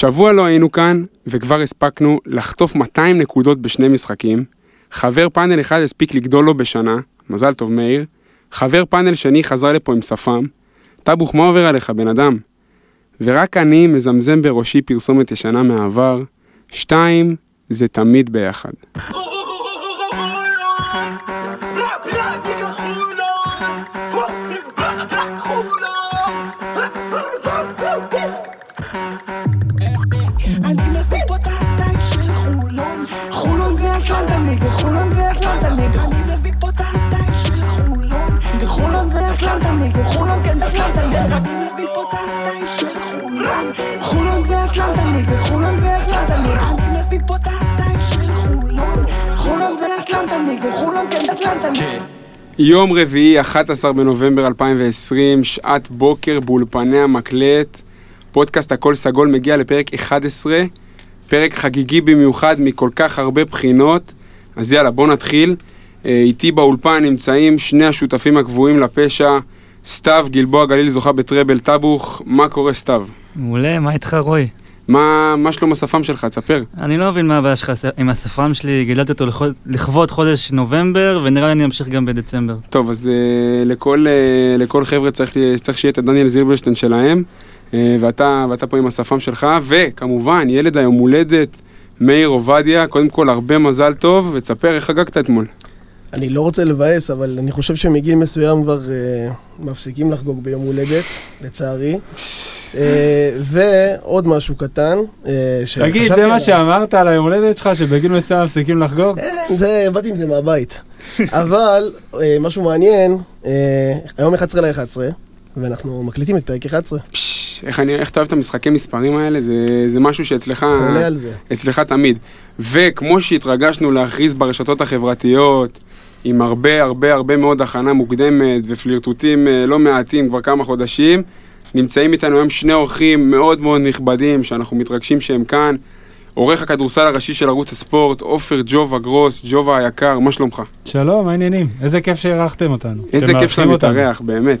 שבוע לא היינו כאן, וכבר הספקנו לחטוף 200 נקודות בשני משחקים. חבר פאנל אחד הספיק לגדול לו בשנה, מזל טוב מאיר. חבר פאנל שני חזר לפה עם שפם. טבוך, מה עובר עליך, בן אדם? ורק אני מזמזם בראשי פרסומת ישנה מהעבר. שתיים, זה תמיד ביחד. חולון זה אטלנטה נגד חולון זה אטלנטה אני מביא פה את הסטייק של חולון חולון זה אטלנטה נגד חולון כן זה אטלנטה נגד יום רביעי, 11 בנובמבר 2020, שעת בוקר באולפני המקלט. פודקאסט הכל סגול מגיע לפרק 11, פרק חגיגי במיוחד מכל כך הרבה בחינות. אז יאללה, בוא נתחיל. אה, איתי באולפן נמצאים שני השותפים הקבועים לפשע, סתיו גלבוע גליל זוכה בטראבל טאבוך. מה קורה סתיו? מעולה, מה איתך רוי? מה, מה שלום השפם שלך? תספר. אני לא מבין מה הבעיה שלך עם השפם שלי, גידלתי אותו לכבוד- לכבוד חודש נובמבר, ונראה לי אני אמשיך גם בדצמבר. טוב, אז uh, לכל, uh, לכל חבר'ה צריך, לי- צריך שיהיה את הדניאל זילברשטיין שלהם, uh, ואתה, ואתה פה עם השפם שלך, וכמובן, ילד היום הולדת, מאיר עובדיה, קודם כל הרבה מזל טוב, ותספר איך חגגת אתמול. אני לא רוצה לבאס, אבל אני חושב שמגיל מסוים כבר אה, מפסיקים לחגוג ביום הולדת, לצערי. אה, ועוד משהו קטן, אה, תגיד, זה. מה שאמרת על היום הולדת שלך, שבגיל מסוים מפסיקים לחגוג? אה, זה, באתי עם זה מהבית. אבל משהו מעניין, היום 11 ל-11, ואנחנו מקליטים את פרק 11. פש, איך, אני, איך אתה אוהב את המשחקי מספרים האלה, זה, זה משהו שאצלך, חולה על זה. אצלך תמיד. וכמו שהתרגשנו להכריז ברשתות החברתיות, עם הרבה הרבה הרבה מאוד הכנה מוקדמת ופלירטוטים לא מעטים כבר כמה חודשים, נמצאים איתנו היום שני אורחים מאוד מאוד נכבדים, שאנחנו מתרגשים שהם כאן. עורך הכדורסל הראשי של ערוץ הספורט, עופר ג'ובה גרוס, ג'ובה היקר, מה שלומך? שלום, מה העניינים? איזה כיף שאירחתם אותנו. איזה כיף שאתה. מתארח, באמת.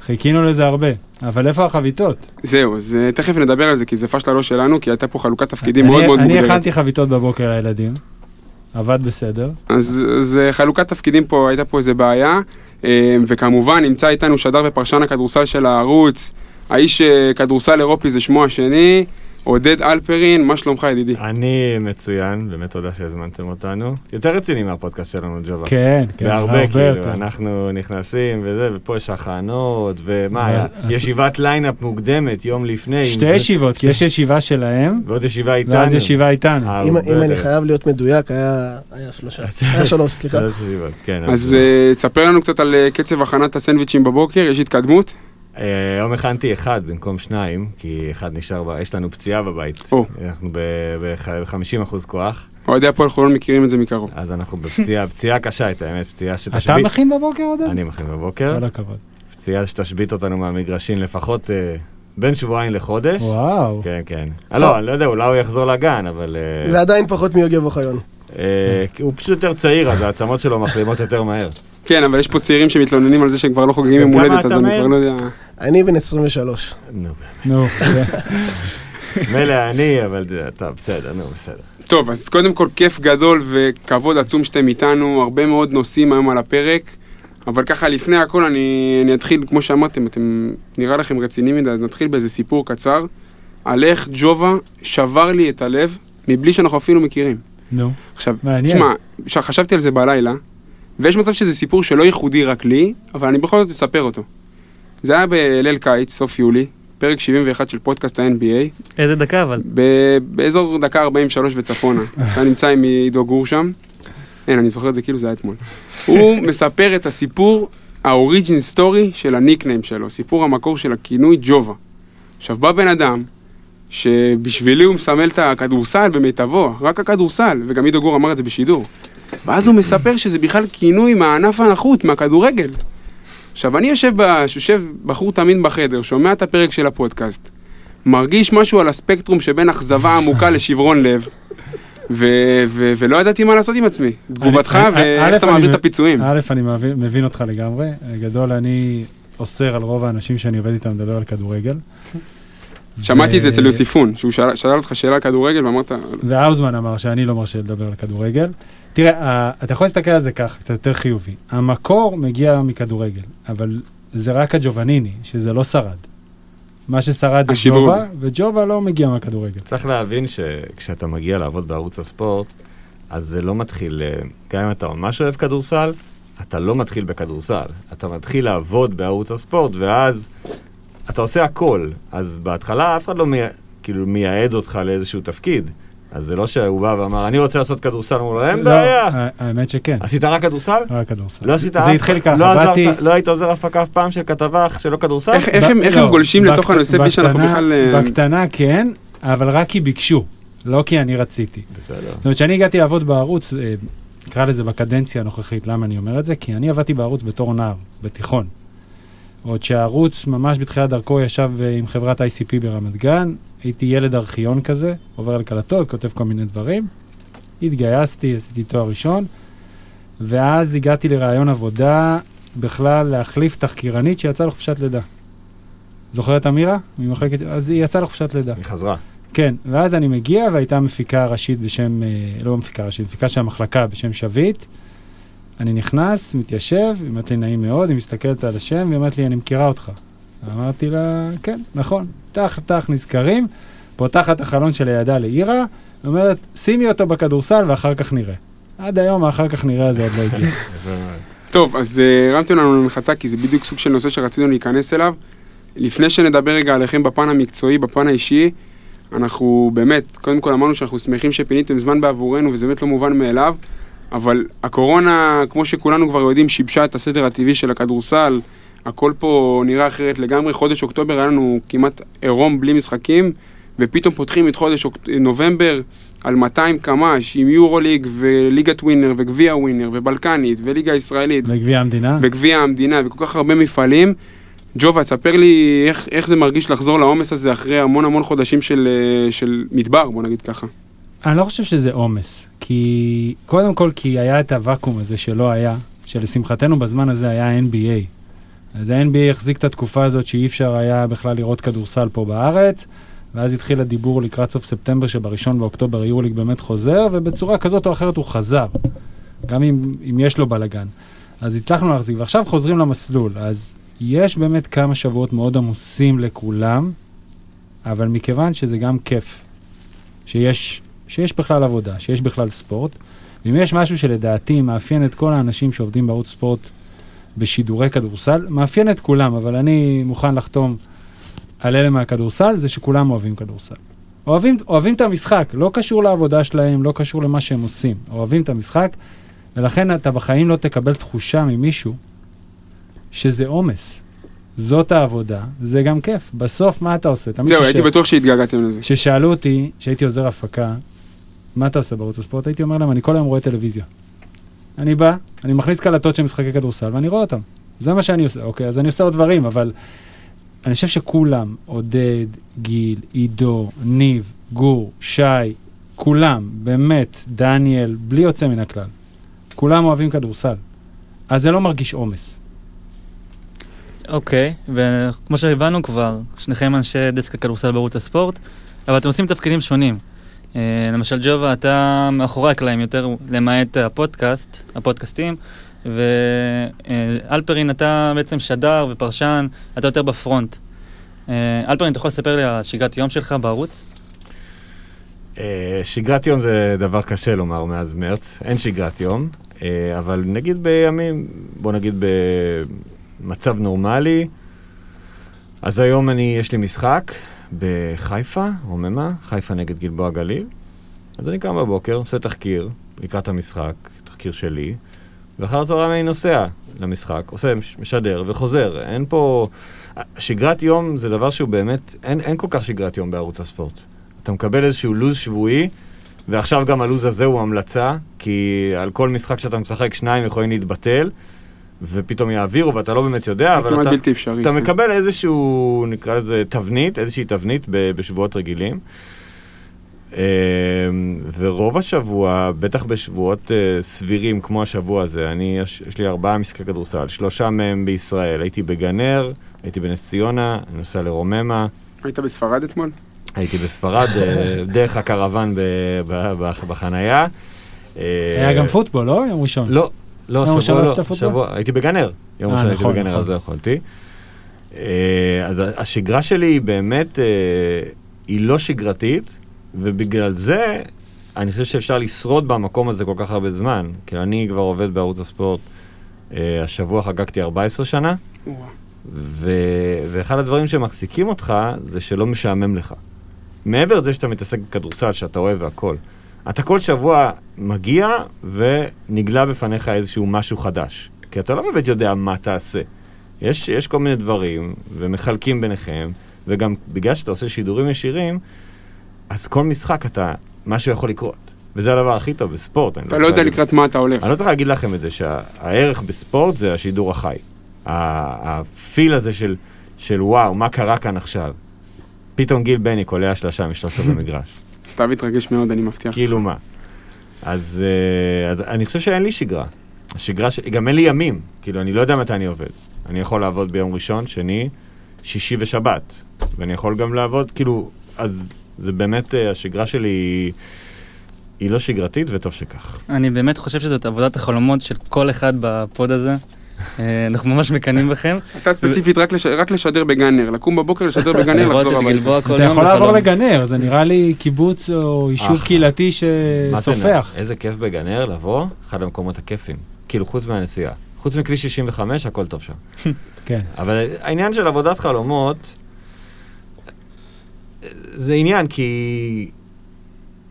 חיכינו לזה הרבה. אבל איפה החביתות? זהו, אז אה, תכף נדבר על זה, כי זה פשלה לא שלנו, כי הייתה פה חלוקת תפקידים אני- מאוד מאוד אני מוגדרת. הכנתי חביתות בבוקר לילדים. עבד בסדר. אז, אז אה, חלוקת תפקידים פה, הייתה פה איזה בעיה, אה, וכמובן נמצא איתנו שדר ופרשן הכדורסל של הערוץ, האיש אה, כדורסל אירופי זה שמו השני, עודד הלפרין, מה שלומך ידידי? אני מצוין, באמת תודה שהזמנתם אותנו. יותר רציני מהפודקאסט שלנו, ג'ובה. כן, כן, בהרבה, כאילו, יותר. אנחנו נכנסים וזה, ופה יש הכנות, ומה, אז- היה אז- ישיבת lineup מוקדמת, יום לפני. שתי זה- ישיבות, כי יש ישיבה שלהם, ועוד ישיבה איתנו. ואז ישיבה איתנו. הרבה אם אם אני. חייב להיות מדויק, היה היה שלושה. היה שלוש, סליחה. שלוש ישיבות, כן. אז אה, ספר לנו קצת על אה, קצב הכנת הסנדוויצ'ים בבוקר, יש התקדמות? אה, היום הכנתי אחד במקום שניים, כי אחד נשאר, ב- יש לנו פציעה בבית. או. אנחנו ב-50 אחוז כוח, אוהדי הפועל חולון מכירים את זה מקרוב. אז אנחנו בפציעה, פציעה קשה את האמת, פציעה אתה שתשבית. מכין בבוקר עודד? אני מכין בבוקר. כל הכבוד. פציעה שתשבית אותנו מהמגרשים לפחות אה, בין שבועיים לחודש. וואו. כן, כן. אה, לא, אני לא יודע, אולי הוא יחזור לגן, אבל... אה, זה עדיין פחות מיוגב אוחיון. אה, הוא פשוט יותר צעיר, אז העצמות שלו מחלימות יותר מהר. כן, אבל יש פה צעירים שמתלוננים על זה שהם כבר לא חוגגים יום הולדת, אז אתה, אני? כבר לא יודע... אני בן 23. נו, מילא אני, אבל טוב, בסדר, נו, בסדר. טוב, אז קודם כל כיף גדול וכבוד עצום שאתם איתנו, הרבה מאוד נושאים היום על הפרק, אבל ככה לפני הכל אני, אני אתחיל, כמו שאמרתם, אתם נראה לכם רציניים מדי, אז נתחיל באיזה סיפור קצר, על איך ג'ובה שבר לי את הלב, מבלי שאנחנו אפילו מכירים. נו. עכשיו, מעניין. תשמע, ש- חשבתי על זה בלילה, ויש מצב שזה סיפור שלא ייחודי רק לי, אבל אני בכל זאת אספר אותו. זה היה בליל קיץ, סוף יולי, פרק 71 של פודקאסט ה-NBA, איזה דקה אבל. ב- באזור דקה 43 וצפונה. אתה נמצא עם עידו גור שם. אין, אני זוכר את זה כאילו זה היה אתמול. הוא מספר את הסיפור, האוריג'ין סטורי של הניקניים שלו, סיפור המקור של הכינוי ג'ובה. עכשיו בא בן אדם, שבשבילי הוא מסמל את הכדורסל במיטבו, רק הכדורסל, וגם עידו גור אמר את זה בשידור. ואז הוא מספר שזה בכלל כינוי מהענף הנחות, מהכדורגל. עכשיו, אני יושב, ב... יושב בחור תמים בחדר, שומע את הפרק של הפודקאסט, מרגיש משהו על הספקטרום שבין אכזבה עמוקה לשברון לב, ו- ו- ולא ידעתי מה לעשות עם עצמי. תגובתך ואיך אתה מעביר את הפיצויים. א', אני מבין, מבין אותך לגמרי. גדול, אני אוסר על רוב האנשים שאני עובד איתם לדבר על כדורגל. שמעתי את זה אצל יוסיפון, שהוא שאל אותך שאלה על כדורגל ואמרת, והאוזמן אמר שאני לא מרשה לדבר על כדורגל. תראה, אתה יכול להסתכל על זה ככה, קצת יותר חיובי. המקור מגיע מכדורגל, אבל זה רק הג'ובניני, שזה לא שרד. מה ששרד זה. ג'ובה, וג'ובה לא מגיע מהכדורגל. צריך להבין שכשאתה מגיע לעבוד בערוץ הספורט, אז זה לא מתחיל, אה, גם אם אתה ממש אוהב כדורסל, אתה לא מתחיל בכדורסל. אתה מתחיל לעבוד בערוץ הספורט, ואז אתה עושה הכל. אז בהתחלה אף אחד לא מי... כאילו מייעד אותך לאיזשהו תפקיד. אז זה לא שהוא בא ואמר, אני רוצה לעשות כדורסל, אמרו לו, אין לא, בעיה. ה- האמת שכן, עשית רק כדורסל? רק כדורסל. לא עשית זה אף- התחיל ככה, לא עזרת- באתי... לא היית עוזר הפקה אף פעם של כתבה שלא כדורסל? איך- איך הם- איך לא, הם גולשים לתוך הנושא בלי שאנחנו בקטנה- בכלל... אה, בקטנה כן, אבל רק כי ביקשו, לא כי אני רציתי. בסדר. זאת אומרת, כשאני הגעתי לעבוד בערוץ, אה, נקרא לזה בקדנציה הנוכחית, למה אני אומר את זה? כי אני עבדתי בערוץ בתור נער, בתיכון. עוד שהערוץ ממש בתחילת דרכו ישב אה, עם חברת ICP ברמת גן, הייתי ילד ארכיון כזה, עובר על קלטות, כותב כל מיני דברים. התגייסתי, עשיתי תואר ראשון, ואז הגעתי לראיון עבודה, בכלל להחליף תחקירנית שיצאה לחופשת לידה. זוכר את אמירה? ממחלקת... אז היא יצאה לחופשת לידה. היא חזרה. כן, ואז אני מגיע והייתה מפיקה ראשית בשם, אה, לא מפיקה ראשית, מפיקה של המחלקה בשם שביט. אני נכנס, מתיישב, היא אומרת לי נעים מאוד, היא מסתכלת על השם, והיא אומרת לי, אני מכירה אותך. אמרתי לה, כן, נכון, טח, טח, נזכרים, פותחת את החלון שלידה לאירה, אומרת, שימי אותו בכדורסל ואחר כך נראה. עד היום האחר כך נראה הזה עוד לא הגיע. טוב, אז אה, הרמתם לנו למחצה, כי זה בדיוק סוג של נושא שרצינו להיכנס אליו. לפני שנדבר רגע עליכם בפן המקצועי, בפן האישי, אנחנו באמת, קודם כל אמרנו שאנחנו שמחים שפיניתם זמן בעבורנו, וזה באמת לא מובן מאליו, אבל הקורונה, כמו שכולנו כבר יודעים, שיבשה את הסדר הטבעי של הכדורסל. הכל פה נראה אחרת לגמרי. חודש אוקטובר היה לנו כמעט עירום בלי משחקים, ופתאום פותחים את חודש אוקט... נובמבר על 200 קמ"ש עם יורוליג וליגת ווינר וגביע ווינר ובלקנית וליגה ישראלית לגביע המדינה? וגביע המדינה וכל כך הרבה מפעלים. ג'ובה, תספר לי איך, איך זה מרגיש לחזור לעומס הזה אחרי המון המון חודשים של, אה, של מדבר, בוא נגיד ככה. אני לא חושב שזה עומס, כי קודם כל כי היה את הוואקום הזה שלא היה, שלשמחתנו בזמן הזה היה NBA. אז ה-NBA החזיק את התקופה הזאת שאי אפשר היה בכלל לראות כדורסל פה בארץ, ואז התחיל הדיבור לקראת סוף ספטמבר שבראשון באוקטובר יורוליג באמת חוזר, ובצורה כזאת או אחרת הוא חזר, גם אם, אם יש לו בלאגן. אז הצלחנו להחזיק, ועכשיו חוזרים למסלול, אז יש באמת כמה שבועות מאוד עמוסים לכולם, אבל מכיוון שזה גם כיף, שיש, שיש בכלל עבודה, שיש בכלל ספורט, ואם יש משהו שלדעתי מאפיין את כל האנשים שעובדים בערוץ ספורט בשידורי כדורסל, מאפיין את כולם, אבל אני מוכן לחתום על אלה מהכדורסל, זה שכולם אוהבים כדורסל. אוהבים, אוהבים את המשחק, לא קשור לעבודה שלהם, לא קשור למה שהם עושים. אוהבים את המשחק, ולכן אתה בחיים לא תקבל תחושה ממישהו שזה עומס. זאת העבודה, זה גם כיף. בסוף, מה אתה עושה? תמיד זהו, הייתי בטוח שהתגעגעתם לזה. כששאלו אותי, כשהייתי עוזר הפקה, מה אתה עושה בערוץ הספורט? הייתי אומר להם, אני כל היום רואה טלוויזיה. אני בא, אני מכניס קלטות של משחקי כדורסל ואני רואה אותם. זה מה שאני עושה. אוקיי, אז אני עושה עוד דברים, אבל אני חושב שכולם, עודד, גיל, עידו, ניב, גור, שי, כולם, באמת, דניאל, בלי יוצא מן הכלל, כולם אוהבים כדורסל. אז זה לא מרגיש עומס. אוקיי, וכמו שהבנו כבר, שניכם אנשי דסק הכדורסל בערוץ הספורט, אבל אתם עושים תפקידים שונים. אה, למשל ג'ובה, אתה מאחורי הקלעים יותר, למעט הפודקאסט, הפודקאסטים, ואלפרין, אתה בעצם שדר ופרשן, אתה יותר בפרונט. אה, אלפרין, אתה יכול לספר לי על שגרת יום שלך בערוץ? אה, שגרת יום זה דבר קשה לומר מאז מרץ, אין שגרת יום, אבל נגיד בימים, בוא נגיד במצב נורמלי, אז היום אני, יש לי משחק בחיפה, רוממה, חיפה נגד גלבוע גליל, אז אני קם בבוקר, עושה תחקיר לקראת המשחק, תחקיר שלי, ואחר הצהריים אני נוסע למשחק, עושה, משדר וחוזר, אין פה... שגרת יום זה דבר שהוא באמת, אין, אין כל כך שגרת יום בערוץ הספורט. אתה מקבל איזשהו לו"ז שבועי, ועכשיו גם הלו"ז הזה הוא המלצה, כי על כל משחק שאתה משחק שניים יכולים להתבטל, ופתאום יעבירו ואתה לא באמת יודע, אבל כמעט אתה, בלתי אפשרי. אתה כן. מקבל איזשהו, נקרא לזה תבנית, איזושהי תבנית ב- בשבועות רגילים. אמ, ורוב השבוע, בטח בשבועות אה, סבירים כמו השבוע הזה, אני, יש, יש לי ארבעה משחקי כדורסל, שלושה מהם בישראל. הייתי בגנר, הייתי בנס ציונה, אני נוסע לרוממה, היית בספרד אתמול? הייתי בספרד, אה, דרך הקרוון ב- ב- ב- בחנייה. אה, היה גם פוטבול, לא? יום ראשון. לא, לא, שבוע לא פוטבול? שבוע, הייתי בגנר. יום אה, ראשון הייתי נכון, בגנר, נכון. אז לא יכולתי. אה, אז השגרה שלי היא באמת, אה, היא לא שגרתית, ובגלל זה אני חושב שאפשר לשרוד במקום הזה כל כך הרבה זמן. כי אני כבר עובד בערוץ הספורט, השבוע חגגתי 14 שנה. ו... ואחד הדברים שמחזיקים אותך זה שלא משעמם לך. מעבר לזה שאתה מתעסק בכדורסל, שאתה אוהב והכל, אתה כל שבוע מגיע ונגלה בפניך איזשהו משהו חדש. כי אתה לא באמת יודע מה תעשה. יש, יש כל מיני דברים, ומחלקים ביניכם, וגם בגלל שאתה עושה שידורים ישירים, אז כל משחק אתה, משהו יכול לקרות. וזה הדבר הכי טוב בספורט. אתה צריך לא יודע לקראת מה אתה הולך. אני לא צריך להגיד לכם את זה, שהערך בספורט זה השידור החי. הפיל הזה של, של וואו, מה קרה כאן עכשיו? פתאום גיל בני קולע שלושה משלושת במגרש. סתיו התרגש מאוד, אני מבטיח. כאילו מה? אז, אה, אז אני חושב שאין לי שגרה. השגרה, ש... גם אין לי ימים. כאילו, אני לא יודע מתי אני עובד. אני יכול לעבוד ביום ראשון, שני, שישי ושבת. ואני יכול גם לעבוד, כאילו, אז זה באמת, אה, השגרה שלי היא, היא לא שגרתית, וטוב שכך. אני באמת חושב שזאת עבודת החלומות של כל אחד בפוד הזה. אה, אנחנו ממש מקנאים בכם. אתה ספציפית רק לש- רק לשדר בגנר, לקום בבוקר, לשדר בגנר, לחזור הביתה. אתה יכול לעבור. לגנר, זה נראה לי קיבוץ או יישוב. קהילתי שסופח. איזה כיף בגנר לבוא, אחד המקומות הכיפים. כאילו, חוץ מהנסיעה. חוץ מכביש 65, הכל טוב שם. כן. אבל העניין של עבודת חלומות, זה עניין, כי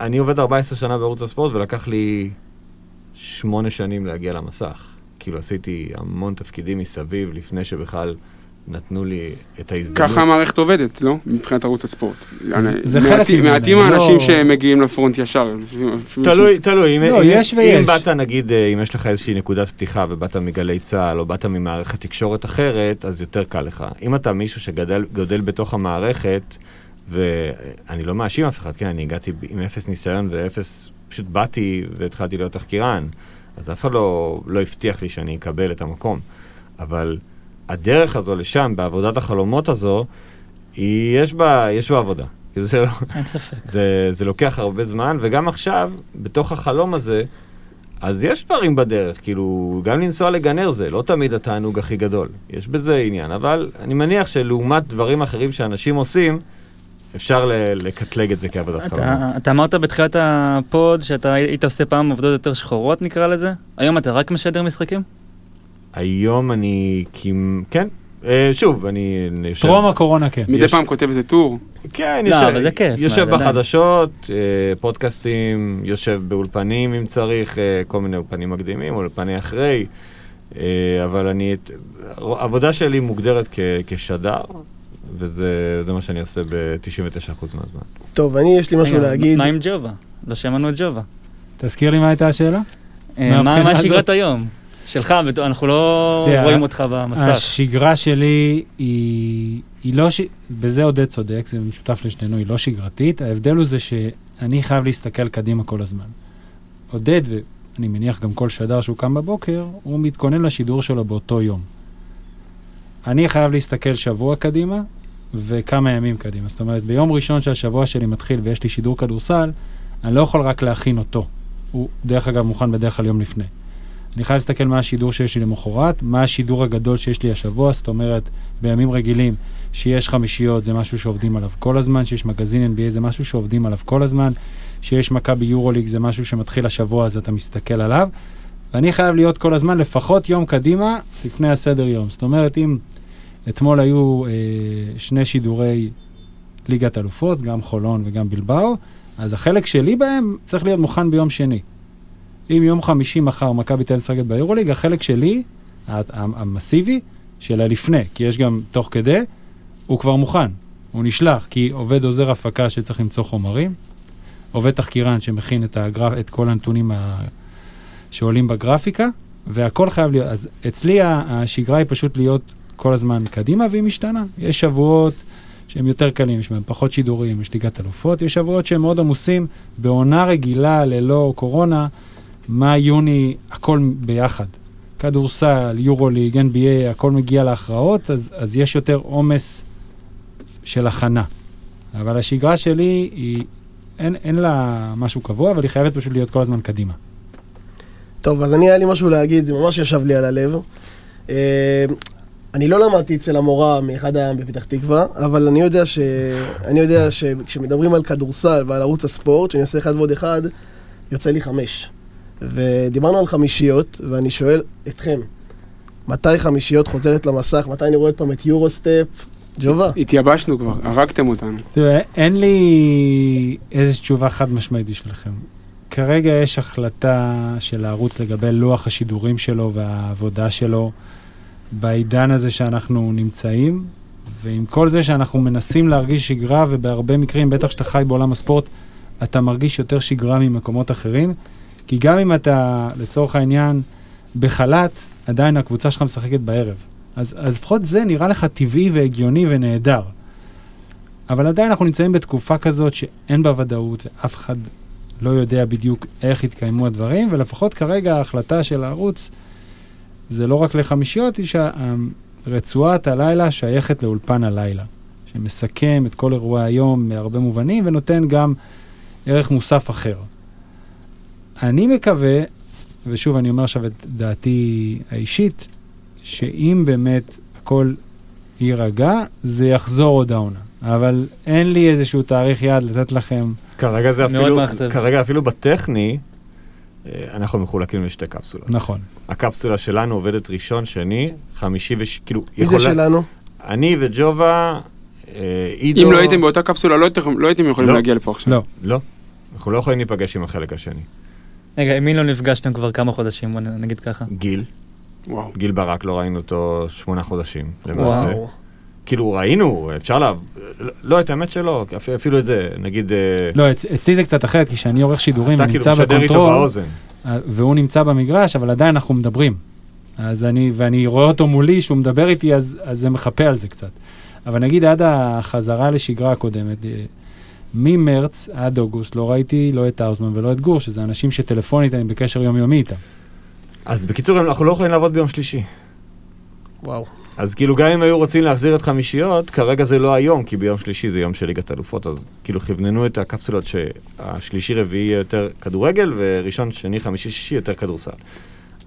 אני עובד 14 שנה בערוץ הספורט, ולקח לי שמונה שנים להגיע למסך. כאילו, עשיתי המון תפקידים מסביב, לפני שבכלל נתנו לי את ההזדמנות. ככה המערכת עובדת, לא? מבחינת ערוץ הספורט. זה מעטים- חלק ממנה, מעטים לא- האנשים שמגיעים לפרונט ישר. תלוי, תלוי, אם, לא. באת נגיד, אה, אם יש לך איזושהי נקודת פתיחה ובאת מגלי צה"ל או באת ממערכת תקשורת אחרת, אז יותר קל לך. אם אתה מישהו שגדל גודל בתוך המערכת, ואני לא מאשים אף אחד, כן, אני הגעתי עם אפס ניסיון ואפס, פשוט באתי והתחלתי להיות תחקירן, אז אף אחד לא, לא הבטיח לי שאני אקבל את המקום. אבל הדרך הזו לשם, בעבודת החלומות הזו, היא, יש בה, יש בה עבודה. כאילו זה לא... אין ספק. זה, זה לוקח הרבה זמן, וגם עכשיו, בתוך החלום הזה, אז יש דברים בדרך, כאילו, גם לנסוע לגן נר זה לא תמיד התענוג הכי גדול. יש בזה עניין, אבל אני מניח שלעומת דברים אחרים שאנשים עושים, אפשר לקטלג את זה כעבודת חלומות. אתה, אתה אמרת בתחילת ה pod שאתה היית עושה פעם עבודות יותר שחורות נקרא לזה, היום אתה רק משדר משחקים? היום אני, כמ- כן, אה, שוב, אני. טרום הקורונה כן. מדי פעם כותב איזה טור. כן, לא, יושב. בחדשות, אה, פודקאסטים, יושב באולפנים אם צריך, אה, כל מיני אולפנים מקדימים, אולפני אחרי, אבל אני, העבודה שלי מוגדרת כשדר, וזה זה מה שאני עושה ב-99% מהזמן. טוב, אני, יש לי משהו להגיד. מה עם ג'ובה? לא שמענו את ג'ובה. תזכיר לי מה הייתה השאלה? אה, מה שגרת היום? שלך, אנחנו לא רואים אותך במסך. השגרה שלי היא, היא לא, ש... בזה עודד צודק, זה משותף לשנינו, היא לא שגרתית. ההבדל הוא זה שאני חייב להסתכל קדימה כל הזמן. עודד, ואני מניח גם כל שדר שהוא קם בבוקר, הוא מתכונן לשידור שלו באותו יום. אני חייב להסתכל שבוע קדימה וכמה ימים קדימה. זאת אומרת, ביום ראשון שהשבוע שלי מתחיל ויש לי שידור כדורסל, אני לא יכול רק להכין אותו. הוא, דרך אגב, מוכן בדרך כלל יום לפני. אני חייב להסתכל מה השידור שיש לי למחרת, מה השידור הגדול שיש לי השבוע, זאת אומרת, בימים רגילים, שיש חמישיות זה משהו שעובדים עליו כל הזמן, שיש מגזין NBA זה משהו שעובדים עליו כל הזמן, שיש מכבי יורוליג זה משהו שמתחיל השבוע אז אתה מסתכל עליו, ואני חייב להיות כל הזמן לפחות יום קדימה לפני הסדר יום. זאת אומרת, אם אתמול היו אה, שני שידורי ליגת אלופות, גם חולון וגם בלבאו, אז החלק שלי בהם צריך להיות מוכן ביום שני. אם יום חמישי מחר מכבי תל אביב משחקת ביורוליג, החלק שלי, המסיבי, של הלפני, כי יש גם תוך כדי, הוא כבר מוכן, הוא נשלח, כי עובד עוזר הפקה שצריך למצוא חומרים, עובד תחקירן שמכין את, הגרף, את כל הנתונים ה... שעולים בגרפיקה, והכל חייב להיות, אז אצלי השגרה היא פשוט להיות כל הזמן קדימה, והיא משתנה. יש שבועות שהם יותר קלים, יש בהם פחות שידורים, יש ליגת אלופות, יש שבועות שהם מאוד עמוסים, בעונה רגילה ללא קורונה, מאי, יוני, הכל ביחד. כדורסל, יורוליג, NBA, הכל מגיע להכרעות, אז, אז יש יותר עומס של הכנה. אבל השגרה שלי היא, אין, אין לה משהו קבוע, אבל היא חייבת פשוט להיות כל הזמן קדימה. טוב, אז אני, היה לי משהו להגיד, זה ממש ישב לי על הלב. אה, אני לא למדתי אצל המורה מאחד העם בפתח תקווה, אבל אני יודע, ש... אני יודע שכשמדברים על כדורסל ועל ערוץ הספורט, שאני אעשה אחד ועוד אחד, יוצא לי חמש. ודיברנו על חמישיות, ואני שואל אתכם, מתי חמישיות חוזרת למסך? מתי אני רואה עוד פעם את יורוסטפ? ג'ובה? התייבשנו כבר, הרגתם אותנו. תראה, אין לי איזו תשובה חד משמעית בשבילכם. כרגע יש החלטה של הערוץ לגבי לוח השידורים שלו והעבודה שלו בעידן הזה שאנחנו נמצאים, ועם כל זה שאנחנו מנסים להרגיש שגרה, ובהרבה מקרים, בטח שאתה חי בעולם הספורט, אתה מרגיש יותר שגרה ממקומות אחרים, כי גם אם אתה, לצורך העניין, בחל"ת, עדיין הקבוצה שלך משחקת בערב. אז, אז לפחות זה נראה לך טבעי והגיוני ונהדר. אבל עדיין אנחנו נמצאים בתקופה כזאת שאין בה ודאות ואף אחד לא יודע בדיוק איך יתקיימו הדברים, ולפחות כרגע ההחלטה של הערוץ זה לא רק לחמישיות, היא שרצועת הלילה שייכת לאולפן הלילה, שמסכם את כל אירועי היום בהרבה מובנים ונותן גם ערך מוסף אחר. אני מקווה, ושוב אני אומר עכשיו את דעתי האישית, שאם באמת הכל יירגע, זה יחזור עוד העונה. אבל אין לי איזשהו תאריך יעד לתת לכם. כרגע זה אפילו. כרגע אפילו בטכני, אנחנו מחולקים לשתי קפסולות. נכון. הקפסולה שלנו עובדת ראשון, שני, חמישי וש... כאילו, מי זה שלנו? אני וג'ובה, אה, עידו... אם לא הייתם באותה קפסולה, לא לא הייתם יכולים לא. להגיע לפה עכשיו. לא. לא. אנחנו לא יכולים להיפגש עם החלק השני. רגע, עם מי לא נפגשתם כבר כמה חודשים, בוא נגיד ככה. גיל, וואו. גיל ברק, לא ראינו אותו שמונה חודשים. למעשה. וואו. כאילו, ראינו, אפשר לה... לא, את האמת שלא, אפ- אפילו את זה, נגיד... אה, לא, אצ- אצלי זה קצת אחרת, כי כשאני עורך שידורים אתה כאילו ונמצא משדר איתו ב control, באוזן. אה, והוא נמצא במגרש, אבל עדיין אנחנו מדברים. אז אני, ואני רואה אותו מולי שהוא מדבר איתי, אז, אז זה מחפה על זה קצת. אבל נגיד עד החזרה לשגרה הקודמת, אה, ממרץ עד אוגוסט לא ראיתי לא את האוזמן ולא את גור, שזה אנשים שטלפונית אני בקשר יומיומי איתם. אז בקיצור, אנחנו לא יכולים לעבוד ביום שלישי. וואו. אז כאילו, גם אם היו רוצים להחזיר את חמישיות, כרגע זה לא היום, כי ביום שלישי זה יום של ליגת אלופות, אז כאילו כווננו את הקפסולות שהשלישי-רביעי יהיה יותר כדורגל, וראשון, שני, חמישי, שישי יותר כדורסל.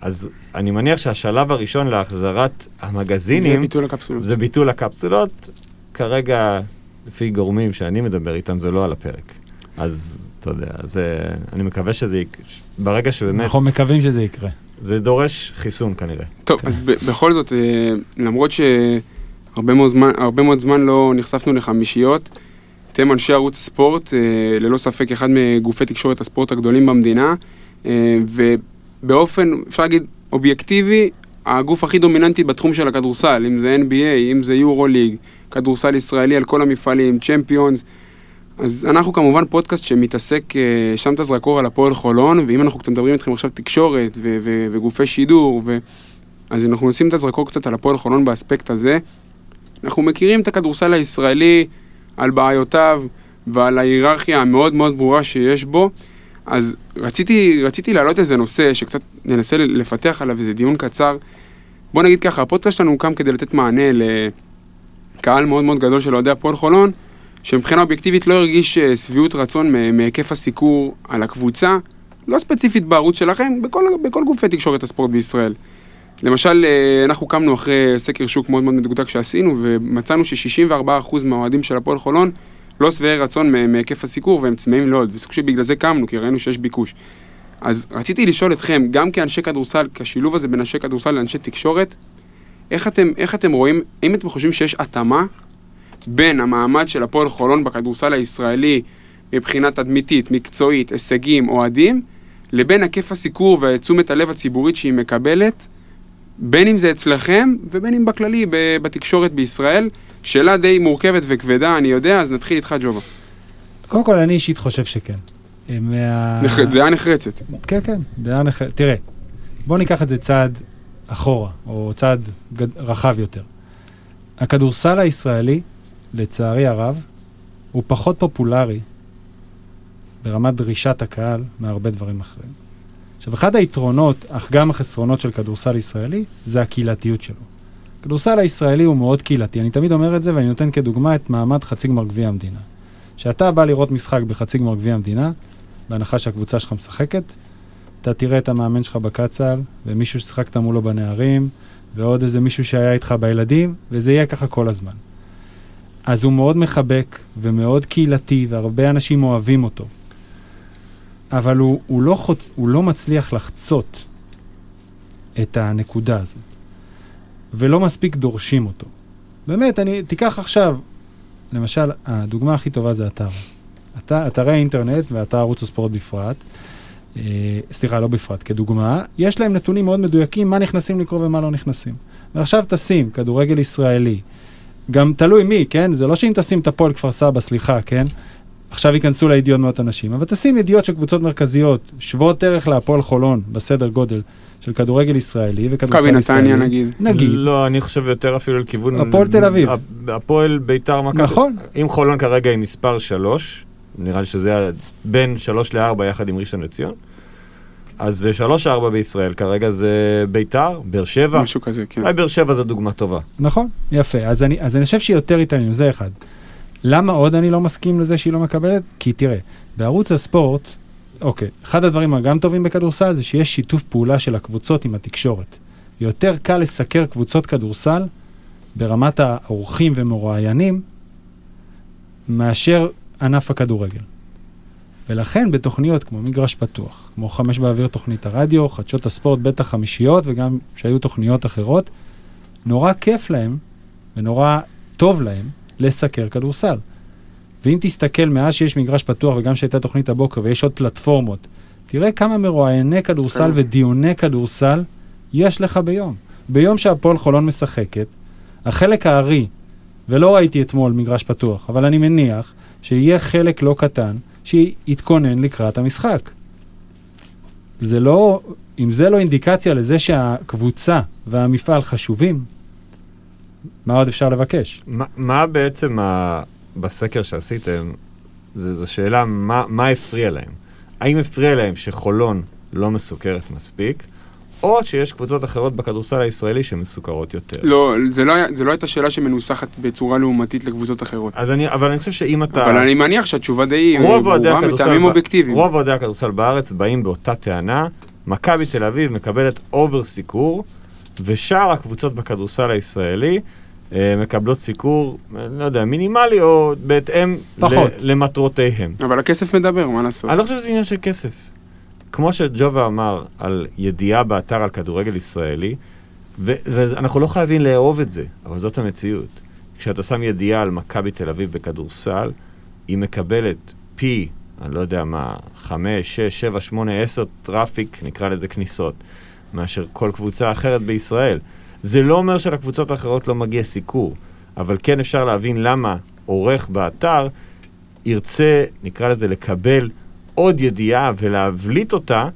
אז אני מניח שהשלב הראשון להחזרת זה המגזינים, ביטול הקפסולות. זה ביטול הקפסולות. כרגע, לפי גורמים שאני מדבר איתם, זה לא על הפרק. אז, אתה יודע, זה, אני מקווה שזה, יק- ברגע שבאמת, אנחנו מקווים שזה יקרה. זה דורש חיסון כנראה. טוב, כן. אז בכל זאת, אה, למרות שהרבה מאוד זמן, מאוד זמן לא נחשפנו לחמישיות, אתם אנשי ערוץ הספורט, אה, ללא ספק אחד מגופי תקשורת הספורט הגדולים במדינה, אה, ובאופן, אפשר להגיד, אובייקטיבי, הגוף הכי דומיננטי בתחום של הכדורסל, אם זה NBA, אם זה יורו ליג, כדורסל ישראלי על כל המפעלים, צ'מפיונס. אז אנחנו כמובן פודקאסט שמתעסק, אה, שם את הזרקור על הפועל חולון, ואם אנחנו קצת מדברים איתכם עכשיו תקשורת ו- ו- וגופי שידור, ו- אז אנחנו נשים את הזרקור קצת על הפועל חולון באספקט הזה. אנחנו מכירים את הכדורסל הישראלי על בעיותיו ועל ההיררכיה המאוד מאוד ברורה שיש בו, אז רציתי, רציתי להעלות איזה נושא שקצת ננסה לפתח עליו איזה דיון קצר. בוא נגיד ככה, הפודקאסט שלנו הוקם כדי לתת מענה לקהל מאוד מאוד גדול של אוהדי הפועל חולון, שמבחינה אובייקטיבית לא הרגיש אה, שביעות רצון מהיקף הסיקור על הקבוצה, לא ספציפית בערוץ שלכם, בכל, בכל גופי תקשורת הספורט בישראל. למשל, אה, אנחנו קמנו אחרי סקר שוק מאוד מאוד מדוקדק שעשינו, ומצאנו ש-64% מהאוהדים של הפועל חולון לא שבעי רצון מהיקף הסיקור, והם צמאים מאוד, וסוג שבגלל זה קמנו, כי ראינו שיש ביקוש. אז רציתי לשאול אתכם, גם כאנשי כדורסל, כשילוב הזה בין אנשי כדורסל לאנשי תקשורת, איך אתם, איך אתם רואים, האם אתם חושבים שיש התאמה בין המעמד של הפועל חולון בכדורסל הישראלי מבחינה תדמיתית, מקצועית, הישגים, אוהדים, לבין היקף הסיקור והתשומת הלב הציבורית שהיא מקבלת, בין אם זה אצלכם ובין אם בכללי בתקשורת בישראל. שאלה די מורכבת וכבדה, אני יודע, אז נתחיל איתך, ג'ובה. קודם כל, אני אישית חושב שכן. אה, מה... נח- דעה נחרצת. כן, כן, דעה נח... תראה, בוא ניקח את זה צעד אחורה, או צעד גד... רחב יותר. הכדורסל הישראלי, לצערי הרב, הוא פחות פופולרי ברמת דרישת הקהל מהרבה דברים אחרים. עכשיו, אחד היתרונות, אך גם החסרונות של כדורסל ישראלי, זה הקהילתיות שלו. הכדורסל הישראלי הוא מאוד קהילתי, אני תמיד אומר את זה ואני נותן כדוגמה את מעמד חצי גמר גביע המדינה. שאתה בא לראות משחק בחצי גמר גביע המדינה, בהנחה שהקבוצה שלך משחקת, אתה תראה את המאמן שלך בקצ"ל, ומישהו ששיחקת מולו בנערים, ועוד איזה מישהו שהיה איתך בילדים, וזה יהיה ככה כל הזמן. אז הוא מאוד מחבק ומאוד קהילתי, והרבה אנשים אוהבים אותו. אבל הוא, הוא, לא, חוצ... הוא לא מצליח לחצות את הנקודה הזאת, ולא מספיק דורשים אותו. באמת, אני, תיקח עכשיו, למשל, הדוגמה הכי טובה זה אתר. את, אתרי אינטרנט ואתר ערוץ הספורט בפרט, אה, סליחה, לא בפרט, כדוגמה, יש להם נתונים מאוד מדויקים מה נכנסים לקרוא ומה לא נכנסים. ועכשיו תשים כדורגל ישראלי, גם תלוי מי, כן? זה לא שאם תשים את הפועל כפר סבא, סליחה, כן? עכשיו ייכנסו לידיעות מאות אנשים, אבל תשים ידיעות של קבוצות מרכזיות, שוות ערך להפועל חולון, בסדר גודל, של כדורגל ישראלי וכדורסל מכבי ישראלי. נתניה נגיד. נגיד. לא, אני חושב יותר אפילו לכיוון... הפועל תל אביב. הפ- הפועל ביתר מכבי. נכון. אם חולון כרגע היא מספר 3, נראה לי שזה היה בין 3 ל-4 יחד עם ראשון לציון, אז 3-4 בישראל כרגע זה ביתר, באר שבע. משהו כזה, כן. אולי באר שבע זו דוגמה טובה. נכון, יפה. אז אני, אז אני חושב שהיא יותר התעניינות, זה אחד. למה עוד אני לא מסכים לזה שהיא לא מקבלת? כי תראה, בערוץ הספורט, אוקיי, אחד הדברים הגם טובים בכדורסל זה שיש שיתוף פעולה של הקבוצות עם התקשורת. יותר קל לסקר קבוצות כדורסל ברמת האורחים ומרואיינים מאשר ענף הכדורגל. ולכן בתוכניות כמו מגרש פתוח, כמו חמש באוויר תוכנית הרדיו, חדשות הספורט, בטח חמישיות וגם שהיו תוכניות אחרות, נורא כיף להם ונורא טוב להם לסקר כדורסל. ואם תסתכל מאז שיש מגרש פתוח וגם שהייתה תוכנית הבוקר ויש עוד פלטפורמות, תראה כמה מרואייני כדורסל זה? ודיוני כדורסל יש לך ביום. ביום שהפועל חולון משחקת, החלק הארי, ולא ראיתי אתמול מגרש פתוח, אבל אני מניח שיהיה חלק לא קטן שיתכונן לקראת המשחק. זה לא, אם זה לא אינדיקציה לזה שהקבוצה והמפעל חשובים, מה עוד אפשר לבקש? מה, מה בעצם ה... בסקר שעשיתם, זו, זו שאלה מה, מה הפריע להם. האם הפריע להם שחולון לא מסוכרת מספיק, או שיש קבוצות אחרות בכדורסל הישראלי שמסוכרות יותר. לא, זה לא, זה לא הייתה שאלה שמנוסחת בצורה לעומתית לקבוצות אחרות. אז אני, אבל אני חושב שאם אתה... אבל אני מניח שהתשובה די ברורה מטעמים אובייקטיביים. רוב אוהדי הכדורסל בארץ באים באותה טענה, מכבי תל אביב מקבלת אובר סיקור, ושאר הקבוצות בכדורסל הישראלי אה, מקבלות סיקור, אה, לא יודע, מינימלי או בהתאם פחות. למטרותיהם. אבל הכסף מדבר, מה לעשות? אני לא חושב שזה עניין של כסף. כמו שג'ובה אמר על ידיעה באתר על כדורגל ישראלי, ו- ואנחנו לא חייבים לאהוב את זה, אבל זאת המציאות. כשאתה שם ידיעה על מכבי תל אביב בכדורסל, היא מקבלת פי, אני לא יודע מה, חמש, שש, שבע, שמונה, עשר traffic, נקרא לזה כניסות, מאשר כל קבוצה אחרת בישראל. זה לא אומר שלקבוצות האחרות לא מגיע סיקור, אבל כן אפשר להבין למה עורך באתר ירצה, נקרא לזה, לקבל עוד ידיעה ולהבליט אותה,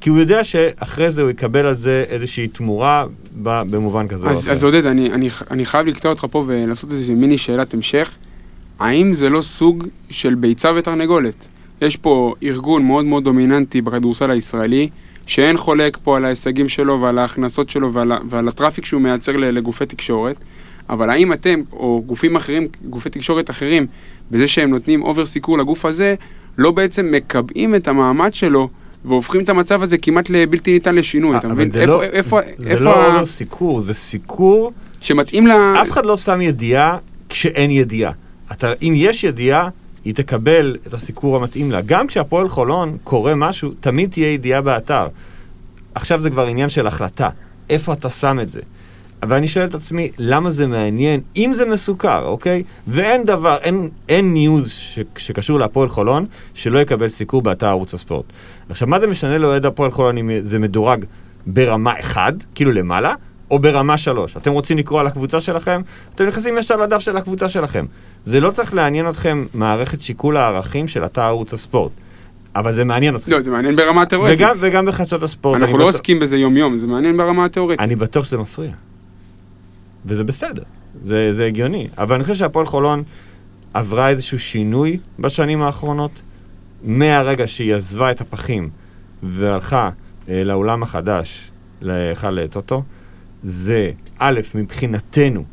כי הוא יודע שאחרי זה הוא יקבל על זה איזושהי תמורה במובן כזה או אז, אחר. אז עודד, אני, אני, אני חייב לקטוע אותך פה ולעשות איזה מיני שאלת המשך. האם זה לא סוג של ביצה ותרנגולת? יש פה ארגון מאוד מאוד דומיננטי בכדורסל הישראלי, שאין חולק פה על ההישגים שלו ועל ההכנסות שלו ועל, ועל הטראפיק שהוא מייצר לגופי תקשורת, אבל האם אתם, או גופים אחרים, גופי תקשורת אחרים, בזה שהם נותנים אובר סיקור לגוף הזה, לא בעצם מקבעים את המעמד שלו והופכים את המצב הזה כמעט לבלתי ניתן לשינוי, אתה אבל מבין? זה איפה, לא- איפה, זה- איפה, זה לא ה- סיקור, זה סיקור, שמתאים ל... אף אחד לא שם ידיעה כשאין ידיעה. אתה, אם יש ידיעה, היא תקבל את הסיקור המתאים לה. גם כשהפועל חולון קורא משהו, תמיד תהיה ידיעה באתר. עכשיו זה כבר עניין של החלטה, איפה אתה שם את זה. אבל אני שואל את עצמי, למה זה מעניין, אם זה מסוכר, אוקיי? ואין דבר, אין, אין ניוז ש, שקשור להפועל חולון שלא יקבל סיקור באתר ערוץ הספורט. עכשיו, מה זה משנה לאוהד הפועל חולון אם זה מדורג ברמה 1, כאילו למעלה, או ברמה 3? אתם רוצים לקרוא על הקבוצה שלכם? אתם נכנסים ישר לדף של הקבוצה שלכם. זה לא צריך לעניין אתכם מערכת שיקול הערכים של אתר ערוץ הספורט. אבל זה מעניין אתכם. לא, זה מעניין ברמה התיאורטית. וגם, וגם בחדשות הספורט. אנחנו לא בטוח- עוסקים בזה יום-יום, זה מעניין ברמה התיאורטית. אני בטוח שזה מפריע. וזה בסדר, זה, זה הגיוני. אבל אני חושב שהפועל חולון עברה איזשהו שינוי בשנים האחרונות, מהרגע שהיא עזבה את הפחים והלכה אה, לאולם החדש, להיכל לטוטו, זה א', מבחינתנו,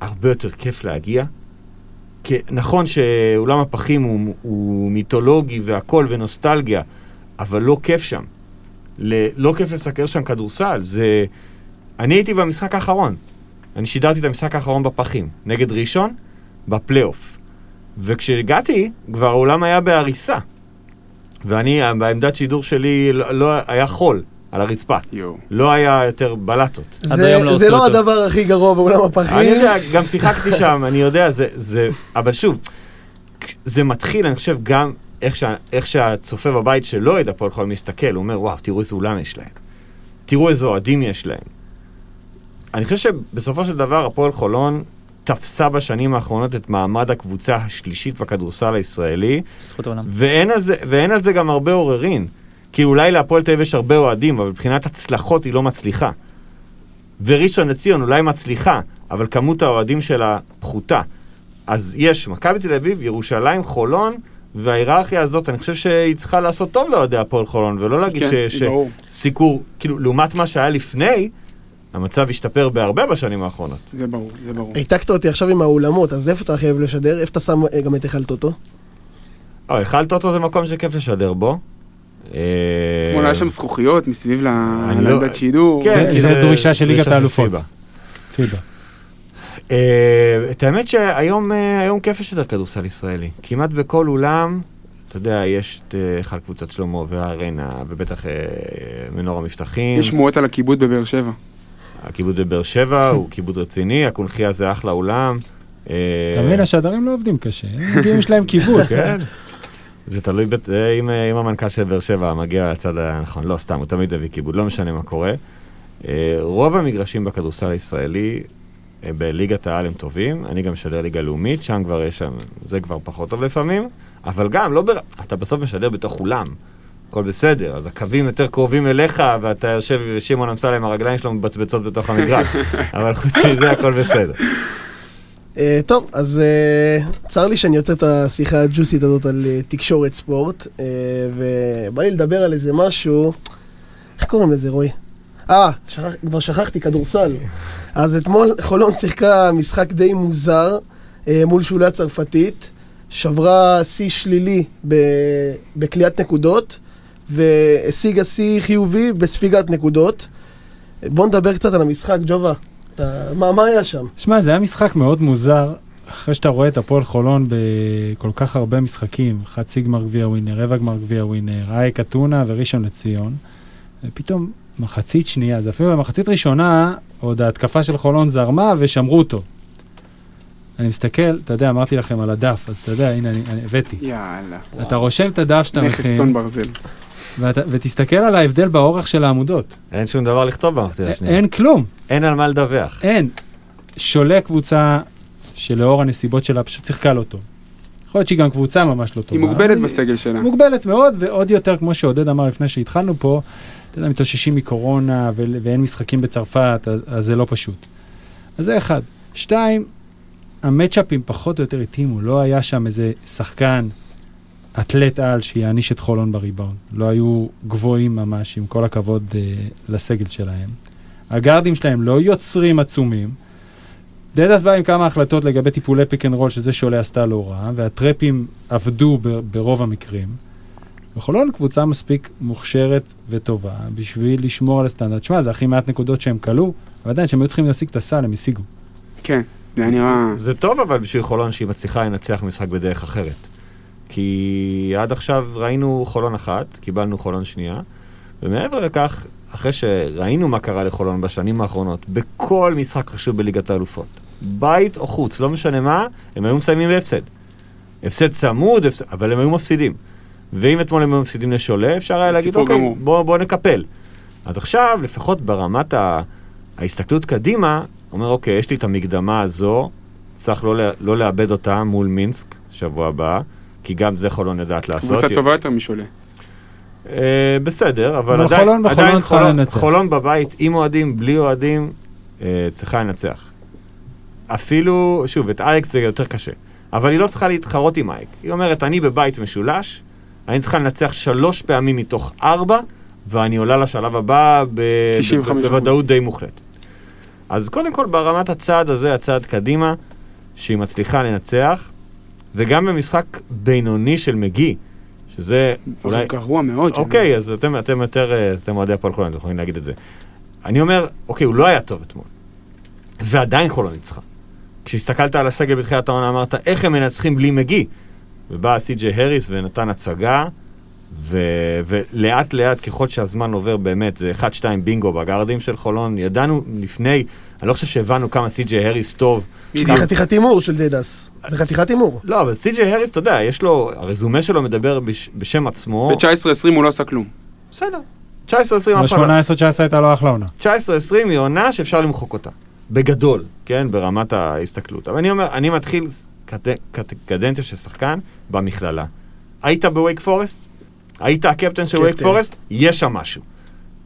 הרבה יותר כיף להגיע, כי נכון שאולם הפחים הוא, הוא מיתולוגי והכל ונוסטלגיה, אבל לא כיף שם. ל, לא כיף לסקר שם כדורסל. זה... אני הייתי במשחק האחרון. אני שידרתי את המשחק האחרון בפחים, נגד ראשון, בפלייאוף. וכשהגעתי, כבר האולם היה בהריסה. ואני, בעמדת שידור שלי, לא, לא היה חול על הרצפה. יואו. לא היה יותר בלטות. זה- לא זה לא אותו. הדבר הכי גרוע בעולם הפחים. אני יודע, גם שיחקתי שם, אני יודע, זה, זה, אבל שוב, זה מתחיל, אני חושב, גם איך, שה, איך שהצופה בבית שלא אוהד הפועל חולון מסתכל, הוא אומר, וואו, תראו איזה אולם יש להם. תראו איזה אוהדים יש להם. אני חושב שבסופו של דבר הפועל חולון תפסה בשנים האחרונות את מעמד הקבוצה השלישית בכדורסל הישראלי, זכות העולם. ואין על זה, ואין על זה גם הרבה עוררין. כי אולי להפועל תל אביב יש הרבה אוהדים, אבל מבחינת הצלחות היא לא מצליחה. וראשון לציון אולי מצליחה, אבל כמות האוהדים שלה פחותה. אז יש מכבי תל אביב, ירושלים, חולון, וההיררכיה הזאת, אני חושב שהיא צריכה לעשות טוב לאוהדי הפועל חולון, ולא להגיד כן, ש- ברור. שסיקור, כאילו, לעומת מה שהיה לפני, המצב השתפר בהרבה בשנים האחרונות. זה ברור, זה ברור. העתקת אותי עכשיו עם האולמות, אז איפה אתה הכי אוהב לשדר? איפה אתה שם אה, גם את היכל טוטו? אה, היכל טוטו זה מקום שכיף לשדר בו. אה, אתמול היה שם זכוכיות מסביב ל- אני לא- לעמדת שידור. כן, זה- כי זה דרישה של ליגת האלופות. פיבה. את האמת שהיום היום כיף לשדר כדורסל ישראלי. כמעט בכל אולם, אתה יודע, יש את היכל קבוצת שלמה והארנה, ובטח מנור המבטחים. יש שמועות על הכיבוד בבאר שבע. הכיבוד בבאר שבע הוא כיבוד רציני, הקונכייה זה אחלה אולם. אה, אתה מבין, השדרים לא עובדים קשה, הם יש להם כיבוד. כן. זה תלוי אה, אם אה, אם המנכ"ל של באר שבע מגיע לצד הנכון. לא, סתם, הוא תמיד הביא כיבוד, לא משנה מה קורה. רוב המגרשים בכדורסל הישראלי בליגת העל הם טובים, אני גם משדר ליגה לאומית, שם כבר יש שם, זה כבר פחות טוב לפעמים, אבל גם, לא בר... אתה בסוף משדר בתוך אולם, הכל בסדר, אז הקווים יותר קרובים אליך, ואתה יושב עם שמעון אמסלם, הרגליים שלו מבצבצות בתוך המגרש, אבל חוץ מזה הכל בסדר. אה, טוב, אז אה, צר לי שאני יוצר את השיחה הג'וסית הזאת על אה, תקשורת ספורט, ובא לי לדבר על איזה משהו, איך קוראים לזה, רועי? אה, שכח, כבר שכחתי, כדורסל. אז אתמול חולון שיחקה משחק די מוזר מול שולה הצרפתית, שברה שיא שלילי ב- בקליעת נקודות, והשיגה שיא חיובי בספיגת נקודות. בוא נדבר קצת על המשחק, ג'ובה. אתה, מה, מה היה שם? שמע, זה היה משחק מאוד מוזר, אחרי שאתה רואה את הפועל חולון בכל כך הרבה משחקים, חצי גמר גביע ווינר, רבע גמר גביע ווינר, אייק אתונה וראשון לציון, ופתאום מחצית שנייה, זה אפילו במחצית ראשונה, עוד ההתקפה של חולון זרמה ושמרו אותו. אני מסתכל, אתה יודע, אמרתי לכם על הדף, אז אתה יודע, הנה, אני, אני הבאתי. יאללה. אתה רושם את הדף שאתה נכס מכין, צאן ברזל. ואתה, ותסתכל על ההבדל באורך של העמודות. אין שום דבר לכתוב במחתרת השנייה. אין כלום. אין על מה לדווח. אין. שולה קבוצה שלאור הנסיבות שלה פשוט שיחקה לא טוב. יכול להיות שהיא גם קבוצה ממש לא טובה. היא מוגבלת אבל בסגל שלה. מוגבלת מאוד, ועוד יותר, כמו שעודד אמר לפני שהתחלנו פה, אתה יודע, מתאוששים מקורונה ו- ואין משחקים בצרפת, אז, אז זה לא פשוט. אז זה אחד. שתיים, ה matchups פחות או יותר התאימו, לא היה שם איזה שחקן, אתלט על שיעניש את חולון בריבאונד. לא היו גבוהים ממש, עם כל הכבוד אה, לסגל שלהם. הגארדים שלהם לא יוצרים עצומים. דדאס בא עם כמה החלטות לגבי טיפולי פיק אנד רול, שזה שולה עשתה לא רע, וה traps עבדו ב- ברוב המקרים. וחולון קבוצה מספיק מוכשרת וטובה בשביל לשמור על הסטנדרט. שמע, זה הכי מעט נקודות שהם כלו, אבל עדיין, כשהם היו צריכים להשיג את הסל, הם השיגו. כן, זה נראה... זה טוב אבל בשביל חולון שהיא מצליחה לנצח משחק בדרך אחרת. כי עד עכשיו ראינו חולון אחת, קיבלנו חולון שנייה, ומעבר לכך, אחרי שראינו מה קרה לחולון בשנים האחרונות, בכל משחק חשוב בליגת האלופות, בית או חוץ, לא משנה מה, הם היו מסיימים בהפסד. הפסד צמוד, הפסד, אבל הם היו מפסידים. ואם אתמול הם היו מפסידים לשולה, אפשר היה להגיד, אוקיי, גמור. בוא, בוא נקפל. אז עכשיו, לפחות ברמת ה... ההסתכלות קדימה, אומר, אוקיי, יש לי את המקדמה הזו, צריך לא, לא לאבד אותה מול מינסק, שבוע הבא, כי גם זה חולון יודעת לעשות. קבוצה טובה יותר משולה. אה, בסדר, אבל, עדיין, חולון עדיין חולון. חולון בבית, עם אוהדים, בלי אוהדים, אה, צריכה לנצח. אפילו, שוב, את אייקס זה יותר קשה. אבל היא לא צריכה להתחרות עם אייק. היא אומרת, אני בבית משולש, אני צריכה לנצח שלוש פעמים מתוך ארבע, ואני עולה לשלב הבא ב- 95%. ב- בוודאות די מוחלטת. אז קודם כל, ברמת הצעד הזה, הצעד קדימה, שהיא מצליחה לנצח, וגם במשחק בינוני של מגי, שזה אולי... גרוע מאוד. אוקיי, אז אתם, אתם יותר, אה, אתם אוהדי הפועל חולון, אתם יכולים להגיד את זה. אני אומר, אוקיי, הוא לא היה טוב אתמול, ועדיין חולון ניצחה. כשהסתכלת על הסגל בתחילת העונה, אמרת, איך הם מנצחים בלי מגי? ובא סי.ג'יי הריס ונתן הצגה, ו... ולאט לאט, ככל שהזמן עובר, באמת, זה 1-2 בינגו בגארדים של חולון. ידענו לפני, אני לא חושב שהבנו כמה סי.ג'יי הריס טוב. זה חתיכת הימור של דדס. זה חתיכת הימור. לא, אבל סי.ג'יי הריס, אתה יודע, יש לו, הרזומה שלו מדבר בש... בשם עצמו. ב-19-20 הוא לא עשה כלום. בסדר. 19-20 אף אחד לא- ב-18-19 הייתה לו אחלה עונה. 19-20 היא עונה שאפשר למחוק אותה. בגדול, כן? ברמת ההסתכלות. אבל אני אומר, אני מתחיל קד... קד... קדנציה של שחקן במכללה. היית בווייק פורסט? היית הקפטן של ווייק. פורסט? יש שם משהו.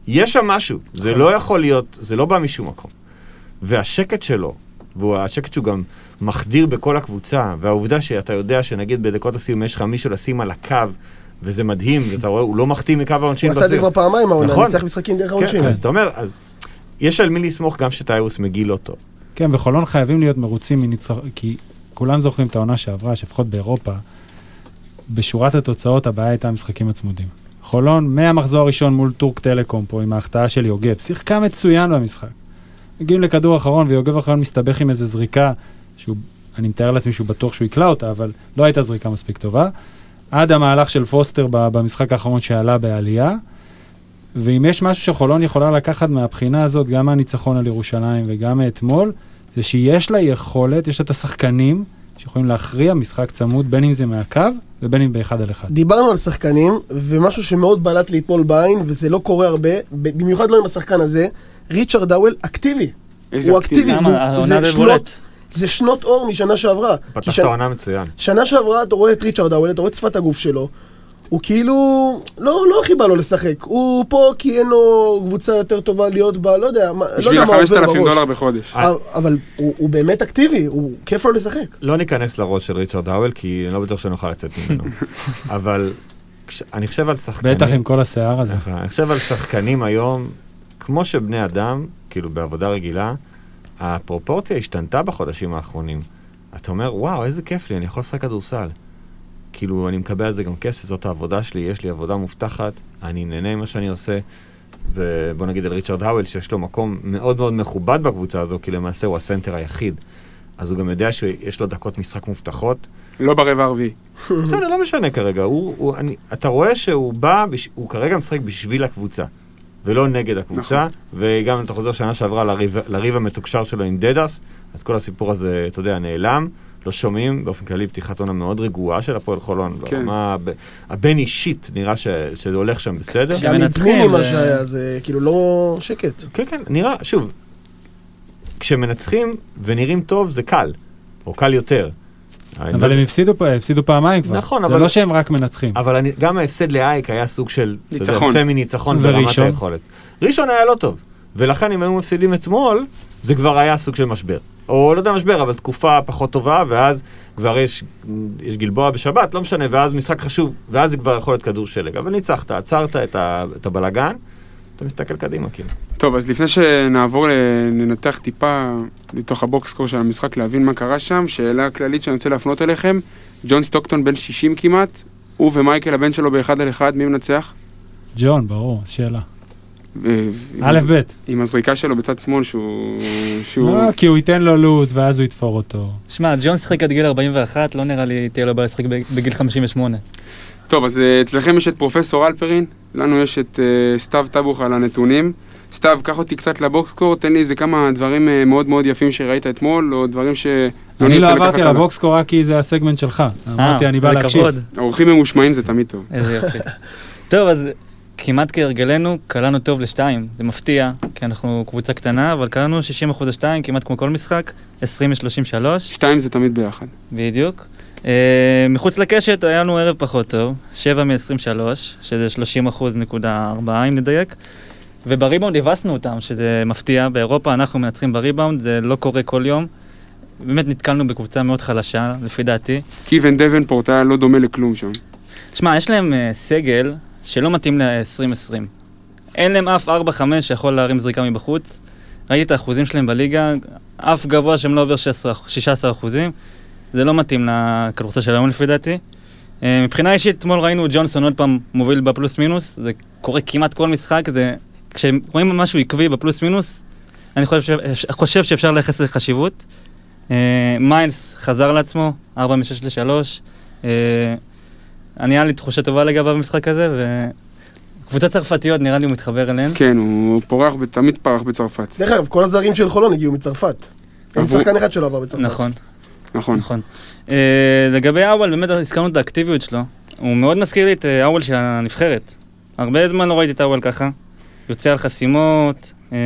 יש שם משהו. זה לא יכול להיות, זה לא בא משום מקום. והשקט שלו, והשקט שהוא גם מחדיר בכל הקבוצה, והעובדה שאתה יודע שנגיד בדקות הסיום יש לך מישהו לשים על הקו, וזה מדהים, ואתה רואה, הוא לא מחטיא מקו העונשין. הוא עשה את זה. כבר פעמיים העונה, נכון. ניצח משחקים דרך כן, העונשין. אז אתה אומר, אז יש על מי לסמוך גם שטיירוס מגיל לא טוב. כן, וחולון חייבים להיות מרוצים מניצחון, כי כולם זוכרים את העונה שעברה, שלפחות באירופה, בשורת התוצאות הבעיה הייתה המשחקים הצמודים. חולון, מהמחזור הראשון מול טורק טלקום פה, עם ההחטאה של יוגב, שיחקה מצוין במשחק. מגיעים לכדור אחרון, ויוגב אחרון מסתבך עם איזו זריקה, שהוא, אני מתאר לעצמי שהוא בטוח שהוא יקלע אותה, אבל לא הייתה זריקה מספיק טובה. עד המהלך של פוסטר במשחק האחרון שעלה בעלייה. ואם יש משהו שחולון יכולה לקחת מהבחינה הזאת, גם מהניצחון על ירושלים וגם מאתמול, זה שיש לה יכולת, יש לה את השחקנים שיכולים להכריע משחק צמוד, בין אם זה מהקו ובין אם באחד על אחד. דיברנו על שחקנים, ומשהו שמאוד בלט לי אתמול בעין, וזה לא קורה הרבה, במיוחד לא עם השחקן הזה, ריצ'רד האוול אקטיבי. איזה הוא אקטיבי. זה. שנות- זה שנות אור משנה שעברה. פתח את העונה מצוין. שנה שעברה אתה רואה את ריצ'רד האוול, אתה רואה את שפת הגוף שלו. הוא כאילו, לא, לא הכי בא לו לשחק. הוא פה כי אין לו קבוצה יותר טובה להיות בה, לא יודע, לא בשביל יודע מה עובר ה-5,000 בראש. דולר בחודש. אה. אבל- אבל הוא, הוא באמת אקטיבי, הוא כיף לו לשחק. לא ניכנס לראש של ריצ'רד האוול, כי אני לא בטוח שנוכל לצאת ממנו. אבל כש- אני חושב על שחקנים... בטח עם כל השיער הזה. נכון, אני חושב על שחקנים היום, כמו שבני אדם, כאילו בעבודה רגילה, הפרופורציה השתנתה בחודשים האחרונים. אתה אומר, וואו, איזה כיף לי, אני יכול לשחק כדורסל. כאילו, אני מקבל על זה גם כסף, זאת העבודה שלי, יש לי עבודה מובטחת, אני נהנה ממה שאני עושה. ובוא נגיד על ריצ'רד האוול, שיש לו מקום מאוד מאוד מכובד בקבוצה הזו, כי למעשה הוא הסנטר היחיד. אז הוא גם יודע שיש לו דקות משחק מובטחות. לא ברבע הרביעי. בסדר, לא משנה כרגע. הוא, הוא, אני, אתה רואה שהוא בא, בש, הוא כרגע משחק בשביל הקבוצה, ולא נגד הקבוצה. נכון. וגם אם אתה חוזר שנה שעברה לריב, לריב המתוקשר שלו עם דדס, אז כל הסיפור הזה, אתה יודע, נעלם. לא שומעים, באופן כללי, פתיחת עונה מאוד רגועה של הפועל חולון. כן. ברמה הב- הבין אישית, נראה ש, שזה הולך שם בסדר. גם מנצחים, מבני מה זה- שהיה, זה כאילו לא שקט. כן, כן, נראה, שוב, כשמנצחים ונראים טוב זה קל, או קל יותר. אבל לא- הם הפסידו פה- הפסידו פעמיים כבר. נכון, זה אבל- לא שהם רק מנצחים. אבל אני, גם ההפסד לאייק היה סוג של, ניצחון. סמי ניצחון ברמת וראשון? היכולת. ראשון היה לא טוב, ולכן אם היו מפסידים אתמול, זה כבר היה סוג של משבר. או לא יודע משבר, אבל תקופה פחות טובה, ואז כבר יש, יש גלבוע בשבת, לא משנה, ואז משחק חשוב, ואז זה כבר יכול להיות כדור שלג. אבל ניצחת, עצרת את, ה, את הבלגן, אתה מסתכל קדימה, כאילו. טוב, אז לפני שנעבור לנתח טיפה לתוך הבוקסקור של המשחק, להבין מה קרה שם, שאלה כללית שאני רוצה להפנות אליכם, ג'ון סטוקטון בן 60 כמעט, הוא ומייקל הבן שלו באחד על אחד, מי מנצח? ג'ון, ברור, שאלה. ו- א', ב'. עם הזריקה שלו בצד שמאל שהוא... שהוא... לא, כי הוא ייתן לו לוז ואז הוא יתפור אותו. שמע, ג'ון שיחק עד גיל 41, לא נראה לי תהיה לו בעיה לשחק בגיל 58. טוב, אז אה, אצלכם יש את פרופסור אלפרין, לנו יש את אה, סתיו טבוך על הנתונים. סתיו, קח אותי קצת לבוקסקור, תן לי איזה כמה דברים אה, מאוד מאוד יפים שראית אתמול, או דברים ש... אני לא עברתי על. הבוקסקור רק כי זה הסגמנט שלך. אמרתי, אני בא אה, זה להקשיב. כבוד. האורחים ממושמעים זה תמיד טוב. איזה יופי. טוב, אז כמעט כהרגלנו, קלענו טוב לשתיים. זה מפתיע, כי אנחנו קבוצה קטנה, אבל קלענו 60% לשתיים, כמעט כמו כל משחק, 20 ל-33, שתיים זה תמיד ביחד. בדיוק. אה, מחוץ לקשת היה לנו ערב פחות טוב, 7 מ-23, שזה 30 אחוז נקודה 4 אם נדייק. ובריבאונד הבסנו אותם, שזה מפתיע. באירופה אנחנו מנצחים בריבאונד, זה לא קורה כל יום. באמת נתקלנו בקבוצה מאוד חלשה, לפי דעתי. קיוון דבנפורט היה לא דומה לכלום שם. שמע, יש להם אה, סגל שלא מתאים ל-2020. אין להם אף 4-5 שיכול להרים זריקה מבחוץ. ראיתי את האחוזים שלהם בליגה, אף גבוה שהם לא עובר 16, 16 אחוזים. זה לא מתאים לכדורסל של היום לפי דעתי. אה, מבחינה אישית, אתמול ראינו את ג'ונסון עוד פעם מוביל בפלוס מינוס, זה קורה כמעט כל משחק, זה... כשרואים משהו עקבי בפלוס מינוס, אני חושב, ש... חושב שאפשר לייחס לזה חשיבות. אה, מיילס חזר לעצמו, 4 מ-6 ל-3. אני, היה לי תחושה טובה לגביו במשחק הזה, וקבוצות צרפתיות, נראה לי הוא מתחבר אליהן. כן, הוא פורח, תמיד פרח בצרפת. דרך אגב, כל הזרים של חולון הגיעו מצרפת. אין שחקן אחד שלא עבר בצרפת. נכון. נכון. נכון. אה, לגבי האוול, באמת הזכרנו את האקטיביות שלו. הוא מאוד מזכיר לי את אה, האוול של הנבחרת. הרבה זמן לא ראיתי את האוול ככה. יוצא על חסימות. אה,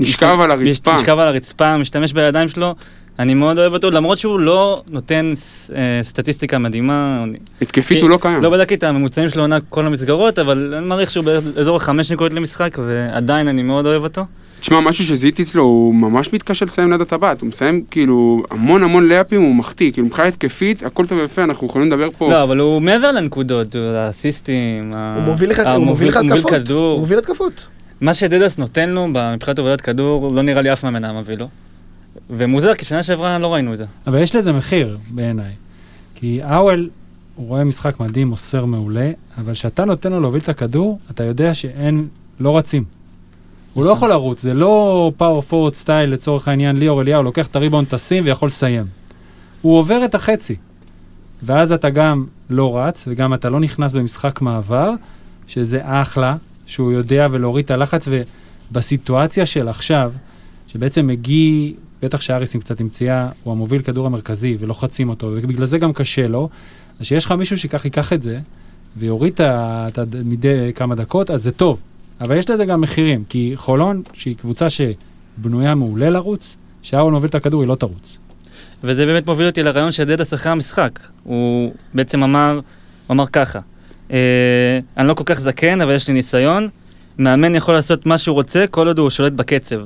נשכב על הרצפה. נשכב על הרצפה, משתמש בידיים שלו. אני מאוד אוהב אותו, למרות שהוא לא נותן אה, סטטיסטיקה מדהימה. התקפית הוא לא קיים. לא בדקתי את הממוצעים שלו עונה כל המסגרות, אבל אני מעריך שהוא באזור החמש נקודות למשחק, ועדיין אני מאוד אוהב אותו. תשמע, משהו שזיהיתי אצלו, הוא ממש מתקשה לסיים ליד הטבעת. הוא מסיים כאילו המון המון לאפים, הוא מחטיא. כאילו מבחינה התקפית, הכל טוב ויפה, אנחנו יכולים לדבר פה. לא, אבל הוא מעבר לנקודות, הוא- האסיסטים, ה- הוא מוביל לך הוא מוביל לך הוא התקפות. הוא. מוביל התקפות. מה שדדס נותן לו מבחינת הובלת כדור, לא נראה לי אף מאמן היה מביא לו. ומוזר, כי שנה שעברה לא ראינו את זה. אבל יש לזה מחיר בעיניי. כי האוול, הוא רואה משחק מדהים, מוסר מעולה, אבל כשאתה נותן לו להוביל את הכדור, אתה יודע שאין, לא רצים. הוא לא יכול לרוץ, זה לא פאור פורט סטייל לצורך העניין, ליאור אליהו לוקח את הריבאונד, טסים ויכול לסיים. הוא עובר את החצי. ואז אתה גם לא רץ, וגם אתה לא נכנס במשחק מעבר, שזה אחלה, שהוא יודע ולהוריד את הלחץ, ובסיטואציה של עכשיו, שבעצם מגיע, בטח שאריס עם קצת עם פציעה, הוא המוביל כדור המרכזי ולוחצים אותו, ובגלל זה גם קשה לו, אז שיש לך מישהו שכך ייקח את זה, ויוריד את ה-. מדי כמה דקות, אז זה טוב. אבל יש לזה גם מחירים, כי חולון, שהיא קבוצה שבנויה מעולה לרוץ, שהאול מוביל את הכדור, היא לא תרוץ. וזה באמת מוביל אותי לרעיון של דדס אחרי המשחק. הוא בעצם אמר, הוא אמר ככה, אה, אני לא כל כך זקן, אבל יש לי ניסיון, מאמן יכול לעשות מה שהוא רוצה, כל עוד הוא שולט בקצב.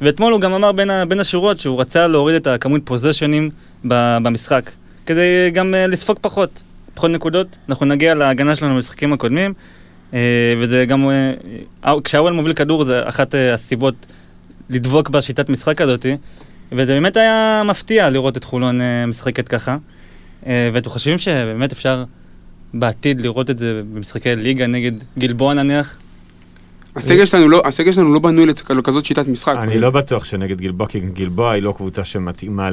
ואתמול הוא גם אמר בין, ה- בין השורות שהוא רצה להוריד את הכמות פוזיישנים במשחק, כדי גם אה, לספוג פחות, פחות נקודות. אנחנו נגיע להגנה שלנו במשחקים הקודמים, אה, וזה גם, אה, כשהאוול מוביל כדור זה אחת הסיבות לדבוק בשיטת משחק הזאתי. וזה באמת היה מפתיע לראות את חולון משחקת ככה. ואתם חושבים שבאמת אפשר בעתיד לראות את זה במשחקי ליגה נגד גלבוע נניח? הסגל שלנו לא- הסגל שלנו לא בנוי לכזאת שיטת משחק. אני לא בטוח שנגד גלבוע, כי גלבוע היא לא קבוצה שמתאימה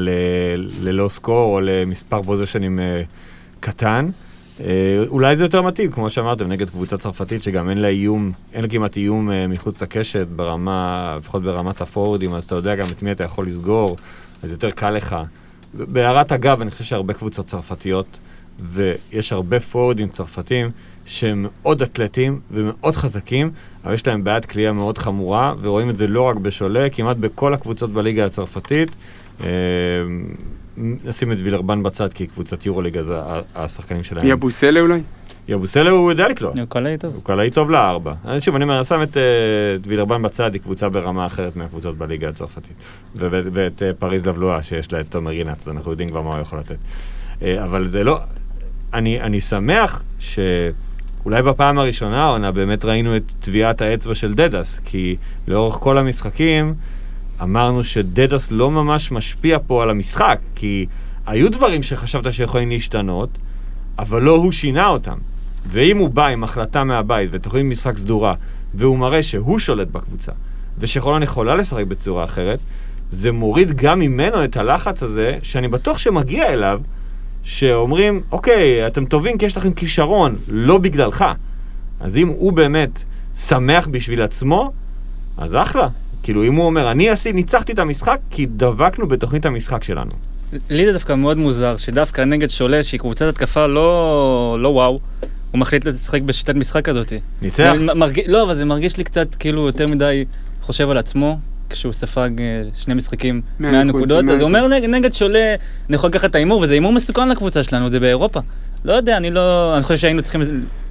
ללא סקור או למספר פוזיישנים אה, קטן. אה, אולי זה יותר מתאים, כמו שאמרתם, נגד קבוצה צרפתית שגם אין לה איום, אין לה כמעט איום אה, מחוץ לקשת ברמה, לפחות ברמת הפורורדים, אז אתה יודע גם את מי אתה יכול לסגור, אז יותר קל לך. בהערת אגב, אני חושב שהרבה קבוצות צרפתיות, ויש הרבה פורורדים צרפתים שהם מאוד אתלטים ומאוד חזקים, אבל יש להם בעיית כליאה מאוד חמורה, ורואים את זה לא רק בשולה, כמעט בכל הקבוצות בליגה הצרפתית. אה, נשים את וילרבן בצד, כי קבוצת יורוליג, אז השחקנים שלהם... יבוסלה אולי? יבוסלה הוא יודע לקלוע. הוא קולע טוב. הוא קלעי טוב לארבע. שוב, אני אומר, אני שם את, אה, את וילרבן בצד, היא קבוצה ברמה אחרת מהקבוצות בליגה הצרפתית. ואת אה, פריז לבלואה, שיש לה את תומר רינת, אנחנו יודעים כבר מה הוא יכול לתת. אבל זה לא... אני, אני שמח שאולי בפעם הראשונה העונה באמת ראינו את טביעת האצבע של דדס, כי לאורך כל המשחקים אמרנו שדדס לא ממש משפיע פה על המשחק, כי היו דברים שחשבת שיכולים להשתנות, אבל לא הוא שינה אותם. ואם הוא בא עם החלטה מהבית ותוכנית משחק סדורה, והוא מראה שהוא שולט בקבוצה, ושחולון יכולה לשחק בצורה אחרת, זה מוריד גם ממנו את הלחץ הזה, שאני בטוח שמגיע אליו, שאומרים, אוקיי, אתם טובים כי יש לכם כישרון, לא בגללך. אז אם הוא באמת שמח בשביל עצמו, אז אחלה. כאילו, אם הוא אומר, אני עשי, ניצחתי את המשחק כי דבקנו בתוכנית המשחק שלנו. לי זה דווקא מאוד מוזר, שדווקא נגד שולה, שהיא קבוצת התקפה לא, לא וואו, הוא מחליט לשחק בשיטת משחק כזאת. ניצח? מרג... לא, אבל זה מרגיש לי קצת כאילו יותר מדי חושב על עצמו, כשהוא ספג אה, שני משחקים מאה 100 נקודות, נקודות, מאה אז הוא אומר נגד, נגד שולה, אני יכול לקחת את ההימור, וזה הימור מסוכן לקבוצה שלנו, זה באירופה. לא יודע, אני לא... אני חושב שהיינו צריכים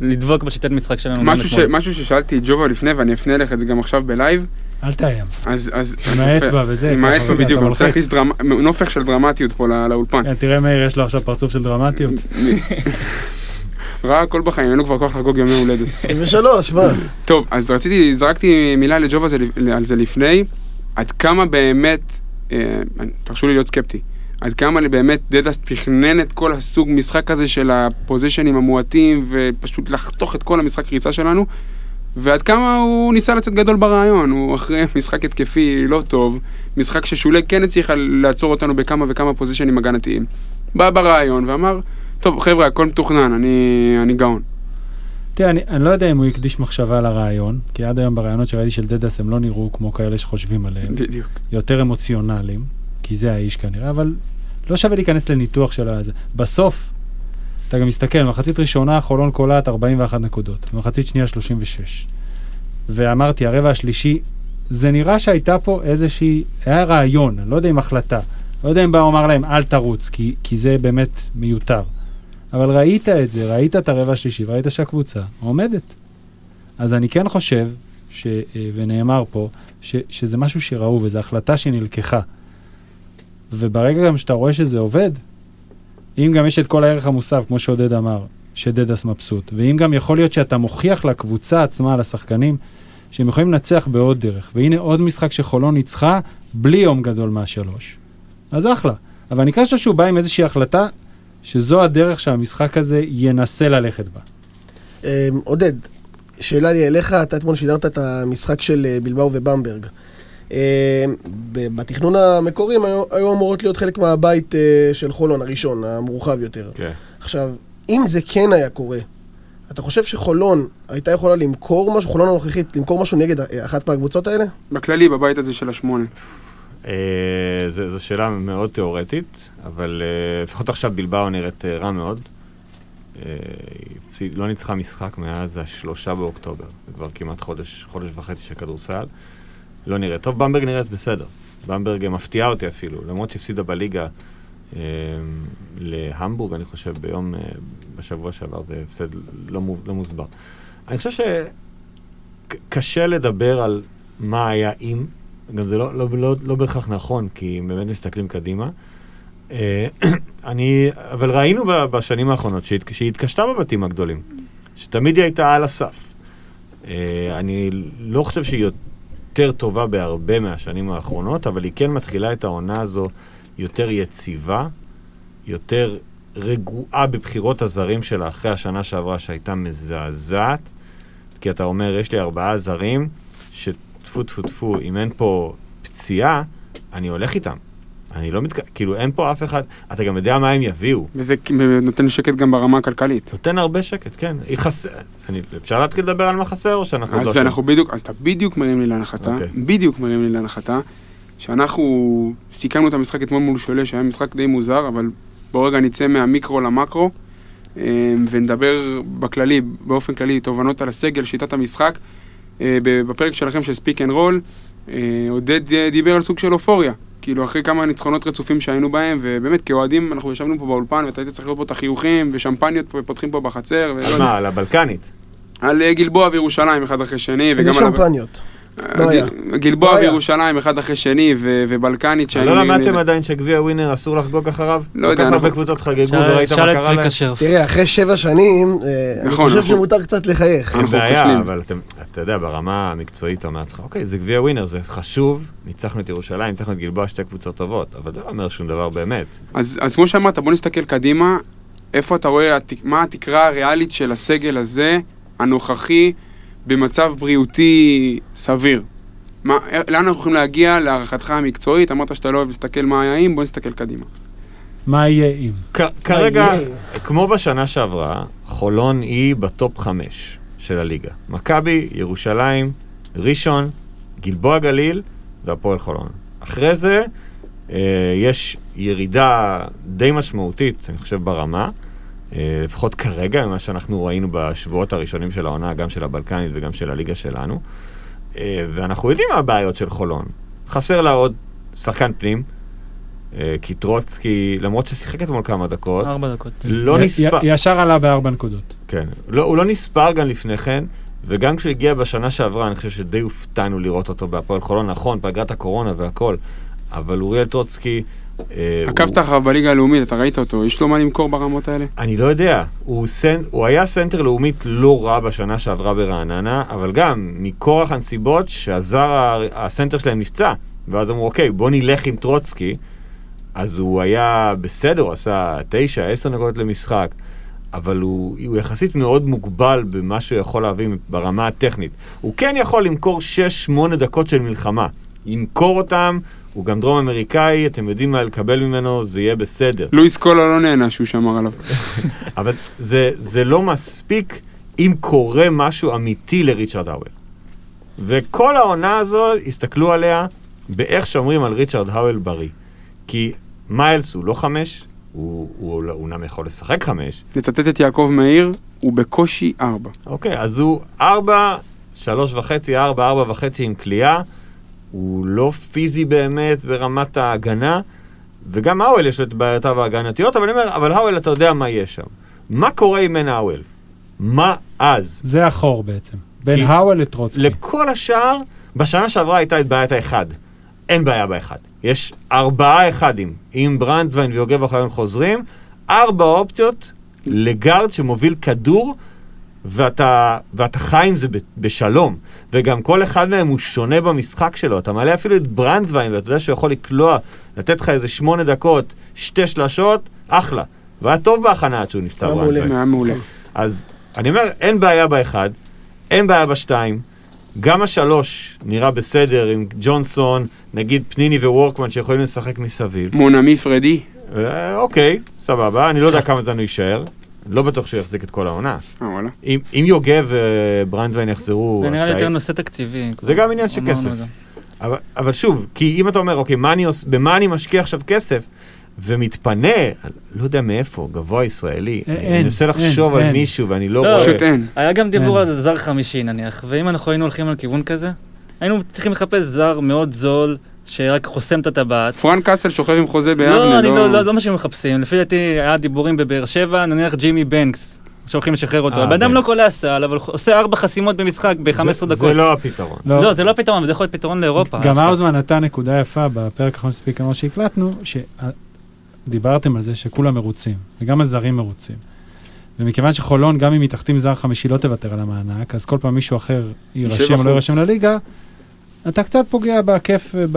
לדבוק בשיטת משחק שלנו. משהו ש-. משהו ששאלתי את ג'ובה לפני, ואני אפנה אליך את זה גם עכשיו בלייב, אל תאיים. אז... אז- עם האצבע. וזה, עם האצבע בדיוק, אני רוצה מלחיץ. להכניס דרמ- נופך של דרמטיות פה לא- לאולפן. כן, תראה מאיר, יש לו עכשיו פרצוף של דרמטיות. רע הכל בחיים, אין לו כבר כוח לחגוג ימי הולדת. 23, מה? טוב, אז רציתי, זרקתי מילה לג'ובה על זה לפני, עד כמה באמת, אה, תרשו לי להיות סקפטי, עד כמה באמת דדס תכנן את כל הסוג משחק הזה של הפוזיישנים המועטים, ופשוט לחתוך את כל המשחק ריצה שלנו, ועד כמה הוא ניסה לצאת גדול ברעיון, הוא אחרי משחק התקפי לא טוב, משחק ששולי כן הצליחה לעצור אותנו בכמה וכמה פוזיישנים הגנתיים. בא ברעיון ואמר, טוב חבר'ה, הכל מתוכנן, אני, אני גאון. תראה, אני, אני לא יודע אם הוא הקדיש מחשבה לרעיון, כי עד היום ברעיונות שראיתי של דדס הם לא נראו כמו כאלה שחושבים עליהם. בדיוק. יותר אמוציונליים, כי זה האיש כנראה, אבל לא שווה להיכנס לניתוח של הזה. בסוף, אתה גם מסתכל, מחצית ראשונה חולון קולט 41 נקודות, מחצית שנייה 36. ואמרתי, הרבע השלישי, זה נראה שהייתה פה איזושהי, היה רעיון, אני לא יודע אם החלטה. לא יודע אם בא אמר להם, אל תרוץ, כי, כי זה באמת מיותר. אבל ראית את זה, ראית את הרבע השלישי, וראית שהקבוצה עומדת. אז אני כן חושב, ש, אה, ונאמר פה, ש, שזה משהו שראו, וזו החלטה שנלקחה. וברגע גם שאתה רואה שזה עובד, אם גם יש את כל הערך המוסף, כמו שעודד אמר, שדדס מבסוט, ואם גם יכול להיות שאתה מוכיח לקבוצה עצמה, לשחקנים, שהם יכולים לנצח בעוד דרך, והנה עוד משחק שחולון ניצחה בלי יום גדול מהשלוש, אז אחלה. אבל אני חושב שהוא בא עם איזושהי החלטה שזו הדרך שהמשחק הזה ינסה ללכת בה. אה, עודד, שאלה לי אליך, אתה אתמול שידרת את המשחק של אה, בלבאו ובמברג. ב- בתכנון המקורי הם היו, היו אמורות להיות חלק מהבית אה, של חולון הראשון, המורחב יותר. כן. עכשיו, אם זה כן היה קורה, אתה חושב שחולון הייתה יכולה למכור משהו, חולון הנוכחית, למכור משהו נגד אה, אחת מהקבוצות האלה? בכללי, בבית הזה של השמונה. אה, זו שאלה מאוד תיאורטית, אבל אה, לפחות עכשיו בלבאו נראית אה, רע מאוד. לא ניצחה משחק מאז השלושה באוקטובר, זה כבר כמעט חודש, חודש וחצי של כדורסל. לא נראית טוב, במברג נראית בסדר. במברג מפתיעה אותי אפילו, למרות שהפסידה בליגה אה, להמבורג, אני חושב, ביום, אה, בשבוע שעבר, זה הפסד לא, לא מוסבר. אני חושב שקשה לדבר על מה היה אם, גם זה לא, לא, לא, לא בהכרח נכון, כי אם באמת מסתכלים קדימה. אה, אני, אבל ראינו בשנים האחרונות שהיא, שהיא התקשתה בבתים הגדולים, שתמיד היא הייתה על הסף. אה, אני לא חושב שהיא יותר טובה בהרבה מהשנים האחרונות, אבל היא כן מתחילה את העונה הזו יותר יציבה, יותר רגועה בבחירות הזרים שלה אחרי השנה שעברה שהייתה מזעזעת. כי אתה אומר, יש לי ארבעה זרים, שטפו טפו טפו, אם אין פה פציעה, אני הולך איתם. אני לא מתק... כאילו, אין פה אף אחד, אתה גם יודע מה הם יביאו. וזה נותן שקט גם ברמה הכלכלית. נותן הרבה שקט, כן. היא חסר... אני... אפשר להתחיל לדבר על מה חסר, או שאנחנו עוד לא אז שם? אנחנו בדיוק, אז אתה בדיוק מרים לי להנחתה, אוקיי. בדיוק מרים לי להנחתה, שאנחנו סיכמנו את המשחק אתמול מול שולה, שהיה משחק די מוזר, אבל בוא רגע נצא מהמיקרו למקרו, אה, ונדבר בכללי, באופן כללי, תובנות על הסגל, שיטת המשחק. אה, בפרק שלכם של speak and roll, עודד אה, דיבר על סוג של אופוריה. כאילו, אחרי כמה ניצחונות רצופים שהיינו בהם, ובאמת, כאוהדים, אנחנו ישבנו פה באולפן, ואתה היית צריך לראות פה את החיוכים, ושמפניות פה פותחים פה בחצר, על. מה, על הבלקנית? על אה, גלבוע וירושלים אחד אחרי שני, איזה. שמפניות. לא היה. גלבוע לא היה. וירושלים אחד אחרי שני, ובלקנית לא שהיינו... למדתם עדיין שגביע ווינר אסור לחגוג אחריו? לא יודע, כל כך הרבה קבוצות חגגו וראית מה קרה להם? תראה, אחרי שבע שנים, אה, אני נכון, חושב שמותר קצת לחייך. אין בעיה. אבל אתם, אתה יודע, ברמה המקצועית אתה אומר לעצמך, אוקיי, זה גביע ווינר, זה חשוב, ניצחנו את ירושלים, ניצחנו את גלבוע, שתי קבוצות טובות, אבל זה לא אומר שום דבר באמת. אז אז כמו שאמרת, בוא נסתכל קדימה, איפה אתה רואה, מה התקרה הריאלית של הסגל הזה, הנוכחי, במצב בריאותי סביר? מה, לאן אנחנו יכולים להגיע להערכתך המקצועית? אמרת שאתה לא אוהב להסתכל מה היה אם, בוא נסתכל קדימה. מה יהיה אם? כרגע, יהיה? כמו בשנה שעברה, חולון היא בטופ חמש של הליגה. מכבי, ירושלים, ראשון, גלבוע גליל והפועל חולון. אחרי זה אה, יש ירידה די משמעותית, אני חושב, ברמה. אה, לפחות כרגע, ממה שאנחנו ראינו בשבועות הראשונים של העונה, גם של הבלקנית וגם של הליגה שלנו. אה, ואנחנו יודעים מה הבעיות של חולון. חסר לה עוד שחקן פנים, אה, כי טרוצקי, למרות ששיחק אתמול כמה דקות, ארבע דקות. לא י- נספר, י- ישר עלה בארבע נקודות. כן, לא, הוא לא נספר גם לפני כן, וגם כשהוא הגיע בשנה שעברה, אני חושב שדי הופתענו לראות אותו בהפועל חולון, נכון, פגרת הקורונה והכל, אבל אוריאל טרוצקי... אה, עקבת אחריו בליגה הלאומית, אתה ראית אותו, יש לו מה למכור ברמות האלה? אני לא יודע, הוא, סנ... הוא היה סנטר לאומית לא רע בשנה שעברה ברעננה, אבל גם מכורח הנסיבות שהזר, הסנטר שלהם נפצע, ואז אמרו, אוקיי, בוא נלך עם טרוצקי, אז הוא היה בסדר, הוא עשה תשע, עשר נקודות למשחק, אבל הוא, הוא יחסית מאוד מוגבל במה שהוא יכול להביא ברמה הטכנית. הוא כן יכול למכור שש, שמונה דקות של מלחמה. ימכור אותם, הוא גם דרום אמריקאי, אתם יודעים מה לקבל ממנו, זה יהיה בסדר. לואיס קולה לא נהנה שהוא שמר עליו. אבל זה, זה לא מספיק אם קורה משהו אמיתי לריצ'רד האוול. וכל העונה הזו, הסתכלו עליה באיך שומרים על ריצ'רד האוול בריא. כי מיילס הוא לא חמש, הוא אומנם יכול לשחק חמש. לצטט את יעקב מאיר, הוא בקושי ארבע. אוקיי, אז הוא ארבע, שלוש וחצי, ארבע, ארבע וחצי עם כליאה. הוא לא פיזי באמת ברמת ההגנה, וגם האוול יש את בעיותיו ההגנתיות, אבל אני אומר, אבל האוול אתה יודע מה יש שם. מה קורה עם מן האוול? מה אז? זה החור בעצם. בין האוול לטרוצקי. לכל השאר, בשנה שעברה הייתה את בעיית האחד. אין בעיה באחד. יש ארבעה אחדים. אם ברנדווין ויוגב אוחיון חוזרים, ארבע אופציות לגארד שמוביל כדור, ואתה, ואתה חי עם זה בשלום. וגם כל אחד מהם הוא שונה במשחק שלו. אתה מעלה אפילו את ברנדווין, ואתה יודע שהוא יכול לקלוע, לתת לך איזה שמונה דקות, שתי שלשות, אחלה. והיה טוב בהכנה עד שהוא נפצע היה מעולה. ברנדווין. היה מעולה. אז אני אומר, אין בעיה באחד, אין בעיה בשתיים. גם השלוש נראה בסדר עם ג'ונסון, נגיד פניני ווורקמן שיכולים לשחק מסביב. מונמי פרדי. אה, אוקיי, סבבה, אני לא יודע כמה זמן הוא יישאר. לא בטוח שהוא יחזיק את כל העונה. אה. אם, יוגב וברנדווין יחזרו... זה נראה לי יותר נושא תקציבי. זה גם עניין של כסף. אבל, אבל שוב, כי אם אתה אומר, אוקיי, במה אני משקיע עכשיו כסף, ומתפנה, לא יודע מאיפה, גבוה ישראלי, אה, אני מנסה אין, לחשוב על. מישהו ואני לא לא, רואה... פשוט אין. היה גם דיבור. על זר חמישי נניח, ואם אנחנו היינו הולכים על כיוון כזה, היינו צריכים לחפש זר מאוד זול, שרק חוסם את הטבעת. פרנק קאסל שוכב עם חוזה ביבנה, לא, אני לא, לא, לא מה שהם מחפשים. לפי דעתי היה דיבורים בבאר שבע, נניח ג'ימי בנקס, שהולכים לשחרר אותו. אה, הבן אדם לא. קולע סל, אבל עושה ארבע חסימות במשחק ב-15 זה- דקות. זה לא הפתרון. לא, לא, זה לא פתרון, זה יכול להיות פתרון לאירופה. גם. האוזמן נתן נקודה יפה בפרק האחרון שספיק כמו שהקלטנו, שדיברתם על זה שכולם מרוצים, וגם הזרים מרוצים. ומכיוון שחולון, גם אם היא תחתים זר חמישי, לא תוותר על המענק, אז כל פעם מישהו אחר יירשם או. לא יירשם לליגה, אתה קצת פוגע בכיף וב-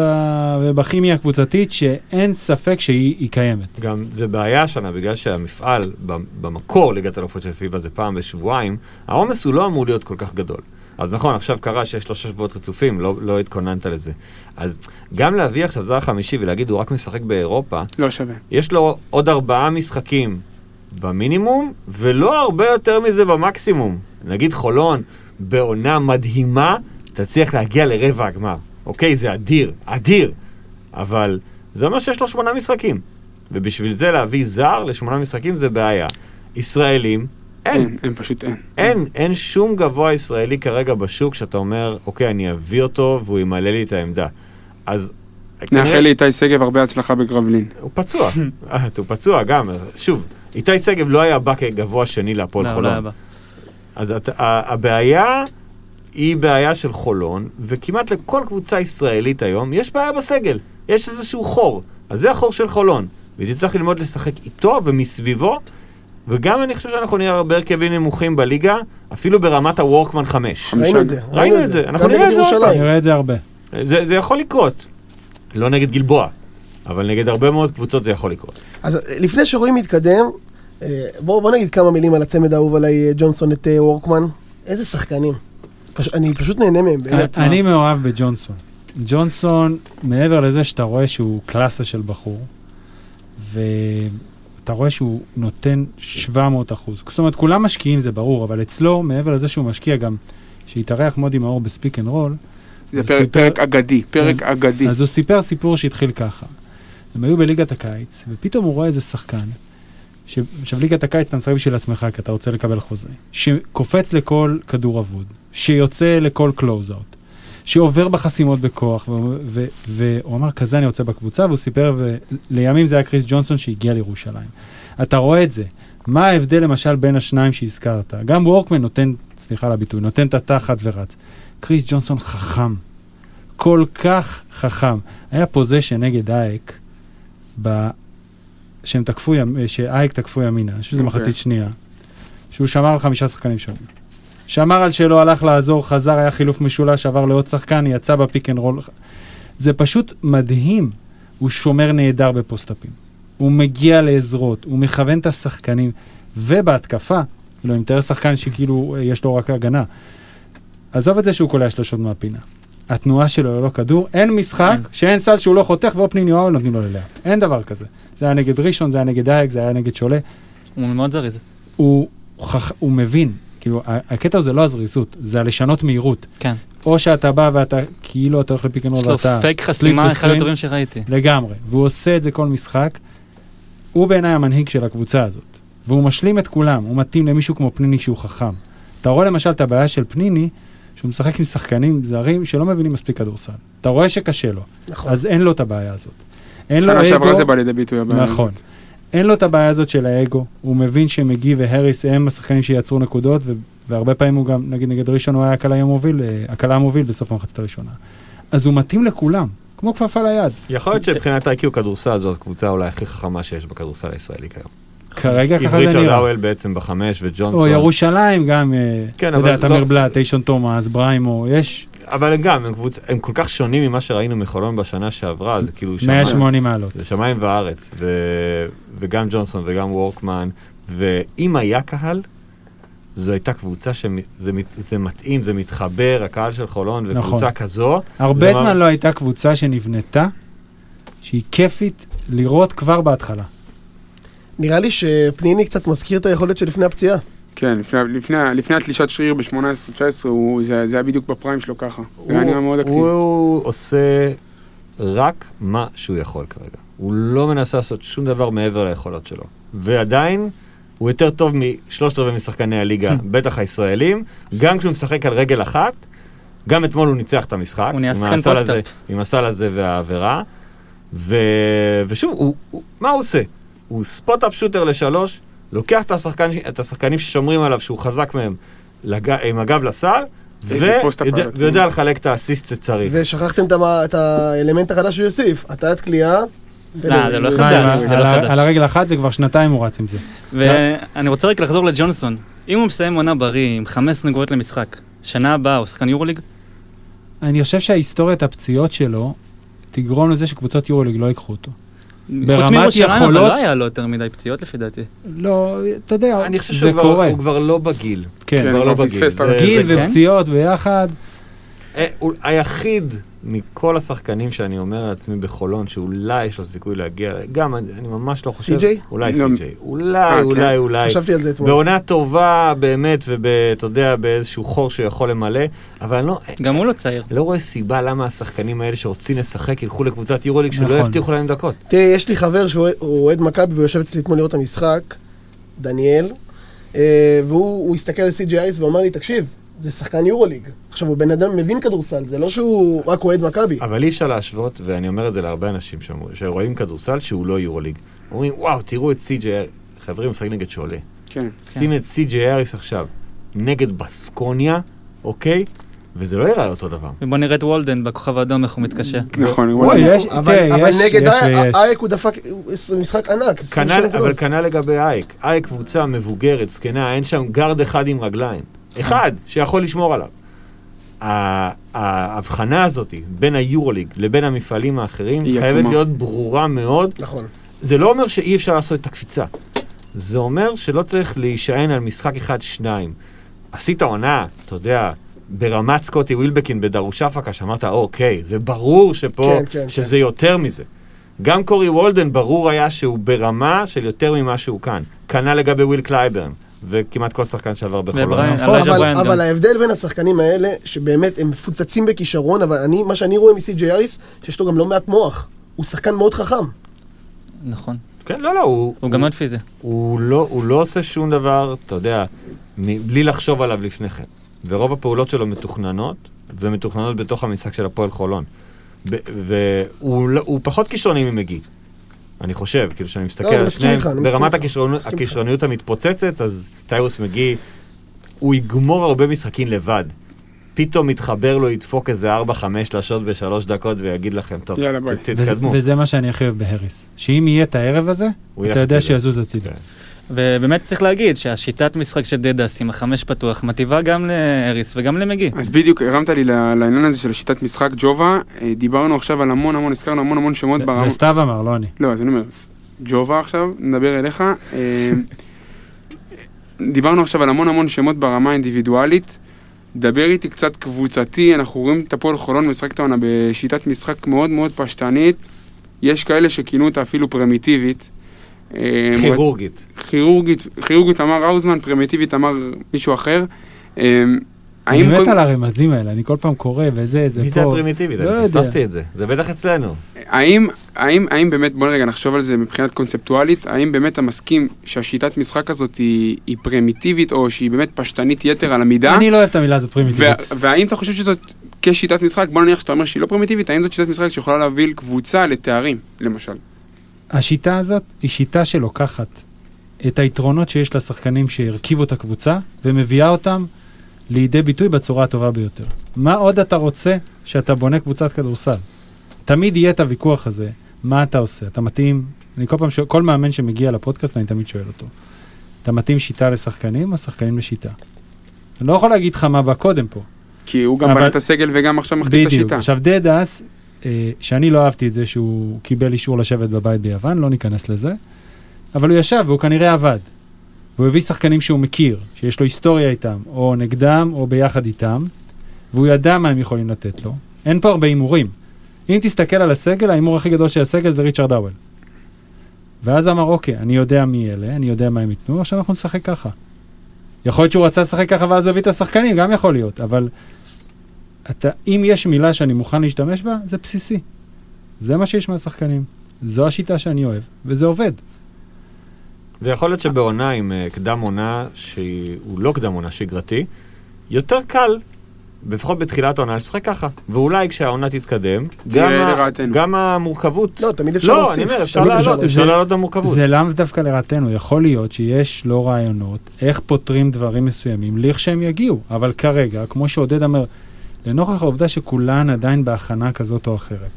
ובכימיה הקבוצתית, שאין ספק שהיא היא קיימת. גם זה בעיה השנה, בגלל שהמפעל, במקור ליגת אלופות של פיבה זה פעם בשבועיים, העומס הוא לא אמור להיות כל כך גדול. אז נכון, עכשיו קרה שיש שלושה שבועות רצופים, לא, לא התכוננת לזה. אז גם להביא עכשיו זר חמישי ולהגיד הוא רק משחק באירופה, לא שווה. יש לו עוד ארבעה משחקים במינימום, ולא הרבה יותר מזה במקסימום. נגיד חולון, בעונה מדהימה, תצליח להגיע לרבע הגמר. אוקיי, זה אדיר, אדיר. אבל זה אומר שיש לו שמונה משחקים. ובשביל זה להביא זר לשמונה משחקים זה בעיה. ישראלים, אין. אין, אין, פשוט אין. אין, אין שום גבוה ישראלי כרגע בשוק שאתה אומר, אוקיי, אני אביא אותו והוא ימלא לי את העמדה. אז... נאחל לאיתי שגב הרבה הצלחה בגרבלין. הוא פצוע, אה, הוא פצוע גם, שוב, איתי שגב לא היה בא כגבוה שני להפועל לא, לא חולון. היה בה. אז את, ה- הבעיה היא בעיה של חולון, וכמעט לכל קבוצה ישראלית היום יש בעיה בסגל, יש איזשהו חור, אז זה החור של חולון, והיא תצטרך ללמוד לשחק איתו ומסביבו, וגם אני חושב שאנחנו נראה הרבה הרכבים נמוכים בליגה, אפילו ברמת הוורקמן 5. ראינו את זה, ראינו את זה, אנחנו נראה את זה עוד פעם. ירושלים. נראה את זה הרבה. זה, זה יכול לקרות, לא נגד גלבוע, אבל נגד הרבה מאוד קבוצות זה יכול לקרות. אז לפני שרואים מתקדם, אה, בואו בוא נגיד כמה מילים על הצמד האהוב עליי, אה, ג'ונסון את אה, וורקמן. איזה שחקנים. פש... אני פשוט נהנה מהם, באמת. אני מאוהב בג'ונסון. ג'ונסון, מעבר לזה שאתה רואה שהוא קלאסה של בחור, ואתה רואה שהוא נותן 700 אחוז. זאת אומרת, כולם משקיעים, זה ברור, אבל אצלו, מעבר לזה שהוא משקיע גם, שהתארח מודי מאור ב speak and roll, זה פרק- סיפר- פרק אגדי, פרק אגדי. אז הוא סיפר סיפור שהתחיל ככה. הם היו בליגת הקיץ, ופתאום הוא רואה איזה שחקן. עכשיו ליגת הקיץ אתה משחק בשביל עצמך, כי אתה רוצה לקבל חוזה, שקופץ לכל כדור אבוד, שיוצא לכל close-out, שעובר בחסימות בכוח, והוא אמר, כזה אני רוצה בקבוצה, והוא סיפר, ולימים זה היה קריס ג'ונסון שהגיע לירושלים. אתה רואה את זה. מה ההבדל למשל בין השניים שהזכרת? גם וורקמן נותן, סליחה על הביטוי, נותן את התחת ורץ. קריס ג'ונסון חכם. כל כך חכם. היה possession נגד אייק. שהם תקפו, ימ... שאייק תקפו ימינה, אני חושב שזה אוקיי. מחצית שנייה, שהוא שמר על חמישה שחקנים שונים. שמר על שלו, הלך לעזור, חזר, היה חילוף משולש, עבר לעוד שחקן, יצא בפיק אנד רול. זה פשוט מדהים. הוא שומר נהדר בפוסט-אפים. הוא מגיע לעזרות, הוא מכוון את השחקנים, ובהתקפה, כאילו, אני מתאר שחקן שכאילו אה, יש לו רק הגנה. עזוב את זה שהוא קולע שלושות מהפינה. התנועה שלו ללא כדור, אין משחק אין. שאין סל שהוא לא חותך ואופנינג יואל נותנים לו ללאט. אין דבר כזה. זה היה נגד ראשון, זה היה נגד אייק, זה היה נגד שולה. הוא מאוד זריז. הוא, חכ... הוא מבין, כאילו, הקטע זה לא הזריזות, זה הלשנות מהירות. כן. או שאתה בא ואתה, כאילו אתה הולך לפיק אנד רול יש לו ואתה... פייק חסימה אחד. הטובים שראיתי. לגמרי, והוא עושה את זה כל משחק. הוא בעיניי המנהיג של הקבוצה הזאת, והוא משלים את כולם, הוא מתאים למישהו כמו פניני שהוא חכם. אתה רואה למשל את הבעיה של פניני, שהוא משחק עם שחקנים זרים שלא מבינים מספיק כדורסל. אתה רואה שקשה לו, נכון. אז אין לו את הבעיה הזאת. אין לו שנה שעברה אגו, זה בא לידי ביטוי הבעיה. נכון. אין לו את הבעיה הזאת של האגו, הוא מבין שמגי והריס הם השחקנים שייצרו נקודות, ו- והרבה פעמים הוא גם, נגיד נגד ראשון הוא היה הקלעי המוביל, אה, הקלע המוביל בסוף המחצית הראשונה. אז הוא מתאים לכולם, כמו כפפה ליד. יכול להיות שמבחינת איי-קיו כדורסל זאת הקבוצה אולי הכי חכמה שיש בכדורסל הישראלי כיום. כרגע ככה זה נראה. האוול בעצם בחמש וג'ונסון. או ירושלים גם, אה, כן, אתה יודע, תמיר לא- בלאט, איישון תומאס, בריימו, יש אבל גם, הם, קבוצ... הם כל כך שונים ממה שראינו מחולון בשנה שעברה, זה כאילו שמיים, 180 מעלות. זה שמיים וארץ, ו... וגם ג'ונסון וגם וורקמן, ואם היה קהל, זו הייתה קבוצה שזה מת... זה מתאים, זה מתחבר, הקהל של חולון, וקבוצה נכון. כזו, הרבה זמן מה- לא הייתה קבוצה שנבנתה, שהיא כיפית לראות כבר בהתחלה. נראה לי שפניני קצת מזכיר את היכולת שלפני הפציעה. כן, לפני- לפני לפני התלישת שריר ב-18-19, זה זה היה בדיוק בפריים שלו ככה. זה היה הוא- נראה מאוד אקטיבי. הוא עושה רק מה שהוא יכול כרגע. הוא לא מנסה לעשות שום דבר מעבר ליכולות שלו. ועדיין, הוא יותר טוב משלושת רבעי משחקני הליגה, בטח הישראלים, גם כשהוא משחק על רגל אחת, גם אתמול הוא ניצח את המשחק. הוא נהיה עם שחקן הסל הזה- post-up. עם הסל הזה והעבירה. ו... ושוב, הוא, הוא, מה הוא עושה? הוא spot-up shooter לשלוש, לוקח את, השחקן, את השחקנים ששומרים עליו, שהוא חזק מהם, לג... עם הגב לסל, ויודע לחלק את האסיסט שצריך. ושכחתם את האלמנט החדש שהוא יוסיף, הטעת קליעה. לא, זה לא חדש. על לא. על הרגל אחת זה כבר שנתיים הוא רץ עם זה. ואני רוצה רק לחזור לג'ונסון. אם הוא מסיים עונה בריא עם 15 נקודות למשחק, שנה הבאה הוא שחקן יורוליג? אני חושב שההיסטוריית הפציעות שלו תגרום לזה שקבוצות יורוליג לא ייקחו אותו. חוץ ברמת מירושלים, אבל לא היה לו יותר מדי פציעות לפי דעתי. לא, אתה יודע, אני חושב זה שהוא כבר, קורה. הוא כבר לא בגיל. כן, כן. כבר לא כבר בגיל. זה- גיל זה- כן? ופציעות ביחד. אה, היחיד מכל השחקנים שאני אומר לעצמי בחולון, שאולי יש לו סיכוי להגיע, גם אני, ממש לא חושב... CJ? אולי. סי.ג'יי. אולי, אה, אולי, כן. אולי. חשבתי על זה אתמול. בעונה טובה באמת, ואתה יודע, באיזשהו חור שהוא יכול למלא, אבל אני לא, גם הוא לא צעיר. לא רואה סיבה למה השחקנים האלה שרוצים לשחק ילכו לקבוצת יורוליג שלא נכון. יבטיחו להם דקות. תראה, יש לי חבר שהוא הוא אוהד מכבי והוא יושב אצלי אתמול לראות את המשחק, דניאל, אה, והוא הוא הסתכל על סי.ג'י אייס ואמר לי, תקשיב, זה שחקן יורוליג. עכשיו, הוא בן אדם מבין כדורסל, זה לא שהוא רק אוהד מכבי. אבל אי אפשר להשוות, ואני אומר את זה להרבה אנשים שאומרים- שרואים כדורסל שהוא לא יורוליג. אומרים, וואו, תראו את סי.ג'יי, חברים, משחק נגד שעולה. כן. שים את סי.ג'יי אריס עכשיו נגד בסקוניה, אוקיי? וזה לא ייראה אותו דבר. ובוא נראה את וולדן בכוכב האדום איך הוא מתקשה. נכון, וואלה. יש- אבל תראה, אבל יש- נגד. אייק הוא דפק משחק ענק. 27 כנ"ל, נקודות. אבל כנ"ל לגבי אייק. אייק קבוצה מבוגרת, זקנה, אין שם גארד אחד עם רגליים. אחד שיכול לשמור עליו. ההבחנה הזאת בין היורוליג לבין המפעלים האחרים חייבת עצומה. להיות ברורה מאוד. נכון. זה לא אומר שאי אפשר לעשות את הקפיצה. זה אומר שלא צריך להישען על משחק אחד-שניים. עשית עונה, אתה יודע, ברמת סקוטי ווילבקין בדרוש אפקה, שאמרת, אוקיי, זה ברור שפה, כן, כן, שזה יותר מזה. גם קורי וולדן ברור היה שהוא ברמה של יותר ממה שהוא כאן. כנ"ל לגבי וויל קלייברן, וכמעט כל שחקן שעבר בחולון. נכון, אלייג'ה אבל, אבל. ההבדל בין השחקנים האלה, שבאמת הם מפוצצים בכישרון, אבל אני, מה שאני רואה מסי.ג'יי האריס, שיש לו גם לא מעט מוח. הוא שחקן מאוד חכם. נכון. כן, לא, לא, הוא, הוא גם מאוד פיזי. הוא לא, הוא לא עושה שום דבר, אתה יודע, מ- בלי לחשוב עליו לפני כן. ורוב הפעולות שלו מתוכננות, ומתוכננות בתוך המשחק של הפועל חולון. ב- והוא לא- הוא פחות כישרוני ממגי. אני חושב, כאילו שאני מסתכל לא, על שניהם, ברמת. הכישרוניות המתפוצצת, אז טיירוס מגי, הוא יגמור הרבה משחקים לבד. פתאום מתחבר לו, ידפוק איזה 4-5 שלשות בשלוש דקות ויגיד לכם, טוב, יאללה, ביי." ת- וזה- תתקדמו. וזה מה שאני הכי אוהב בהריס. שאם יהיה את הערב הזה, אתה יודע. שיזוז הצידה. כן. ובאמת צריך להגיד שהשיטת משחק של דדס עם החמש פתוח מטיבה גם לאריס וגם למגי. אז בדיוק הרמת לי לעניין הזה של שיטת משחק ג'ובה, אה, דיברנו עכשיו על המון המון, הזכרנו המון המון שמות ברמה. זה סתיו אמר, לא אני. לא, אז אני אומר, ג'ובה עכשיו, נדבר אליך. אה, דיברנו עכשיו על המון המון שמות ברמה האינדיבידואלית. דבר איתי קצת קבוצתי, אנחנו רואים את הפועל חולון משחקת העונה בשיטת משחק מאוד מאוד פשטנית. יש כאלה שכינו אותה אפילו פרימיטיבית. אה, כירורגית. כירורגית, כירורגית אמר האוזמן, פרימיטיבית אמר מישהו אחר. אה, אני מת על הרמזים האלה, אני כל פעם קורא וזה, זה מי זה פה. הפרימיטיבית? לא אני. פספסתי את זה. זה בטח אצלנו. האם, האם, באמת, בוא רגע נחשוב על זה מבחינת קונספטואלית, האם באמת אתה מסכים שהשיטת משחק הזאת היא, פרימיטיבית או שהיא באמת פשטנית יתר על המידה? אני לא אוהב את המילה הזאת פרימיטיבית. וה- והאם אתה חושב שזאת כשיטת משחק, בוא נניח שאתה אומר שהיא לא פרימיטיבית, האם זאת שיטת משחק שיכולה להוביל קבוצה לתארים, למשל? השיטה הזאת היא שיטה שלוקחת את היתרונות שיש לשחקנים שהרכיבו את הקבוצה ומביאה אותם לידי ביטוי בצורה הטובה ביותר. מה עוד אתה רוצה שאתה בונה קבוצת כדורסל? תמיד יהיה את הוויכוח הזה, מה אתה עושה? אתה מתאים, אני כל פעם שואל, כל מאמן שמגיע לפודקאסט אני תמיד שואל אותו, אתה מתאים שיטה לשחקנים או שחקנים לשיטה? אני לא יכול להגיד לך מה בא קודם פה. כי הוא גם אבל- בנה את הסגל וגם עכשיו מכתיב את בדיוק. השיטה. עכשיו דדס, שאני לא אהבתי את זה שהוא קיבל אישור לשבת בבית ביוון, לא ניכנס לזה, אבל הוא ישב והוא כנראה עבד. והוא הביא שחקנים שהוא מכיר, שיש לו היסטוריה איתם, או נגדם או ביחד איתם, והוא ידע מה הם יכולים לתת לו. אין פה הרבה הימורים. אם תסתכל על הסגל, ההימור הכי גדול של הסגל זה ריצ'רד האוול. ואז אמר, אוקיי, אני יודע מי אלה, אני יודע מה הם ייתנו, עכשיו אנחנו נשחק ככה. יכול להיות שהוא רצה לשחק ככה ואז הוא הביא את השחקנים, גם יכול להיות, אבל אתה, אם יש מילה שאני מוכן להשתמש בה, זה בסיסי. זה מה שיש מהשחקנים. זו השיטה שאני אוהב, וזה עובד. ויכול להיות שבעונה עם אה, קדם עונה, שהוא לא קדם עונה שגרתי, יותר קל, לפחות בתחילת העונה, לשחק ככה. ואולי כשהעונה תתקדם, גם, ה-. גם המורכבות... לא, תמיד אפשר לא, להוסיף. אני אומר, אפשר תמיד אפשר לעלות, אפשר להוסיף. לעלות במורכבות. זה לאו דווקא לרעתנו, יכול להיות שיש לא רעיונות איך פותרים דברים מסוימים לכשהם יגיעו, אבל כרגע, כמו שעודד אומר, לנוכח העובדה שכולן עדיין בהכנה כזאת או אחרת,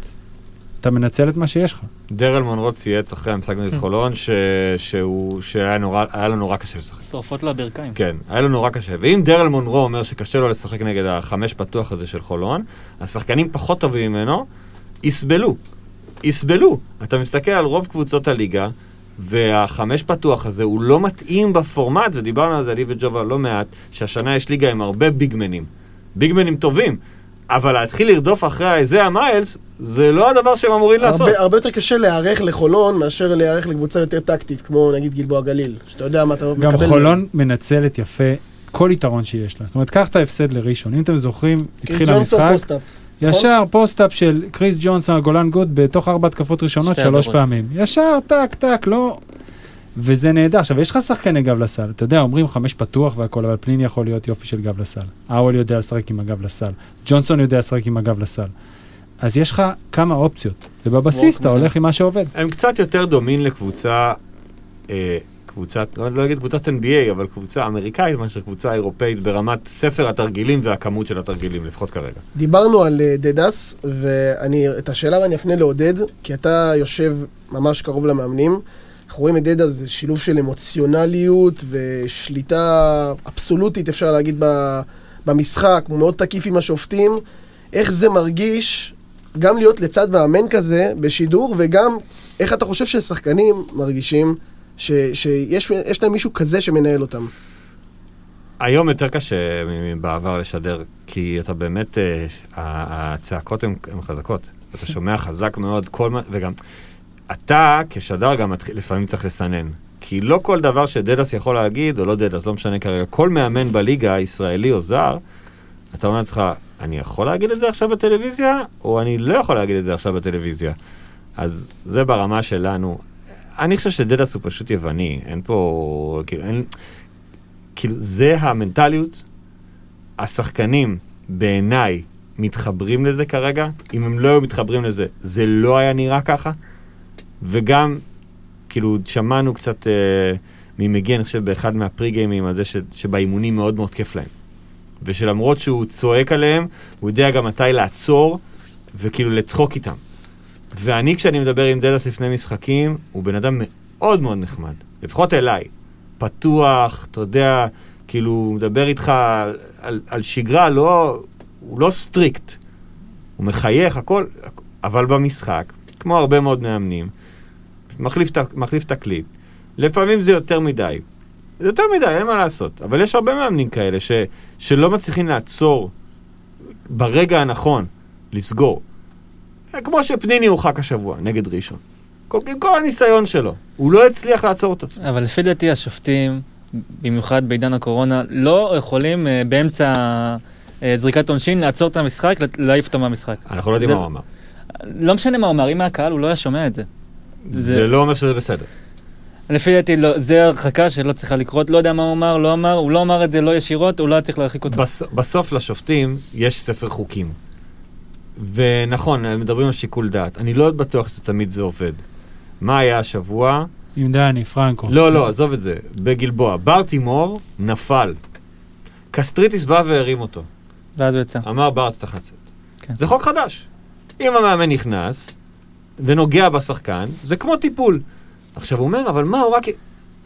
אתה מנצל את מה שיש לך. דרל מונרו צייץ אחרי המשחק נגד חולון, ש... שהוא... שהיה נורא... לו נורא קשה לשחק. שורפות לו הברכיים. כן, היה לו נורא קשה. ואם דרל מונרו אומר שקשה לו לשחק נגד החמש פתוח הזה של חולון, השחקנים פחות טובים ממנו, יסבלו. יסבלו. אתה מסתכל על רוב קבוצות הליגה, והחמש פתוח הזה הוא לא מתאים בפורמט, ודיברנו על זה, אני וג'ובה לא מעט, שהשנה יש ליגה עם הרבה ביגמנים. ביגמנים טובים. אבל להתחיל לרדוף אחרי אייזאה מיילס, זה לא הדבר שהם אמורים לעשות. הרבה, הרבה יותר קשה להיערך לחולון מאשר להיערך לקבוצה יותר טקטית, כמו נגיד גלבוע גליל, שאתה יודע מה אתה גם מקבל. חולון מנצלת יפה כל יתרון שיש לה. זאת אומרת, קח את ההפסד לראשון. אם אתם זוכרים, התחיל המשחק, post-up. ישר post-up של קריס ג'ונסון על גולן גוד בתוך ארבע התקפות ראשונות שלוש. פעמים. ישר, טק, טק, לא... וזה נהדר. עכשיו, יש לך שחקני גב לסל. אתה יודע, אומרים חמש פתוח והכל, אבל פליני יכול להיות יופי של גב לסל. האוול יודע לשחק עם הגב לסל. ג'ונסון יודע לשחק עם הגב לסל. אז יש לך כמה אופציות, ובבסיס אתה. הולך עם מה שעובד. הם קצת יותר דומים לקבוצה, אה, קבוצת, לא, לא אגיד קבוצת NBA, אבל קבוצה אמריקאית מאשר קבוצה אירופאית ברמת ספר התרגילים והכמות של התרגילים, לפחות כרגע. דיברנו על אה, דדס, ואת השאלה אני אפנה לעודד, כי אתה יושב ממש קרוב למאמנים. אנחנו רואים את דדס, זה שילוב של אמוציונליות ושליטה אבסולוטית, אפשר להגיד, במשחק, הוא מאוד תקיף עם השופטים. איך זה מרגיש גם להיות לצד מאמן כזה בשידור, וגם איך אתה חושב ששחקנים מרגישים ש- שיש יש להם מישהו כזה שמנהל אותם. היום יותר קשה מבעבר לשדר, כי אתה באמת, אה, הצעקות הן חזקות. אתה שומע חזק מאוד, כל מה, וגם אתה כשדר גם לפעמים צריך לסנן. כי לא כל דבר שדדס יכול להגיד, או לא דדס, לא משנה כרגע, כל מאמן בליגה, ישראלי או זר, אתה אומר לעצמך, אני יכול להגיד את זה עכשיו בטלוויזיה, או אני לא יכול להגיד את זה עכשיו בטלוויזיה. אז זה ברמה שלנו. אני חושב שדדס הוא פשוט יווני, אין פה, כאילו, אין, כאילו, זה המנטליות. השחקנים, בעיניי, מתחברים לזה כרגע. אם הם לא היו מתחברים לזה, זה לא היה נראה ככה. וגם, כאילו, שמענו קצת אה, ממגי, אני חושב, באחד מהפרי גיימים, על זה ש, שבאימונים מאוד מאוד כיף להם. ושלמרות שהוא צועק עליהם, הוא יודע גם מתי לעצור, וכאילו לצחוק איתם. ואני, כשאני מדבר עם דדס לפני משחקים, הוא בן אדם מאוד מאוד נחמד. לפחות אליי. פתוח, אתה יודע, כאילו, הוא מדבר איתך על, על, על שגרה, לא, הוא לא strict. הוא מחייך, הכל, אבל במשחק, כמו הרבה מאוד מאמנים, מחליף, את ה- מחליף תקליט. לפעמים זה יותר מדי. זה יותר מדי, אין מה לעשות. אבל יש הרבה מאמנים כאלה ש, שלא מצליחים לעצור ברגע הנכון, לסגור. כמו שפניני הורחק השבוע נגד ראשון. כל, עם כל הניסיון שלו, הוא לא הצליח לעצור את עצמו. אבל לפי דעתי השופטים, במיוחד בעידן הקורונה, לא יכולים אה, באמצע אה, זריקת עונשין לעצור את המשחק, להעיף אותו מהמשחק. אנחנו לא יודעים מה הוא אמר. לא משנה מה הוא אמר, אם מהקהל הוא לא היה שומע את זה. זה... זה- לא אומר שזה בסדר. לפי דעתי, לא, זה הרחקה שלא צריכה לקרות, לא יודע מה הוא אמר, לא אמר, הוא לא אמר את זה לא ישירות, הוא לא היה צריך להרחיק אותו. בס... בסוף לשופטים יש ספר חוקים. ונכון, הם מדברים על שיקול דעת. אני לא בטוח שתמיד זה עובד. מה היה השבוע? עם דני, פרנקו. לא, לא, עזוב את זה. בגלבוע. בר טימור נפל. קסטריטיס בא והרים אותו. ואז הוא יצא. אמר בר, אתה צריך לצאת. כן. זה חוק חדש. אם המאמן נכנס ונוגע בשחקן, זה כמו טיפול. עכשיו הוא אומר, אבל מה, הוא רק...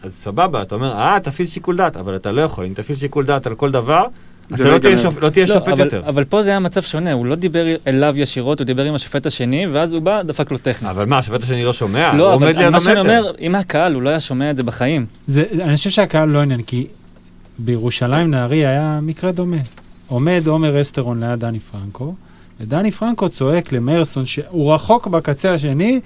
אז סבבה, אתה אומר, אה, תפעיל שיקול דעת, אבל אתה לא יכול. אם תפעיל שיקול דעת על כל דבר, אתה לא תהיה. שופ- לא תהיה לא, שופט אבל, יותר. אבל פה זה היה מצב שונה, הוא לא דיבר אליו ישירות, הוא דיבר עם השופט השני, ואז הוא בא, דפק לו טכנית. אבל מה, השופט השני לא שומע? הוא לא, עומד אבל ליד מה שאני המטר. אומר, אם מהקהל, הוא לא היה שומע את זה בחיים. זה, אני חושב שהקהל לא עניין, כי בירושלים נהרי היה מקרה דומה. עומד עומר אסטרון ליד דני פרנקו, ודני פרנקו צועק למרסון שהוא רחוק בקצה השני,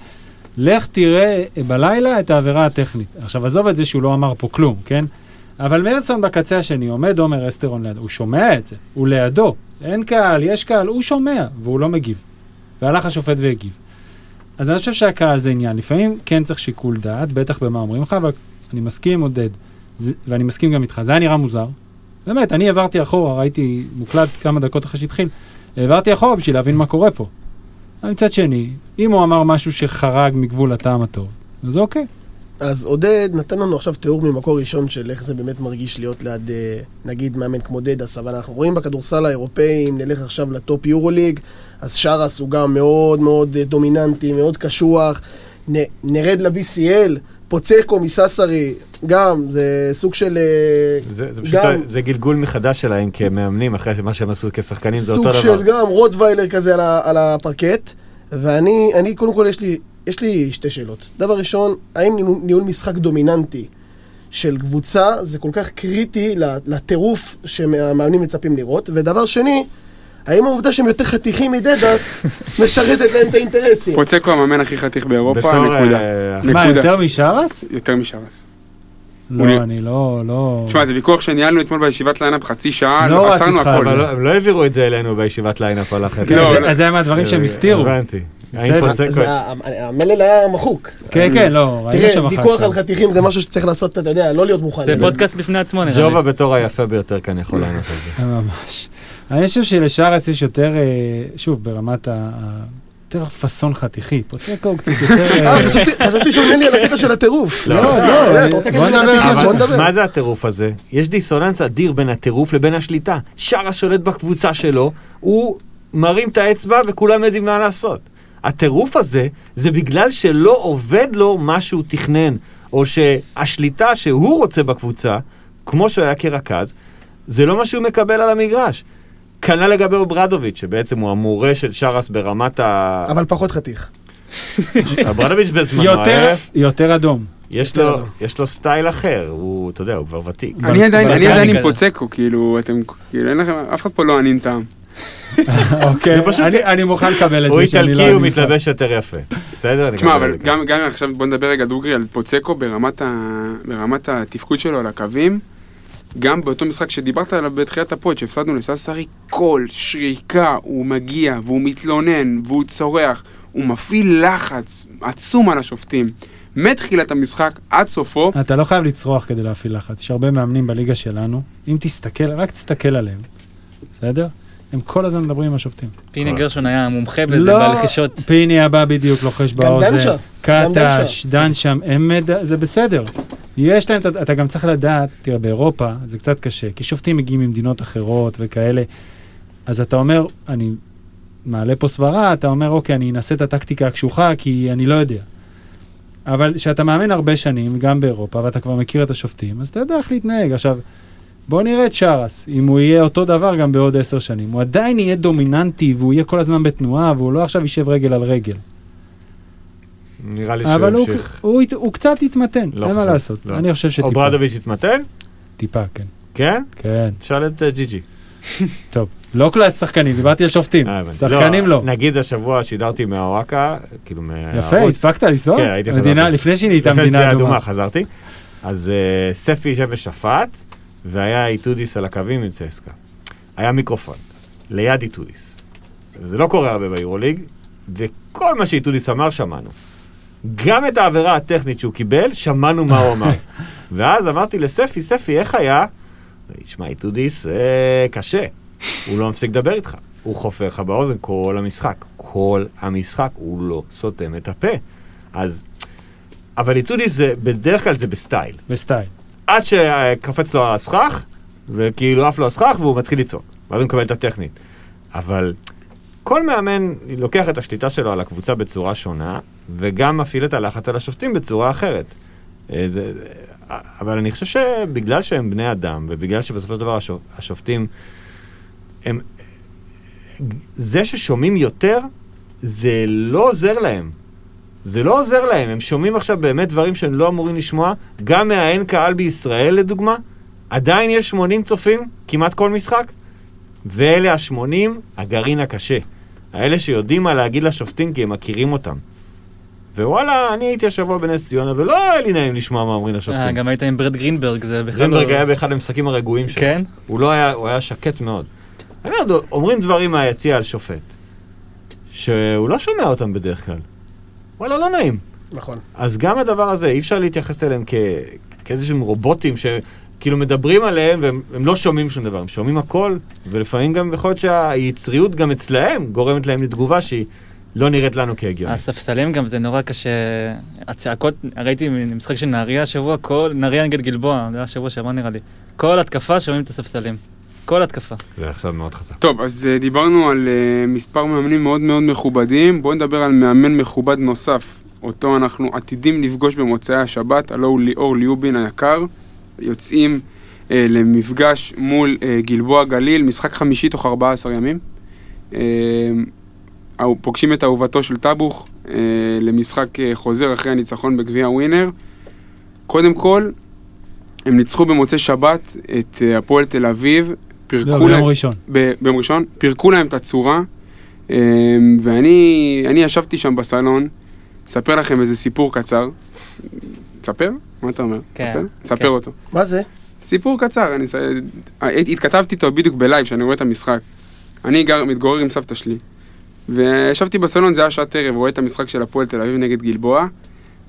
לך תראה בלילה את העבירה הטכנית. עכשיו, עזוב את זה שהוא לא אמר פה כלום, כן? אבל מרסון בקצה השני, עומד עומר אסטרון לידו, הוא שומע את זה, הוא לידו. אין קהל, יש קהל, הוא שומע, והוא לא מגיב. והלך השופט והגיב. אז אני חושב שהקהל זה עניין. לפעמים כן צריך שיקול דעת, בטח במה אומרים לך, אבל אני מסכים עם עודד, ואני מסכים גם איתך, זה היה נראה מוזר. באמת, אני עברתי אחורה, ראיתי מוקלט כמה דקות אחרי שהתחיל, העברתי אחורה בשביל להבין מה קורה פה. מצד שני, אם הוא אמר משהו שחרג מגבול הטעם הטוב, אז אוקיי. אז עודד נתן לנו עכשיו תיאור ממקור ראשון של איך זה באמת מרגיש להיות ליד, אה, נגיד, מאמן כמו דדס, אבל אנחנו רואים בכדורסל האירופאי, אם נלך עכשיו לטופ יורו ליג, אז שרס הוא גם מאוד מאוד אה, דומיננטי, מאוד קשוח. נ, נרד ל-BCL, פוצקו מססרי, גם, זה סוג של... אה, זה, זה פשוט, גם- זה גלגול מחדש שלהם כמאמנים, אחרי מה שהם עשו כשחקנים, זה סוג אותו של דבר. גם רוטוויילר כזה על, ה, על הפרקט. ואני, אני, קודם כל, יש לי, יש לי שתי שאלות. דבר ראשון, האם ניהול, ניהול משחק דומיננטי של קבוצה זה כל כך קריטי לטירוף שהמאמנים מצפים לראות? ודבר שני, האם העובדה שהם יותר חתיכים מדדס משרתת להם את האינטרסים? פוצקו המאמן הכי חתיך באירופה, נקודה. אה, נקודה. מה, יותר משרס? יותר משרס. לא, אני לא, לא... תשמע, זה ויכוח שניהלנו אתמול בישיבת lineup חצי שעה, לא לא עצרנו הכל. אבל לא- הם לא העבירו את זה אלינו בישיבת lineup על החטא. לא, אז זה- לא. אז זה היה מהדברים שהם הסתירו. הבנתי. המלל היה מחוק. כן, כן, לא, ראינו תראה, שם אחר ויכוח כך. על חתיכים זה משהו שצריך לעשות, אתה יודע, לא להיות מוכן. זה. פודקאסט בפני עצמו נראה לי. ג'ובה בתור היפה ביותר כאן יכול לענות על זה. ממש. אני חושב שלשרס יש יותר, אה, שוב, ברמת ה... ה- יותר פאסון חתיכי. פוצקו הוא קצת יותר... אה, אה, חשבתי עונה לי על הקטע של הטירוף. לא, לא, אה, לא, אתה רוצה עכשיו. בוא נדבר. מה זה הטירוף הזה? יש דיסוננס אדיר בין הטירוף לבין השליטה. שרס שולט בקבוצה שלו, הוא מרים את האצבע וכולם יודעים מה לעשות. הטירוף הזה זה בגלל שלא עובד לו מה שהוא תכנן, או שהשליטה שהוא רוצה בקבוצה, כמו שהוא היה כרכז, זה לא מה שהוא מקבל על המגרש. כנ"ל לגבי אוברדוביץ', שבעצם הוא המורה של שרס ברמת ה... אבל פחות חתיך. אוברדוביץ' בזמנו, יותר, היה- יותר אדום. יש יותר לו, אדום. יש לו סטייל אחר, הוא, אתה יודע, הוא כבר ותיק. אני עדיין, עם. פוצקו, כאילו, אתם, כאילו, אין לכם, אף אחד פה לא ענין טעם. אוקיי, אני- מוכן לקבל את הוא זה שאני לא... איטלקי, הוא. מתלבש יותר יפה. בסדר? תשמע, אבל. גם, עכשיו בוא נדבר רגע דוגרי על פוצקו ברמת התפקוד שלו על הקווים. גם באותו משחק שדיברת עליו בתחילת הפוד, שהפסדנו לססרי, כל שריקה הוא מגיע והוא מתלונן והוא צורח, הוא מפעיל לחץ עצום על השופטים. מתחילת המשחק עד סופו, אתה לא חייב לצרוח כדי להפעיל לחץ. יש הרבה מאמנים בליגה שלנו, אם תסתכל, רק תסתכל עליהם, בסדר? הם כל הזמן מדברים עם השופטים. פיני גרשון היה מומחה בזה, לא, בלחישות. פיני הבא בדיוק לוחש באוזן. קטש, דן שם. זה בסדר. יש להם, אתה- אתה גם צריך לדעת, תראה, באירופה זה קצת קשה, כי שופטים מגיעים ממדינות אחרות וכאלה, אז אתה אומר, אני מעלה פה סברה, אתה אומר, אוקיי, אני אנסה את הטקטיקה הקשוחה, כי אני לא יודע. אבל כשאתה מאמן הרבה שנים, גם באירופה, ואתה כבר מכיר את השופטים, אז אתה יודע איך להתנהג. עכשיו, בוא נראה את שרס, אם הוא יהיה אותו דבר גם בעוד עשר שנים. הוא עדיין יהיה דומיננטי, והוא יהיה כל הזמן בתנועה, והוא לא עכשיו יישב רגל על רגל. נראה לי שהוא אבל הוא, ימשיך. הוא, הוא, הוא קצת יתמתן, לא אין מה לעשות. לא. אני חושב שטיפה. אוברדוביץ' התמתן? טיפה, כן. כן? כן, תשאל את אה, ג'י-ג'י. טוב. לא כל השחקנים, דיברתי על שופטים. אה. שחקנים לא. נגיד השבוע שידרתי מהוואקה, כאילו מהערוץ. יפה, הספקת לנסוע? כן, הייתי חזרתי. לפני שהיא נהייתה לפני מדינה אדומה. חזרתי. אז אה, ספי יושב ושפט, והיה איטודיס על הקווים עם צסקה. היה מיקרופון, ליד איטודיס. זה לא קורה הרבה ביורוליג, וכל מה שאיטודיס אמר שמענו. גם את העבירה הטכנית שהוא קיבל, שמענו מה הוא אמר. ואז אמרתי לספי, ספי, איך היה? תשמע, איטודיס, אה, קשה. הוא לא מפסיק לדבר איתך. הוא חופר לך באוזן כל המשחק. כל המשחק, הוא לא סותם את הפה. אז... אבל איטודיס זה, בדרך כלל זה בסטייל. בסטייל. עד שקפץ לו הסכך, וכאילו עף לו הסכך והוא מתחיל לצעוק. ואז הוא מקבל את הטכנית. אבל כל מאמן לוקח את השליטה שלו על הקבוצה בצורה שונה, וגם מפעיל את הלחץ על השופטים בצורה אחרת. אה, זה, אה, אבל אני חושב שבגלל שהם בני אדם, ובגלל שבסופו של דבר השופ, השופטים, הם... זה ששומעים יותר, זה לא עוזר להם. זה לא עוזר להם, הם שומעים עכשיו באמת דברים שהם לא אמורים לשמוע, גם מהאין קהל בישראל לדוגמה, עדיין יש 80 צופים, כמעט כל משחק, ואלה ה-80, הגרעין הקשה. האלה שיודעים מה להגיד לשופטים כי הם מכירים אותם. ווואלה, אני הייתי השבוע בנס ציונה, ולא היה לי נעים לשמוע מה אומרים אה, לשופטים. גם היית עם ברד גרינברג, זה בכלל לא... גרינברג היה באחד המשחקים הרגועים שלו. כן? הוא לא היה, הוא היה שקט מאוד. אני אומר, אומרים דברים מהיציע על שופט, שהוא לא שומע אותם בדרך כלל. וואלה, לא נעים. נכון. אז גם הדבר הזה, אי אפשר להתייחס אליהם כ... כאיזשהם רובוטים שכאילו מדברים עליהם והם הם לא שומעים שום דבר, הם שומעים הכל, ולפעמים גם יכול להיות שהיצריות גם אצלהם גורמת להם לתגובה שהיא לא נראית לנו כהגיונית. הספסלים גם זה נורא קשה, הצעקות, ראיתי משחק של נהריה השבוע, כל, נהריה נגד גלבוע, זה היה השבוע שעבר נראה לי. כל התקפה שומעים את הספסלים. כל התקפה. זה עכשיו מאוד חזק. טוב, אז אה, דיברנו על אה, מספר מאמנים מאוד מאוד מכובדים. בואו נדבר על מאמן מכובד נוסף, אותו אנחנו עתידים לפגוש במוצאי השבת, הלו הוא ליאור ליובין היקר. יוצאים אה, למפגש מול אה, גלבוע גליל, משחק חמישי תוך 14 ימים. אה, פוגשים את אהובתו של טאבוך אה, למשחק אה, חוזר אחרי הניצחון בגביע ווינר. קודם כל, הם ניצחו במוצאי שבת את הפועל תל אביב, לא, פירקו להם... ביום ראשון. ב- ביום ראשון, פירקו להם את הצורה, אמ, ואני אני ישבתי שם בסלון, אספר לכם איזה סיפור קצר. תספר? מה אתה אומר? כן, תספר? כן. ספר אותו. מה זה? סיפור קצר, אני... הייתי- התכתבתי איתו בדיוק בלייב, שאני רואה את המשחק. אני גר, מתגורר עם סבתא שלי, וישבתי בסלון, זה היה שעת ערב, רואה את המשחק של הפועל תל אביב נגד גלבוע,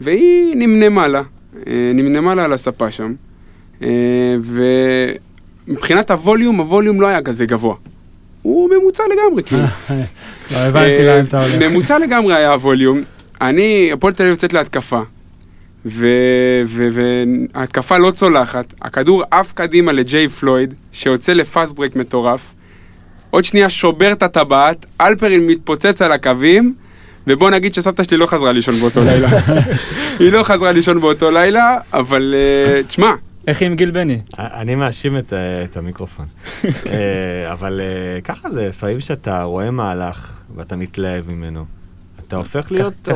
והיא נמנמה לה, אה, נמנמה לה על הספה שם, אה, ומבחינת הווליום, הווליום לא היה כזה גבוה. הוא ממוצע לגמרי, כאילו. לא הבנתי לאן אתה הולך. ממוצע לגמרי היה הווליום. אני, הפועל תל אביב יוצאת להתקפה, וההתקפה לא צולחת, הכדור עף קדימה לג'יי פלויד, שיוצא ל fast break מטורף, עוד שנייה שובר את הטבעת, הלפרין מתפוצץ על הקווים, ובוא נגיד שסבתא שלי לא חזרה לישון באותו לילה. היא לא חזרה לישון באותו לילה, אבל אה, תשמע, איך עם גיל בני? אני מאשים את, אה, את המיקרופון. אה, אבל אה, ככה זה, לפעמים שאתה רואה מהלך ואתה מתלהב ממנו, אתה הופך להיות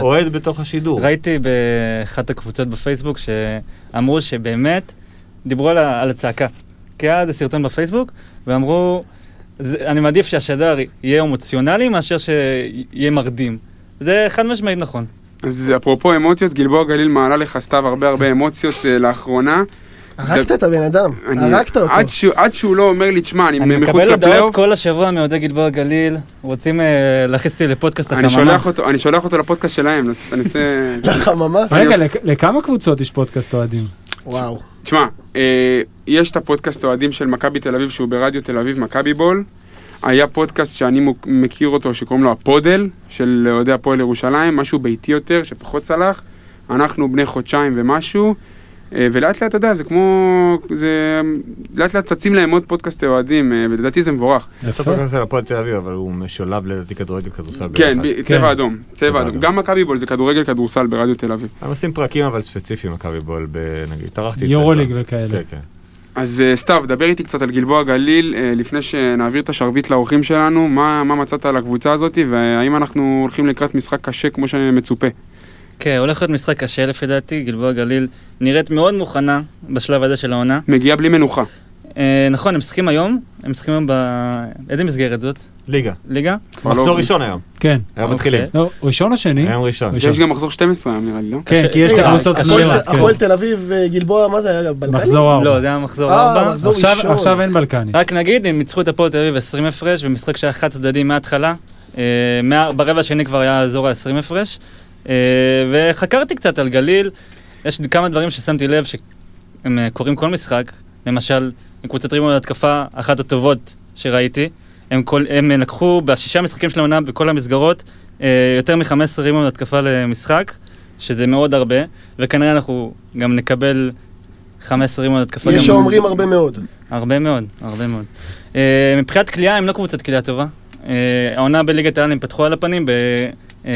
אוהד, בתוך השידור. ראיתי באחת הקבוצות בפייסבוק שאמרו שבאמת דיברו על, על הצעקה. כי היה איזה סרטון בפייסבוק, ואמרו, אני מעדיף שהשדר יהיה אמוציונלי מאשר שיהיה מרדים. זה חד משמעית נכון. אז אפרופו אמוציות, גלבוע גליל מעלה לך סתיו הרבה הרבה אמוציות אה, לאחרונה. הרגת את הבן אדם, אני- הרגת אותו. עד שהוא- עד שהוא לא אומר לי, תשמע, אני אני מחוץ מקבל הודעות לפלייאוף, כל השבוע מאוהדי גלבוע גליל, רוצים אה, להכניס אותי לפודקאסט אני החממה. שולח אותו- אני שולח אותו לפודקאסט שלהם, אני עושה... לחממה? אני רגע, לכמה קבוצות יש פודקאסט אוהדים? וואו. תשמע, אה, יש את הפודקאסט אוהדים של מכבי תל אביב, שהוא ברדיו תל אביב, מכבי בול. היה פודקאסט שאני מכיר אותו, שקוראים לו הפודל, של אוהדי הפועל ירושלים, משהו ביתי יותר, שפחות צלח. אנחנו בני חודשיים ומשהו. אה, ולאט לאט, אתה יודע, זה כמו, זה לאט לאט צצים להם עוד פודקאסטי אוהדים, אה, ולדעתי זה מבורך. יפה. פודקאסט על הפועל תל אביב, אבל הוא משולב לדעתי כדורגל כדורסל כן, ביחד. ב- צבע כן. אדום, צבע אדום. גם מכבי בול זה כדורגל כדורסל ברדיו תל אביב. הם עושים פרקים אבל ספציפיים, מכבי בול, ב- נגיד, טרחתי... את זה יורוליג. וכאלה. כן, כן. אז אה, סתיו, דבר איתי קצת על גלבוע גליל, אה, לפני שנעביר את השרביט לאורחים שלנו, מה מה מצאת על הקבוצה הזאת, והאם אנחנו הולכים לקראת משחק קשה כמו שמצופה. כן, הולך להיות משחק קשה לפי דעתי, גלבוע גליל נראית מאוד מוכנה בשלב הזה של העונה. מגיע בלי מנוחה. אה, נכון, הם משחקים היום, הם משחקים היום ב... איזה מסגרת זאת? ליגה. ליגה? מחזור ראשון היום. כן. היום מתחילים. אוקיי. לא, ראשון או שני? היום ראשון. יש גם מחזור 12 היום נראה לי, לא? כן, כי יש את הקבוצות הפועל- הגדולות, כן. הפועל תל אביב, אה, גלבוע, מה זה היה? בלקני? מחזור ארבע. לא, זה היה מחזור אה, 4. מחזור עכשיו- אין בלקני. רק נגיד, הם ניצחו את הפועל תל אביב 20 הפרש, במשחק שהיה חד צדדי מההתחלה. אה, מה- ברבע השני כבר היה אזור ה-20 הפרש. אה, וחקרתי קצת על גליל. יש כמה דברים ששמתי לב שהם אה, קורים כל משחק. למשל, הם קבוצת רימון התקפה אחת הטובות שראיתי. הם, כל, הם אה, לקחו בשישה משחקים של העונה בכל המסגרות אה, יותר מ-15 רימון התקפה למשחק, שזה מאוד הרבה, וכנראה אנחנו גם נקבל 15 רימון התקפה. יש שאומרים הרבה מאוד. הרבה מאוד, הרבה מאוד. Uh, מבחינת כליאה, הם לא קבוצת כליאה טובה. העונה בליגת העל הם פתחו על הפנים, ב-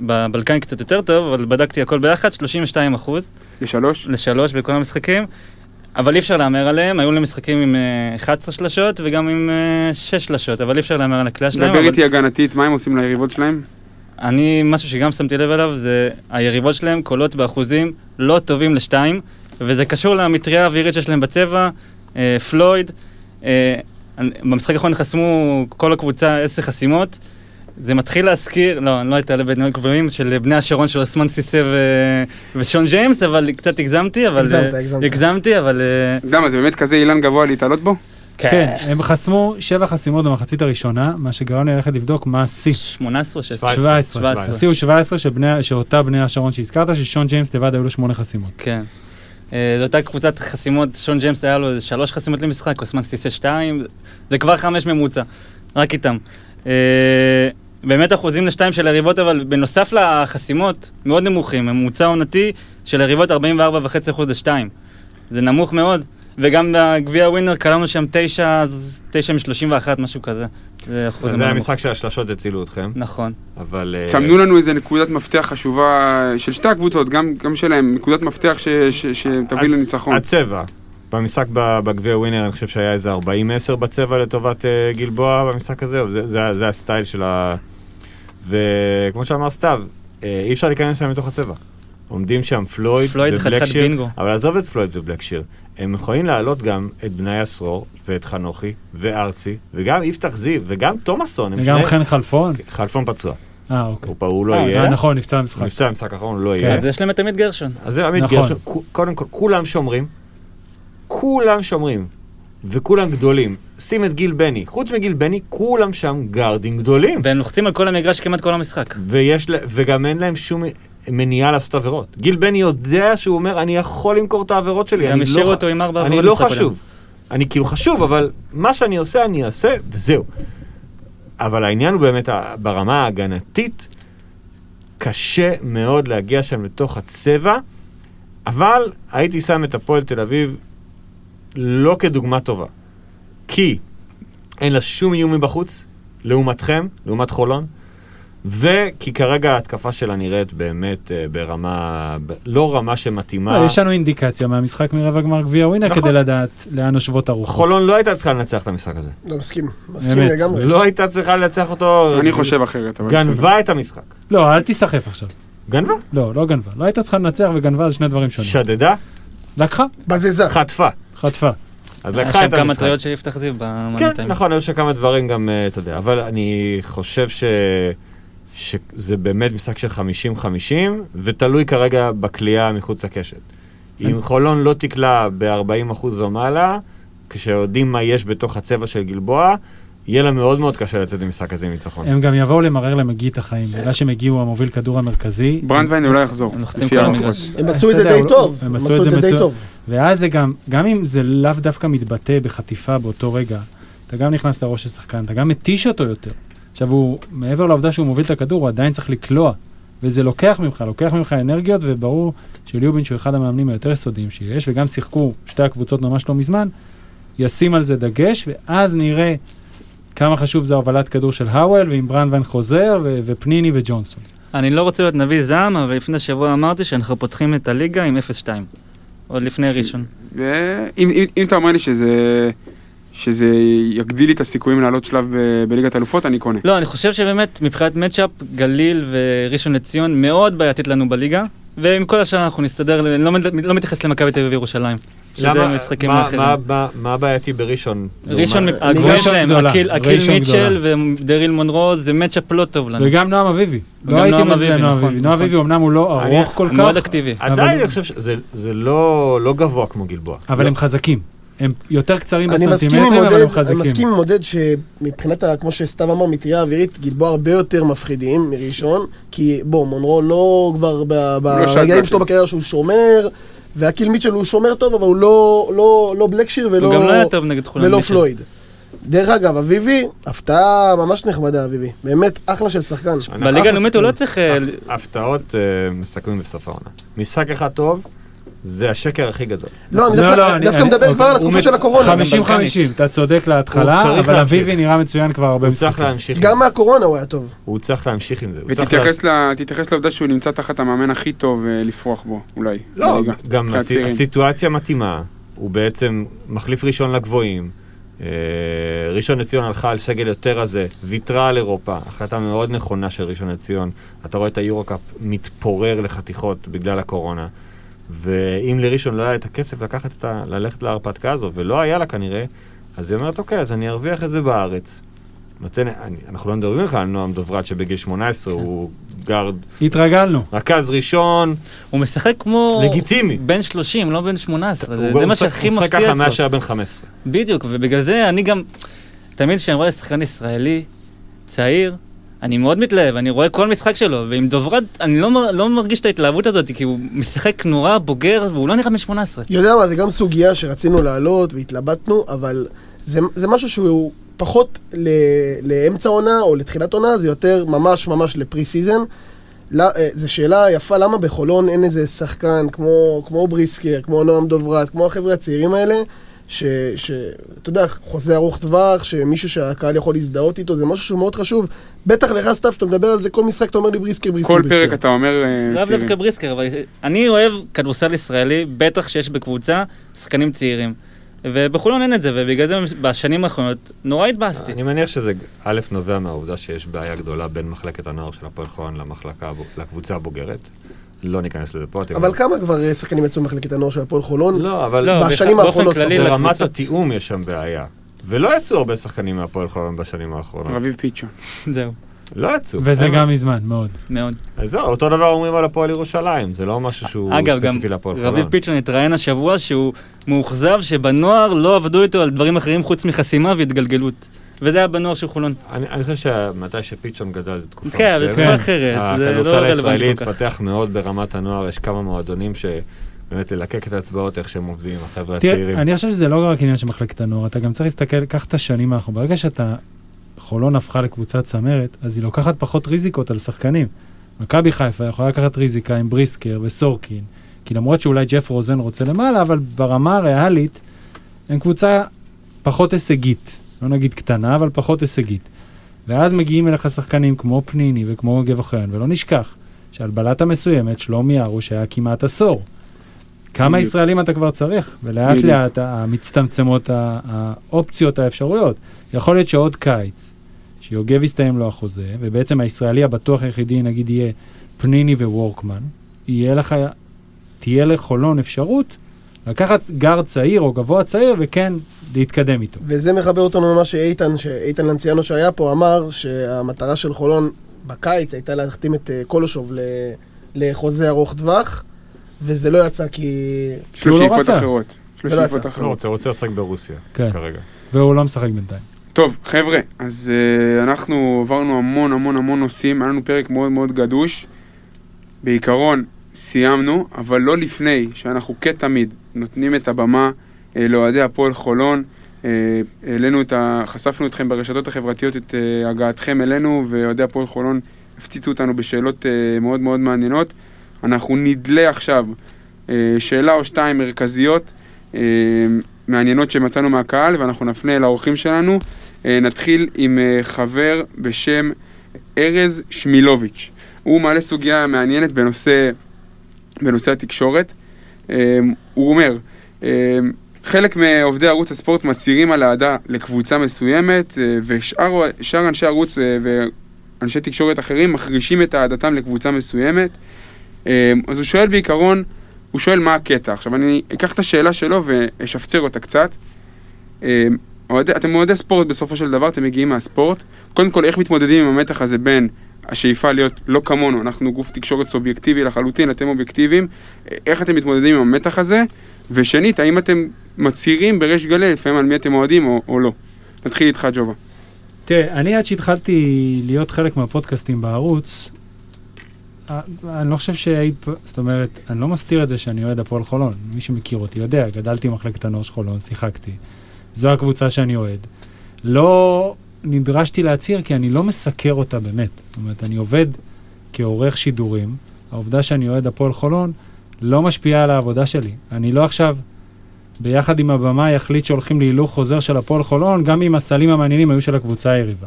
בבלקן קצת יותר טוב, אבל בדקתי הכל ביחד, 32 אחוז לשלוש? לשלוש בכל המשחקים. אבל אי אפשר להמר עליהם, היו להם משחקים עם uh, 11 שלשות וגם עם 6 שלשות, אבל אי אפשר להמר על הכלייה שלהם. דבר אבל איתי הגנתית, מה הם עושים ליריבות שלהם? אני, משהו שגם שמתי לב אליו, זה היריבות שלהם קולות באחוזים לא טובים לשתיים, וזה קשור למטריה האווירית שיש להם בצבע, אה, פלויד. אה, במשחק האחרון חסמו כל הקבוצה עשר חסימות. זה מתחיל להזכיר, לא, אני לא אתעלה בדברים גבוהים של בני השרון של אוסמן סיסה ו... ושון ג'יימס, אבל קצת הגזמתי, אבל... הגזמת, אה, הגזמת. הגזמתי, אבל... אה, אתה יודע מה, זה באמת כזה אילן גבוה להתעלות בו? כן, הם חסמו שבע חסימות במחצית הראשונה, מה שגרם לי ללכת לבדוק מה השיא. 18 או 16? 17. 17. השיא הוא 17 שבני- שאותה בני השרון שהזכרת, ששון ג'יימס לבד היו לו שמונה חסימות. כן. אה, זו אותה קבוצת חסימות, שון ג'יימס היה לו איזה שלוש חסימות למשחק, אוסמן סיסה שתיים, זה כבר חמש ממוצע, רק איתם. אה, באמת אחוזים לשתיים של היריבות, אבל בנוסף לחסימות, מאוד נמוכים, ממוצע עונתי של היריבות 44.5% לשתיים. זה נמוך מאוד, וגם בגביע ווינר כללנו שם תשע, אז תשע מ-31, משהו כזה. זה אחוז זה מאוד נמוך. המשחק של השלשות הצילו אתכם, נכון. אבל... אה, צמנו לנו איזה נקודת מפתח חשובה של שתי הקבוצות, גם גם שלהם, נקודת מפתח ש- ש- שתביא לניצחון. הצבע. במשחק בגביע ווינר אני חושב שהיה איזה 40-10 בצבע לטובת אה, גלבוע במשחק הזה, זה, זה, זה הסטייל של ה... וכמו שאמר סתיו, אה, אי אפשר להיכנס שם מתוך הצבע. עומדים שם פלויד, ובלקשיר, בינגו. אבל עזוב את פלויד ובלקשיר, הם יכולים להעלות גם את בני הסרור, ואת חנוכי, וארצי, וגם יפתח זיו, וגם תומאסון, וגם שניהם- חן חלפון. חלפון פצוע, אה, אוקיי. הוא, פה- הוא לא אה, יהיה, נכון, נפצע במשחק. נפצע במשחק האחרון, הוא לא כן. יהיה. אז יש להם את עמית גרשון. אז זה עמית נכון. גרשון, קודם כל, כולם שומרים, כולם שומרים, וכולם גדולים. שים את גיל בני, חוץ מגיל בני, כולם שם גארדים גדולים. והם לוחצים על כל המגרש כמעט כל המשחק. ויש, וגם אין להם שום מניעה לעשות עבירות. גיל בני יודע שהוא אומר, אני יכול למכור את העבירות שלי. גם אני השאירו לא, אותו עם ארבע אני עבירות לא במשחק הקודם. חשוב. אני כאילו חשוב, אבל מה שאני עושה, אני אעשה, וזהו. אבל העניין הוא באמת, ברמה ההגנתית, קשה מאוד להגיע שם לתוך הצבע, אבל הייתי שם את הפועל תל אביב לא כדוגמה טובה. כי אין לה שום איום מבחוץ, לעומתכם, לעומת חולון, וכי כרגע ההתקפה שלה נראית באמת אה, ברמה, ב- לא רמה שמתאימה. לא, יש לנו אינדיקציה מהמשחק מרבע גמר גביע ווינר נכון. כדי לדעת לאן נושבות הרוחות. חולון לא הייתה צריכה לנצח את המשחק הזה. לא, מסכים. מסכים אמת. לגמרי. לא הייתה צריכה לנצח אותו. אני חושב אחרת, אבל. גנבה את המשחק. לא, אל תיסחף עכשיו. גנבה? לא, לא גנבה. לא הייתה צריכה לנצח וגנבה זה שני דברים שונים. שדדה? לקחה, בזזה. חטפה. חטפה. אז היה לקחה שם את כמה המשחק. טעויות של יפתח זיו כן, במאניטיים. נכון, היו שם כמה דברים גם, אה, אתה יודע, אבל אני חושב ש... שזה באמת משחק של 50-50, ותלוי כרגע בכלייה מחוץ לקשת. אם חולון לא תקלע ב-40% ומעלה, כשיודעים מה יש בתוך הצבע של גלבוע, יהיה לה מאוד מאוד קשה לצאת ממשחק הזה עם ניצחון. הם גם יבואו למרר למגי את החיים. בגלל שהם הגיעו המוביל כדור המרכזי. ברנדווין אולי יחזור, הם עשו את זה די טוב. הם עשו את זה די. טוב. ואז זה גם, גם אם זה לאו דווקא מתבטא בחטיפה באותו רגע, אתה גם נכנס לראש של שחקן, אתה גם מתיש אותו יותר. עכשיו הוא, מעבר לעובדה שהוא מוביל את הכדור, הוא עדיין צריך לקלוע. וזה לוקח ממך, לוקח ממך אנרגיות, וברור שליובין, שהוא אחד המאמנים היותר יסודיים שיש, וגם שיחקו שתי הקבוצות ממש לא מזמן, ישים על זה דגש, ואז נראה כמה חשוב זה הובלת כדור של האוול, ועם ברנדווין חוזר, ו- ופניני וג'ונסון. אני לא רוצה להיות נביא זעם, אבל לפני שבוע אמרתי שאנחנו פותחים את הליגה עם 0-2. עוד לפני ראשון. ואם אם, אם אתה אומר לי שזה, שזה יגדיל לי את הסיכויים לעלות שלב ב, בליגת אלופות, אני קונה. לא, אני חושב שבאמת, מבחינת מצ'אפ, גליל וראשון לציון מאוד בעייתית לנו בליגה, ועם כל השאר אנחנו נסתדר, אני לא, לא מתייחס למכבי תל אביב וירושלים. למה- משחקים מה- אחרים. מה- מה- מה הבעייתי בראשון? ראשון, הגבוהים שלהם, אקיל מיטשל. ודריל מונרו, זה מצ'אפ לא טוב לנו. וגם נועם אביבי. לא הייתי נועם מזה אביבי, נועם נכון, אביבי. נועם נכון. אביבי אמנם הוא לא אני- ארוך כל הוא מאוד כך, אקטיבי. עדיין אני חושב שזה זה לא לא גבוה כמו גלבוע. אבל לא. הם חזקים. הם יותר קצרים אני בסנטימטרים, אבל עודד, הם אני חזקים. מסכים עם עודד שמבחינת, כמו שסתיו אמר, מטריה אווירית, גלבוע הרבה יותר מפחידים מראשון, כי בוא, מונרו לא כבר שט ברגעים. שלו בקריירה שהוא שומר, והקיל מיטשל הוא שומר טוב, אבל הוא לא- לא לא בלקשיר ולא... הוא גם לא היה טוב נגד חולון. ולא מיטשל. פלויד. דרך אגב, אביבי, הפתעה ממש נחמדה, אביבי. באמת אחלה של שחקן. בליגה הלאומית הוא. לא צריך... אה, הפ- הפתעות אה, מסכמים בסוף העונה. משחק אחד טוב, זה השקר הכי גדול. לא, אני לא, דווקא- לא, אני- מדבר כבר על התקופה של הקורונה. 50-50, אתה צודק להתחלה, אבל. אביבי נראה מצוין כבר הרבה הוא צריך משחקים. להמשיך גם. מהקורונה הוא היה טוב. הוא צריך להמשיך עם זה. ותתייחס לעובדה שהוא נמצא תחת המאמן הכי טוב אה, לפרוח בו, אולי. לא. גם. הסיטואציה מתאימה, הוא בעצם מחליף ראשון לגבוהים. אה, ראשון לציון הלכה על סגל יותר רזה, ויתרה על אירופה, החלטה מאוד נכונה של ראשון לציון. אתה רואה את היורו-קאפ מתפורר לחתיכות בגלל הקורונה. ואם לראשון לא היה את הכסף לקחת את ה... ללכת להרפתקה הזו, ולא היה לה כנראה, אז היא אומרת, אוקיי, אז אני ארוויח את זה בארץ. נותן, אני, אנחנו לא מדברים לך על נועם דוברת שבגיל 18 הוא גארד, התרגלנו. רכז ראשון, הוא משחק כמו... לגיטימי. בן 30, לא בן 18. זה- זה מה שהכי הוא משחק מפתיע ככה אצלו. מאז שהיה בן 15. בדיוק, ובגלל זה אני גם... תמיד כשאני רואה שחקן ישראלי צעיר, אני מאוד מתלהב, אני רואה כל משחק שלו, ועם דוברת, אני לא, לא מרגיש את ההתלהבות הזאת, כי הוא משחק נורא בוגר, והוא לא נראה בן 18. יודע מה, זה גם סוגיה שרצינו להעלות והתלבטנו, אבל זה, זה משהו שהוא פחות ל, לאמצע עונה או לתחילת עונה, זה יותר ממש ממש ל preseason. לא, אה, זו שאלה יפה, למה בחולון אין איזה שחקן כמו, כמו בריסקר, כמו נועם דוברת, כמו החבר'ה הצעירים האלה, שאתה יודע, חוזה ארוך טווח, שמישהו שהקהל יכול להזדהות איתו, זה משהו שהוא מאוד חשוב. בטח לך, סתיו, שאתה מדבר על זה, כל משחק אתה אומר לי בריסקר, בריסקר, כל בריסקר. פרק אתה אומר אה, לאו צעירים. דווקא בריסקר, אבל אני אוהב כדורסל ישראלי, בטח שיש בקבוצה שחקנים צעירים. ובחולון אין את זה, ובגלל זה בשנים האחרונות נורא התבאסתי. אני מניח שזה א', נובע מהעובדה שיש בעיה גדולה בין מחלקת הנוער של הפועל חולון למחלקה, לקבוצה הבוגרת. לא ניכנס לזה פה. אבל כמה כבר אה, שחקנים יצאו ממחלקת הנוער של הפועל חולון? לא, אבל לא, בשנים האחרונות. ברמת. התיאום יש שם בעיה. ולא יצאו הרבה שחקנים מהפועל חולון בשנים האחרונות. רביב פיצ'ו. זהו, לא יצאו. וזה גם מזמן, מאוד. מאוד. אז זהו, אותו דבר אומרים על הפועל ירושלים, זה לא משהו שהוא אגב, גם ספציפי להפועל חולון. רביב פיצ'ון התראיין השבוע שהוא מאוכזב שבנוער לא עבדו איתו על דברים אחרים חוץ מחסימה והתגלגלות. וזה היה בנוער של חולון. אני, אני חושב שמתי שפיצ'ון גדל זו תקופה כן, זו תקופה. אחרת, זה לא הכדורסל רלוונטי הישראלי כל כך. התפתח מאוד ברמת הנוער, יש כמה מועדונים שבאמת ללקק את האצבעות איך שהם עובדים עם החבר'ה תראה, הצעירים. אני חושב שזה לא רק עניין של מחלקת הנוער, אתה גם צריך להסתכל, קח את השנים האחרונות. ברגע שאתה, חולון הפכה לקבוצת צמרת, אז היא לוקחת פחות ריזיקות על שחקנים. מכבי חיפה יכולה לקחת ריזיקה עם בריסקר וסורקין, כי למרות שאולי ג'ף רוזן רוצה למעלה, אבל ברמה הריאלית, הם קבוצה פחות הישגית. לא נגיד קטנה, אבל פחות הישגית. ואז מגיעים אליך שחקנים כמו פניני וכמו גב אוחיון, ולא נשכח שעל בלטה מסוימת, שלומי ארוש היה כמעט עשור. כמה בדיוק. ישראלים אתה כבר צריך? ולאט בדיוק. לאט המצטמצמות ה- האופציות, האפשרויות. יכול להיות שעוד קיץ, שיוגב יסתיים לו החוזה, ובעצם הישראלי הבטוח היחידי נגיד יהיה פניני ווורקמן, יהיה לך, תהיה לחולון אפשרות לקחת גר צעיר או גבוה צעיר וכן להתקדם איתו. וזה מחבר אותנו למה שאיתן, שאיתן לנציאנו שהיה פה, אמר שהמטרה של חולון בקיץ הייתה להחתים את אה, קולושוב לחוזה ארוך טווח, וזה לא יצא כי... יש לו הוא לא שאיפות רצה. אחרות. יש לו לא שאיפות יצא. לא אחרות. רוצה, רוצה לשחק ברוסיה כן. כרגע. והוא לא משחק בינתיים. טוב, חבר'ה, אז uh, אנחנו עברנו המון המון המון נושאים, היה לנו פרק מאוד מאוד גדוש. בעיקרון, סיימנו, אבל לא לפני שאנחנו כתמיד נותנים את הבמה לאוהדי הפועל חולון. Uh, העלינו את ה... חשפנו אתכם ברשתות החברתיות, את uh, הגעתכם אלינו, ואוהדי הפועל חולון הפציצו אותנו בשאלות אה, מאוד מאוד מעניינות. אנחנו נדלה עכשיו אה, שאלה או שתיים מרכזיות אה, מעניינות שמצאנו מהקהל, ואנחנו נפנה אל האורחים שלנו. אה, נתחיל עם אה, חבר בשם ארז שמילוביץ'. הוא מעלה סוגיה מעניינת בנושא, בנושא התקשורת. אה, הוא אומר, אה, חלק מעובדי ערוץ הספורט מצהירים על אהדה לקבוצה מסוימת, אה, ושאר שאר אנשי ערוץ אה, ואנשי תקשורת אחרים מחרישים את אהדתם לקבוצה מסוימת. אה, אז הוא שואל בעיקרון, הוא שואל מה הקטע. עכשיו אני אקח את השאלה שלו ואשפצר אותה קצת. אתם אוהדי ספורט בסופו של דבר, אתם מגיעים מהספורט. קודם כל, איך מתמודדים עם המתח הזה בין השאיפה להיות לא כמונו, אנחנו גוף תקשורת סובייקטיבי לחלוטין, אתם אובייקטיביים, איך אתם מתמודדים עם המתח הזה? ושנית, האם אתם מצהירים בריש גלי לפעמים על מי אתם אוהדים או, או לא? נתחיל איתך, ג'ובה. תראה, אני עד שהתחלתי להיות חלק מהפודקאסטים בערוץ, אה, אני לא חושב שהיית, זאת אומרת, אני לא מסתיר את זה שאני אוהד הפועל חולון. מי שמכיר אותי יודע, גדלתי במחלקת הנוער של חולון, שיחקתי. זו הקבוצה שאני אוהד. לא נדרשתי להצהיר כי אני לא מסקר אותה באמת. זאת אומרת, אני עובד כעורך שידורים. העובדה שאני אוהד הפועל חולון לא משפיעה על העבודה שלי. אני לא עכשיו, ביחד עם הבמאי, יחליט שהולכים להילוך חוזר של הפועל חולון, גם אם הסלים המעניינים היו של הקבוצה היריבה.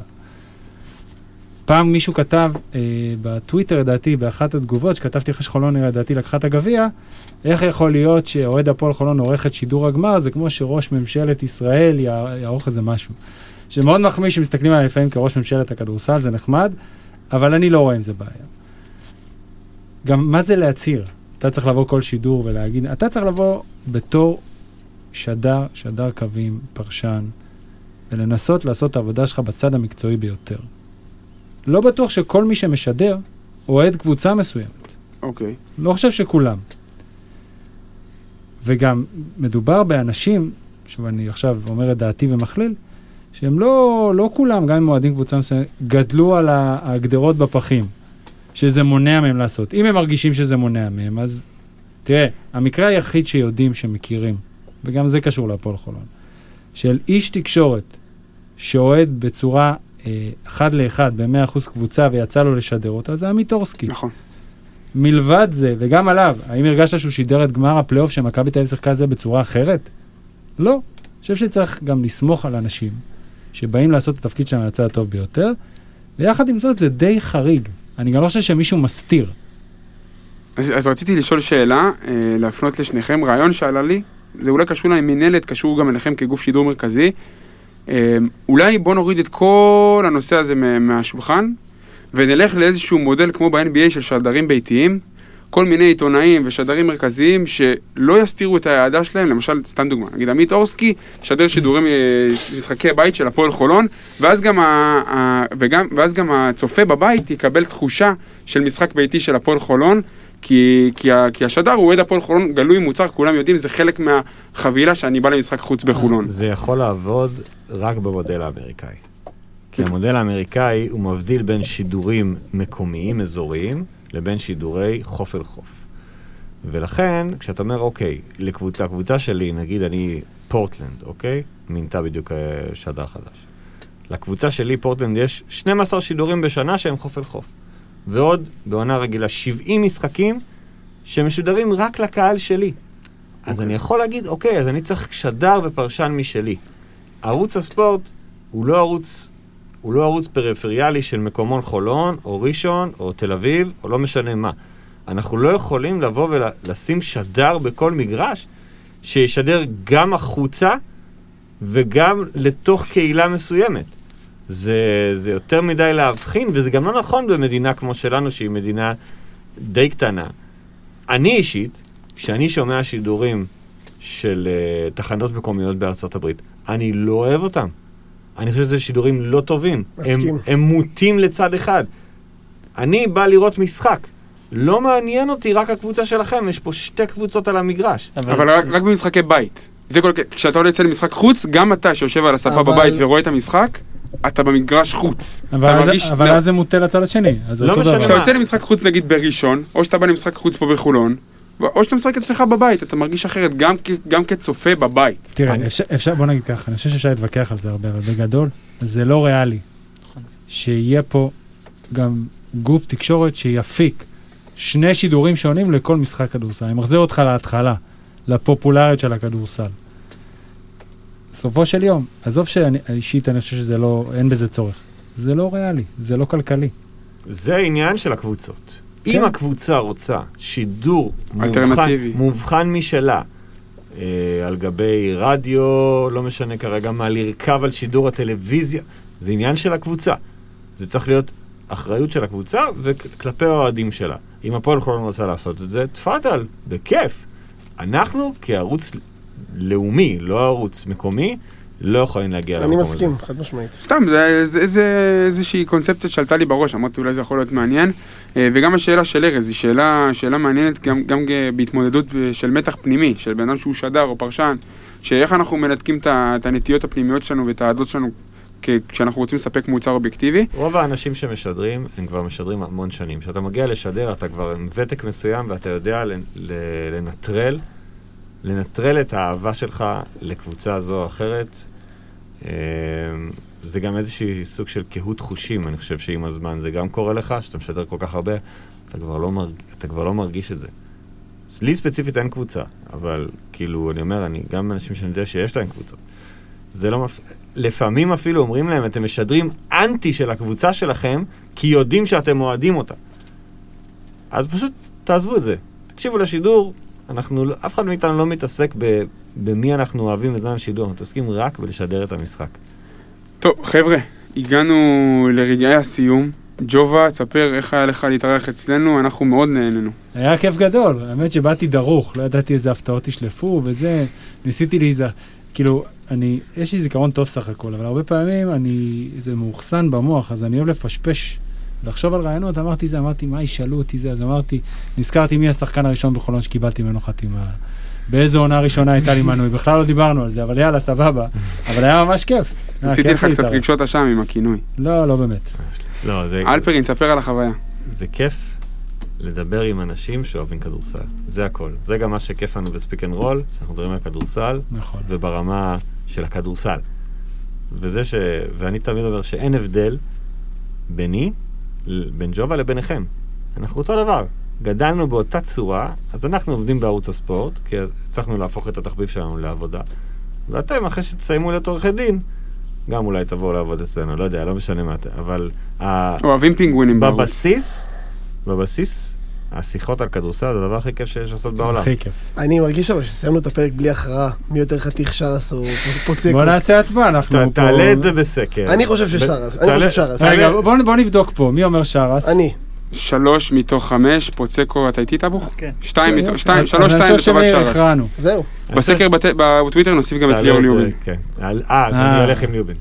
פעם מישהו כתב אה, בטוויטר, לדעתי, באחת התגובות, שכתבתי אחרי שחולון, לדעתי, לקחה את הגביע, איך יכול להיות שאוהד הפועל חולון עורך את שידור הגמר, זה כמו שראש ממשלת ישראל יע- יערוך איזה משהו. שמאוד מחמיא שמסתכלים עליי לפעמים כראש ממשלת הכדורסל, זה נחמד, אבל אני לא רואה עם זה בעיה. גם מה זה להצהיר? אתה צריך לבוא כל שידור ולהגיד, אתה צריך לבוא בתור שדר, שדר קווים, פרשן, ולנסות לעשות את העבודה שלך בצד המקצועי ביותר. לא בטוח שכל מי שמשדר אוהד קבוצה מסוימת. אוקיי. לא חושב שכולם. וגם מדובר באנשים, שוב אני עכשיו אומר את דעתי ומכליל, שהם לא, לא כולם, גם אם אוהדים קבוצה מסוימת, גדלו על הגדרות בפחים, שזה מונע מהם לעשות. אם הם מרגישים שזה מונע מהם, אז תראה, המקרה היחיד שיודעים, שמכירים, וגם זה קשור להפועל חולון, של איש תקשורת שאוהד בצורה אה, אחד לאחד ב-100% קבוצה ויצא לו לשדר אותה, זה עמית אורסקי. נכון. מלבד זה, וגם עליו, האם הרגשת שהוא שידר את גמר הפלייאוף שמכבי תל אביב שיחקה זה בצורה אחרת? לא. אני חושב שצריך גם לסמוך על אנשים שבאים לעשות את התפקיד שלהם על הצד הטוב ביותר, ויחד עם זאת זה די חריג. אני גם לא חושב שמישהו מסתיר. אז, אז רציתי לשאול שאלה, אה, להפנות לשניכם, רעיון שעלה לי, זה אולי קשור למינהלת, קשור גם אליכם כגוף שידור מרכזי. אה, אולי בוא נוריד את כל הנושא הזה מה- מהשולחן, ונלך לאיזשהו מודל כמו ב-NBA של שדרים ביתיים, כל מיני עיתונאים ושדרים מרכזיים שלא יסתירו את האהדה שלהם, למשל, סתם דוגמה, נגיד עמית אורסקי, שדר שידורים, אה, משחקי בית של הפועל חולון, ואז גם, ה, ה, וגם, ואז גם הצופה בבית יקבל תחושה של משחק ביתי של הפועל חולון, כי, כי, ה- כי השדר הוא אוהד הפועל חולון גלוי מוצר, כולם יודעים, זה חלק מהחבילה שאני בא למשחק חוץ בחולון. זה יכול לעבוד רק במודל האמריקאי. כי המודל האמריקאי הוא מבדיל בין שידורים מקומיים, אזוריים, לבין שידורי חוף אל חוף. ולכן, כשאתה אומר, אוקיי, לקבוצה, הקבוצה שלי, נגיד אני פורטלנד, אוקיי? מינתה בדיוק אה, שדר חדש. לקבוצה שלי, פורטלנד, יש 12 שידורים בשנה שהם חוף אל חוף. ועוד, בעונה רגילה, 70 משחקים שמשודרים רק לקהל שלי. אז אני יכול להגיד, אוקיי, אז אני צריך שדר ופרשן משלי. ערוץ הספורט הוא לא ערוץ, הוא לא ערוץ פריפריאלי של מקומון חולון, או ראשון, או תל אביב, או לא משנה מה. אנחנו לא יכולים לבוא ולשים שדר בכל מגרש שישדר גם החוצה וגם לתוך קהילה מסוימת. זה, זה יותר מדי להבחין, וזה גם לא נכון במדינה כמו שלנו, שהיא מדינה די קטנה. אני אישית, כשאני שומע שידורים של uh, תחנות מקומיות בארצות הברית, אני לא אוהב אותם. אני חושב שזה שידורים לא טובים. מסכים. הם, הם מוטים לצד אחד. אני בא לראות משחק. לא מעניין אותי רק הקבוצה שלכם, יש פה שתי קבוצות על המגרש. אבל רק, רק במשחקי בית. זה כל... כשאתה עולה יוצא למשחק חוץ, גם אתה שיושב על הספה אבל- בבית ורואה את המשחק, אתה במגרש חוץ. אבל אתה אז- מרגיש... אבל אז זה מוטה לצד השני, לא משנה דבר. כשאתה מה? יוצא למשחק חוץ נגיד בראשון, או שאתה בא למשחק חוץ פה בחולון, או שאתה משחק אצלך בבית, אתה מרגיש אחרת, גם, כ- גם כצופה בבית. תראה, אני- אפשר, אפשר, בוא נגיד ככה, אני חושב שאפשר להתווכח על זה הרבה, אבל בגדול, זה לא ריאלי שיהיה פה גם גוף תקשורת שיפיק שני שידורים שונים לכל משחק כדורסל. אני מחזיר אותך להתחלה, לפופולריות של הכדורסל. בסופו של יום, עזוב שאישית אני חושב שזה לא, אין בזה צורך. זה לא ריאלי, זה לא כלכלי. זה עניין של הקבוצות. כן. אם הקבוצה רוצה שידור. מובחן, מובחן משלה, אה, על גבי רדיו, לא משנה כרגע מה, לרכב על שידור הטלוויזיה, זה עניין של הקבוצה. זה צריך להיות אחריות של הקבוצה וכלפי האוהדים שלה. אם הפועל חולון רוצה לעשות את זה, תפאדל, בכיף. אנחנו כערוץ לאומי, לא ערוץ מקומי, לא יכולים להגיע אני למקום הזה. מסכים, חד משמעית. סתם, זה, זה, זה איזושהי קונספציה שעלתה לי בראש, אמרתי אולי זה יכול להיות מעניין. אה, וגם השאלה של ארז היא שאלה, שאלה מעניינת גם, גם בהתמודדות של מתח פנימי, של בן אדם שהוא שדר או פרשן, שאיך אנחנו מנתקים את הנטיות הפנימיות שלנו ואת העדות שלנו כשאנחנו רוצים לספק מוצר אובייקטיבי. רוב האנשים שמשדרים, הם כבר משדרים המון שנים. כשאתה מגיע לשדר, אתה כבר עם ותק מסוים ואתה יודע לנטרל, לנטרל את האהבה שלך לקבוצה זו או אחרת. אמ, זה גם איזשהי סוג של קהות חושים, אני חושב שעם הזמן זה גם קורה לך, שאתה משדר כל כך הרבה, אתה כבר לא, מרג... אתה כבר לא מרגיש את זה. לי ספציפית אין קבוצה, אבל כאילו, אני אומר, אני גם אנשים שאני יודע שיש להם קבוצות. זה לא מפ... לפעמים אפילו אומרים להם, אתם משדרים אנטי של הקבוצה שלכם, כי יודעים שאתם אוהדים אותה. אז פשוט תעזבו את זה. תקשיבו לשידור, אנחנו, לא- אף אחד מאיתנו לא מתעסק ב, במי אנחנו אוהבים בזמן השידור, אנחנו מתעסקים רק בלשדר את המשחק. טוב, חבר'ה, הגענו לרגעי הסיום. ג'ובה, תספר איך היה לך להתארח אצלנו, אנחנו מאוד נהנינו. היה כיף גדול, האמת שבאתי דרוך, לא ידעתי איזה הפתעות ישלפו וזה, ניסיתי להיזהר, כאילו, אני, יש לי זיכרון טוב סך הכל, אבל הרבה פעמים אני, זה מאוחסן במוח, אז אני אוהב לפשפש, לחשוב על רעיונות, אמרתי זה, אמרתי, מה ישאלו אותי זה, אז אמרתי, נזכרתי מי השחקן הראשון בחולון שקיבלתי ממנו חתימה, באיזה עונה ראשונה הייתה לי מנוי, בכלל לא דיברנו על זה, אבל יאללה, סבבה, אבל היה ממש כיף. עשיתי לך קצת. רגשות אשם עם הכינוי. לא, לא באמת. לא, זה, הלפרין, תספר על החוויה. זה כיף לדבר עם אנשים שאוהבים כדורסל. זה הכל. זה גם מה שכיף לנו ב Speak and Roll, שאנחנו מדברים על כדורסל, נכון. וברמה של הכדורסל. וזה ש... ואני תמיד אומר שאין הבדל ביני, בין ג'ובה לביניכם. אנחנו אותו דבר. גדלנו באותה צורה, אז אנחנו עובדים בערוץ הספורט, כי הצלחנו להפוך את התחביב שלנו לעבודה. ואתם, אחרי שתסיימו להיות עורכי דין, גם אולי תבואו לעבוד אצלנו, לא יודע, לא משנה מה אתם, אבל... אוהבים פינגווינים בערוץ. בבסיס, בבסיס, השיחות על כדורסל זה הדבר הכי כיף שיש לעשות בעולם. הכי כיף. אני מרגיש אבל שסיימנו את הפרק בלי הכרעה, מי יותר חתיך שרס או פוצקו. בוא נעשה הצבעה, אנחנו פה... תעלה את זה בסקר. אני חושב ששרס, אני חושב שרס. רגע, בוא נבדוק פה, מי אומר שרס? אני. שלוש מתוך חמש, פוצקו, אתה איתי טבוך? כן. שתיים מתוך, שתיים, שלוש, שתיים לטובת שרס. זהו. בסקר בטוויטר נוסיף גם את ליאור ליובין. כן. על- אה, אז אה. אני הולך עם ליובין.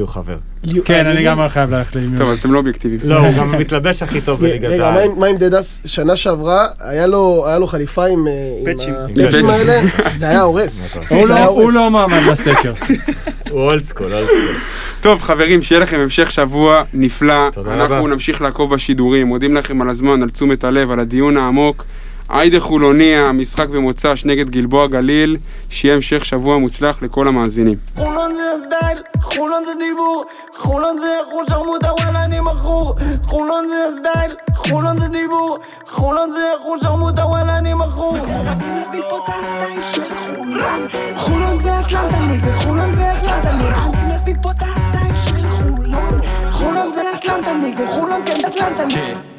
כי הוא חבר. כן, אני גם חייב ללכת לאימון. טוב, אז אתם לא אובייקטיביים. לא, הוא גם מתלבש הכי טוב בליגת רגע, מה העל. עם- מה עם דדס? שנה שעברה, היה לו חליפה עם אה. הפאצ'ים פאצ'ים. האלה, זה היה הורס. הוא לא-. לא מאמן בסקר. הוא old school, old school. טוב, חברים, שיהיה לכם המשך שבוע נפלא. תודה אנחנו. נמשיך לעקוב בשידורים. מודים לכם על הזמן, על תשומת הלב, על הדיון העמוק. עאידה חולוניה, משחק במוצ"ש נגד גלבוע גליל. שיהיה המשך שבוע מוצלח לכל המאזינים. חולון זה הסטייל, חולון זה דיבור, חולון זה חול שרמוטה וואלה אני מכור. חולון זה הסטייל, חולון זה דיבור, חולון זה חול שרמוטה וואלה אני מכור. אני מביא פה את הסטייל של חולון. חולון זה אטלנטה חולון זה אטלנטה אני מביא פה את הסטייל של חולון. חולון זה אטלנטה חולון כן אטלנטה